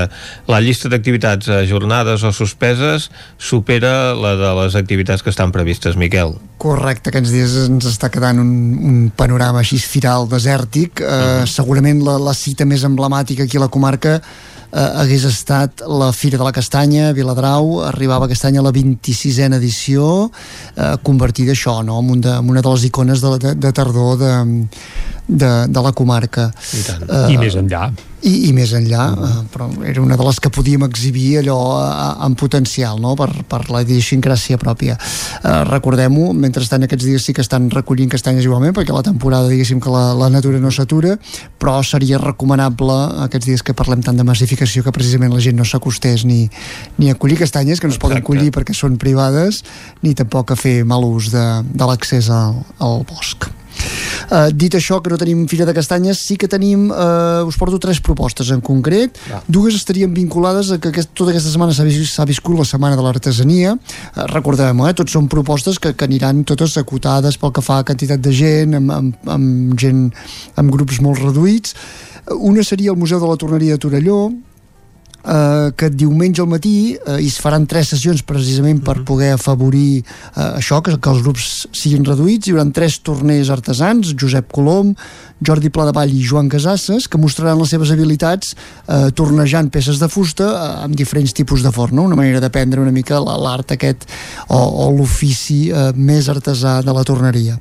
la llista d'activitats ajornades o suspeses supera la de les activitats que estan previstes, Miquel. Correcte, aquests dies ens està quedant un, un panorama així firal, desèrtic. Eh, uh -huh. Segurament la, la cita més emblemàtica aquí a la comarca eh, hagués estat la Fira de la Castanya a Viladrau, arribava aquest any a la 26a edició, eh, convertida això, no?, en, un de, en una de les icones de, de, de tardor de, de, de la comarca. I, tant. Uh, I més enllà i, i més enllà, uh, però era una de les que podíem exhibir allò uh, en potencial, no?, per, per la idiosincràsia pròpia. Uh, Recordem-ho, mentrestant aquests dies sí que estan recollint castanyes igualment, perquè la temporada, diguéssim, que la, la natura no s'atura, però seria recomanable aquests dies que parlem tant de massificació que precisament la gent no s'acostés ni, ni a collir castanyes, que no es poden collir perquè són privades, ni tampoc a fer mal ús de, de l'accés al, al bosc. Uh, dit això, que no tenim Fira de Castanyes, sí que tenim, uh, us porto tres propostes en concret. Va. Dues estarien vinculades a que aquest, tota aquesta setmana s'ha vis, viscut la Setmana de l'Artesania. Uh, recordem-ho, eh, tots són propostes que, que aniran totes acotades pel que fa a quantitat de gent, amb, amb, amb gent, amb grups molt reduïts. Una seria el Museu de la Torneria de Torelló, eh, que diumenge al matí eh, hi es faran tres sessions precisament per poder afavorir eh, això, que, que els grups siguin reduïts. Hi haurà tres torners artesans, Josep Colom, Jordi Pladevall i Joan Casasses, que mostraran les seves habilitats eh, tornejant peces de fusta eh, amb diferents tipus de forn, no? una manera d'aprendre una mica la- l'art aquest o, o l'ofici eh, més artesà de la torneria.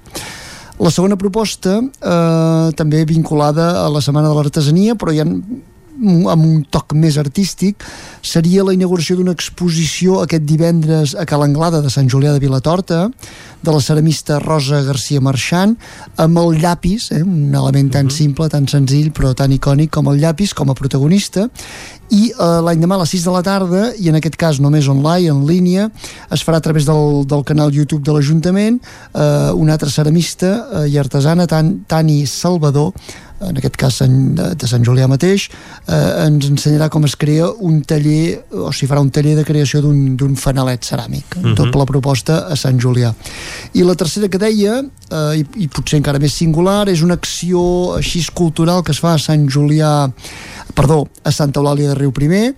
La segona proposta, eh, també vinculada a la Setmana de l'Artesania, però ja amb un toc més artístic, seria la inauguració d'una exposició aquest divendres a Calanglada de Sant Julià de Vilatorta, de la ceramista Rosa García Marchant, amb el llapis, eh, un element tan simple, tan senzill, però tan icònic com el llapis, com a protagonista, i eh, l'any demà a les 6 de la tarda, i en aquest cas només online, en línia, es farà a través del, del canal YouTube de l'Ajuntament, eh, una altra ceramista eh, i artesana, Tan, Tani Salvador, en aquest cas de, Sant Julià mateix, eh, ens ensenyarà com es crea un taller, o sigui, farà un taller de creació d'un fanalet ceràmic, Mhm. doble proposta a Sant Julià. I la tercera que deia, eh, i, i potser encara més singular, és una acció així cultural que es fa a Sant Julià, perdó, a Santa Eulàlia de Riu Primer,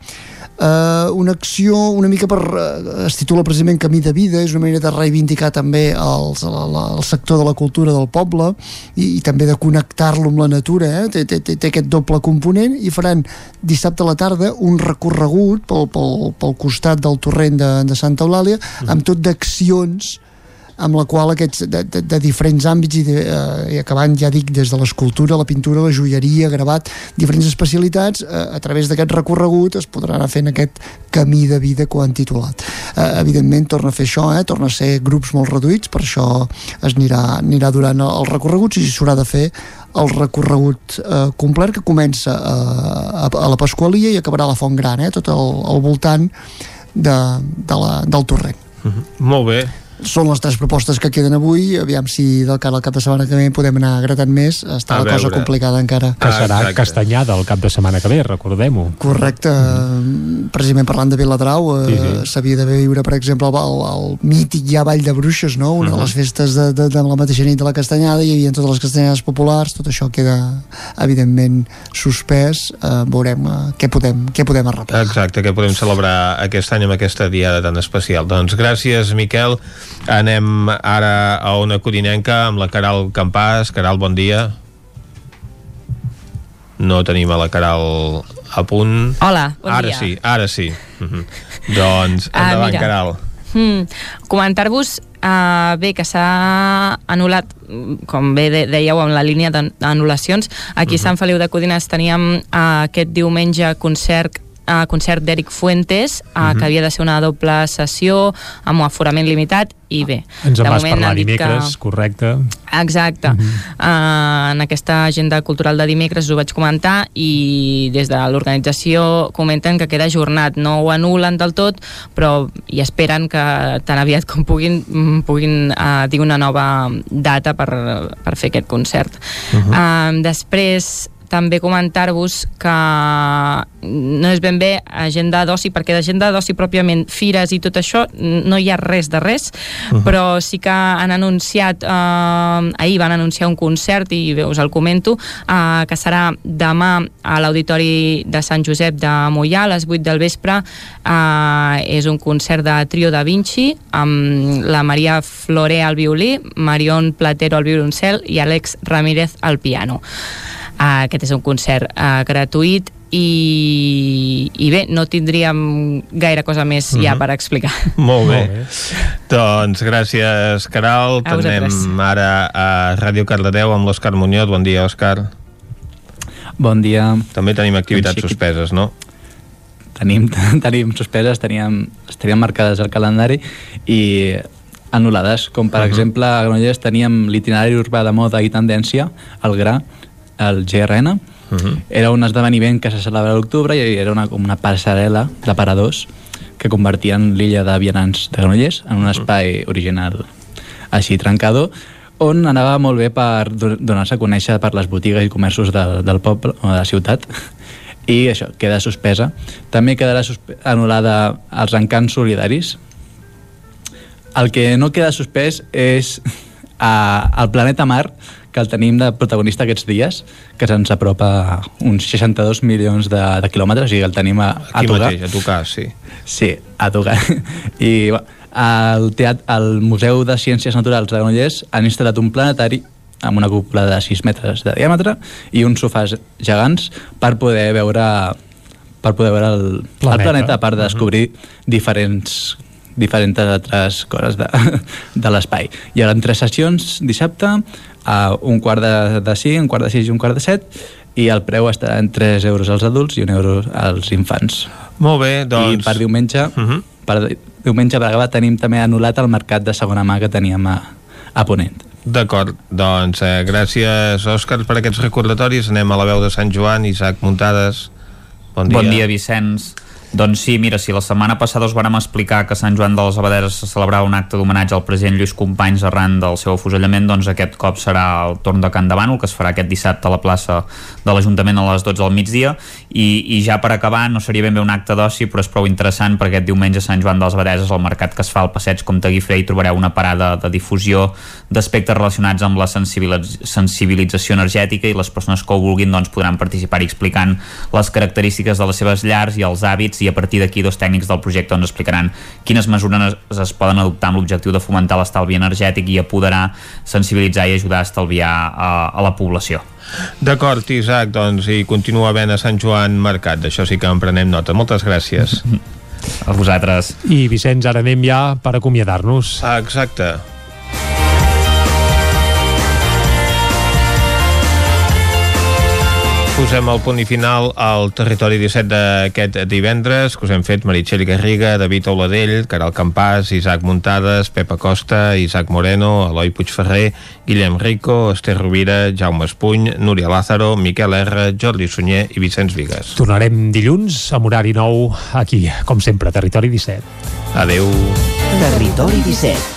Uh, una acció una mica per uh, es titula precisament Camí de Vida és una manera de reivindicar també els, el, el sector de la cultura del poble i, i també de connectar-lo amb la natura eh? té, té, té, té aquest doble component i faran dissabte a la tarda un recorregut pel, pel, pel costat del torrent de, de Santa Eulàlia amb tot d'accions amb la qual aquests de, de, de diferents àmbits i, de, eh, i acabant, ja dic, des de l'escultura, la pintura, la joieria, gravat, diferents especialitats, eh, a través d'aquest recorregut es podrà anar fent aquest camí de vida que ho han titulat. Eh, evidentment torna a fer això, eh, torna a ser grups molt reduïts, per això es anirà, anirà durant el recorregut i s'haurà de fer el recorregut eh, complet que comença eh, a, a la Pasqualia i acabarà a la Font Gran, eh, tot el voltant de, de la, del torrent. Molt bé. Són les tres propostes que queden avui, aviam si del cara al cap de setmana que ve podem anar gratant més, està A la cosa veure. complicada encara. Que serà Castanyada el cap de setmana que ve, recordem-ho. Correcte, mm. precisament parlant de Viladrau, eh, Sí, sí. s'havia de viure, per exemple, el, el, mític ja Vall de Bruixes, no? una Mhm. de les festes de, de, de la mateixa nit de la Castanyada, hi havia totes les castanyades populars, tot això queda, evidentment, suspès, eh, veurem eh, què podem, què podem arreglar. Exacte, que podem celebrar aquest any amb aquesta diada tan especial. Doncs gràcies, Miquel. Anem ara a una codinenca amb la Caral Campàs. Caral, bon dia. No tenim a la Caral a punt. Hola, bon ara dia. sí, ara sí. Mhm. doncs, Ah, endavant, mira. Caral. Hmm. Comentar-vos uh, bé que s'ha anul·lat com bé de, dèieu amb la línia d'an- d'anul·lacions aquí a Sant Feliu de Codines teníem uh, aquest diumenge concert uh, concert d'Eric Fuentes, uh, Mhm. que havia de ser una doble sessió amb un aforament limitat i bé, Ens en de vas moment parlar dimecres, correcte. Exacte. Uh -huh. uh, en aquesta agenda cultural de dimecres us ho vaig comentar i des de l'organització comenten que queda ajornat. No ho anulen del tot, però i esperen que tan aviat com puguin mm, puguin uh, dir una nova data per, per fer aquest concert. Uh -huh. uh, després també comentar-vos que no és ben bé agenda d'oci, perquè d'agenda d'oci pròpiament fires i tot això no hi ha res de res, uh -huh. però sí que han anunciat, eh, ahir van anunciar un concert i bé, us el comento, eh, que serà demà a l'Auditori de Sant Josep de Mollà a les 8 del vespre. Eh, és un concert de Trio da Vinci amb la Maria Floré al violí, Marion Platero al violoncel i Àlex Ramírez al piano. Uh, aquest és un concert uh, gratuït i, i bé, no tindríem gaire cosa més ja Mhm. per explicar. Molt bé. Doncs gràcies, Caral. A vosaltres. Tornem ara a Ràdio Cardedeu amb l'Òscar Muñoz. Bon dia, Òscar. Bon dia. També tenim activitats Doncs sí, suspeses, no? Tenim, tenim suspeses, teníem, estarien marcades al calendari i anul·lades, com per uh Mhm. -huh. exemple a Granollers teníem l'itinerari urbà de moda i tendència, el GRA, el GRN, uh. -huh. era un esdeveniment que se celebra a l'octubre i era una, com una passarel·la de paradors que convertien l'illa de vianants de Granollers en un espai original així trencador on anava molt bé per do- donar-se a conèixer per les botigues i comerços del, del poble o de la ciutat i això, queda suspesa. També quedarà anul·lada els encants solidaris. El que no queda suspès és a, el planeta Mar, que el tenim de protagonista aquests dies, que se'ns apropa uns 62 milions de, de quilòmetres, o sigui, el tenim a, a Aquí tocar. mateix, a tocar, sí. Sí, a tocar. I al, teat al Museu de Ciències Naturals de Granollers han instal·lat un planetari amb una cúpula de 6 metres de diàmetre i uns sofàs gegants per poder veure per poder veure el planeta, el planeta a part de descobrir diferents diferents altres coses de, de l'espai. Hi haurà tres sessions dissabte, a un quart de, de 5, un quart de 6 i un quart de 7, i el preu estarà en 3 euros als adults i 1 euro als infants. Molt bé, doncs... I per diumenge, uh -huh. per diumenge per acabar, tenim també anul·lat el mercat de segona mà que teníem a, a Ponent. D'acord, doncs eh, gràcies Òscar per aquests recordatoris. Anem a la veu de Sant Joan, Isaac Muntades. Bon dia. Bon dia, Vicenç. Doncs sí, mira, si la setmana passada us vàrem explicar que Sant Joan de les Abaderes se celebrava un acte d'homenatge al president Lluís Companys arran del seu afusellament, doncs aquest cop serà el torn de Can de Bànol, que es farà aquest dissabte a la plaça de l'Ajuntament a les 12 del migdia, i, i ja per acabar, no seria ben bé un acte d'oci, però és prou interessant perquè aquest diumenge a Sant Joan de les Abadeses, al mercat que es fa al passeig Comte Guifré, hi trobareu una parada de difusió d'aspectes relacionats amb la sensibilitz sensibilització energètica i les persones que ho vulguin doncs, podran participar-hi explicant les característiques de les seves llars i els hàbits i a partir d'aquí dos tècnics del projecte ens explicaran quines mesures es, es poden adoptar amb l'objectiu de fomentar l'estalvi energètic i apoderar, sensibilitzar i ajudar a estalviar a, a la població. D'acord, Isaac, doncs, i continua havent a Sant Joan Mercat. D'això sí que en prenem nota. Moltes gràcies. a vosaltres. I Vicenç, ara anem ja per acomiadar-nos. Ah, exacte. Posem el punt i final al territori 17 d'aquest divendres, que us hem fet Meritxell Garriga, David Auladell, Caral Campàs, Isaac Muntades, Pepa Costa, Isaac Moreno, Eloi Puigferrer, Guillem Rico, Esther Rovira, Jaume Espuny, Núria Lázaro, Miquel R, Jordi Sunyer i Vicenç Vigues. Tornarem dilluns amb horari nou aquí, com sempre, Territori 17. Adeu. Territori 17,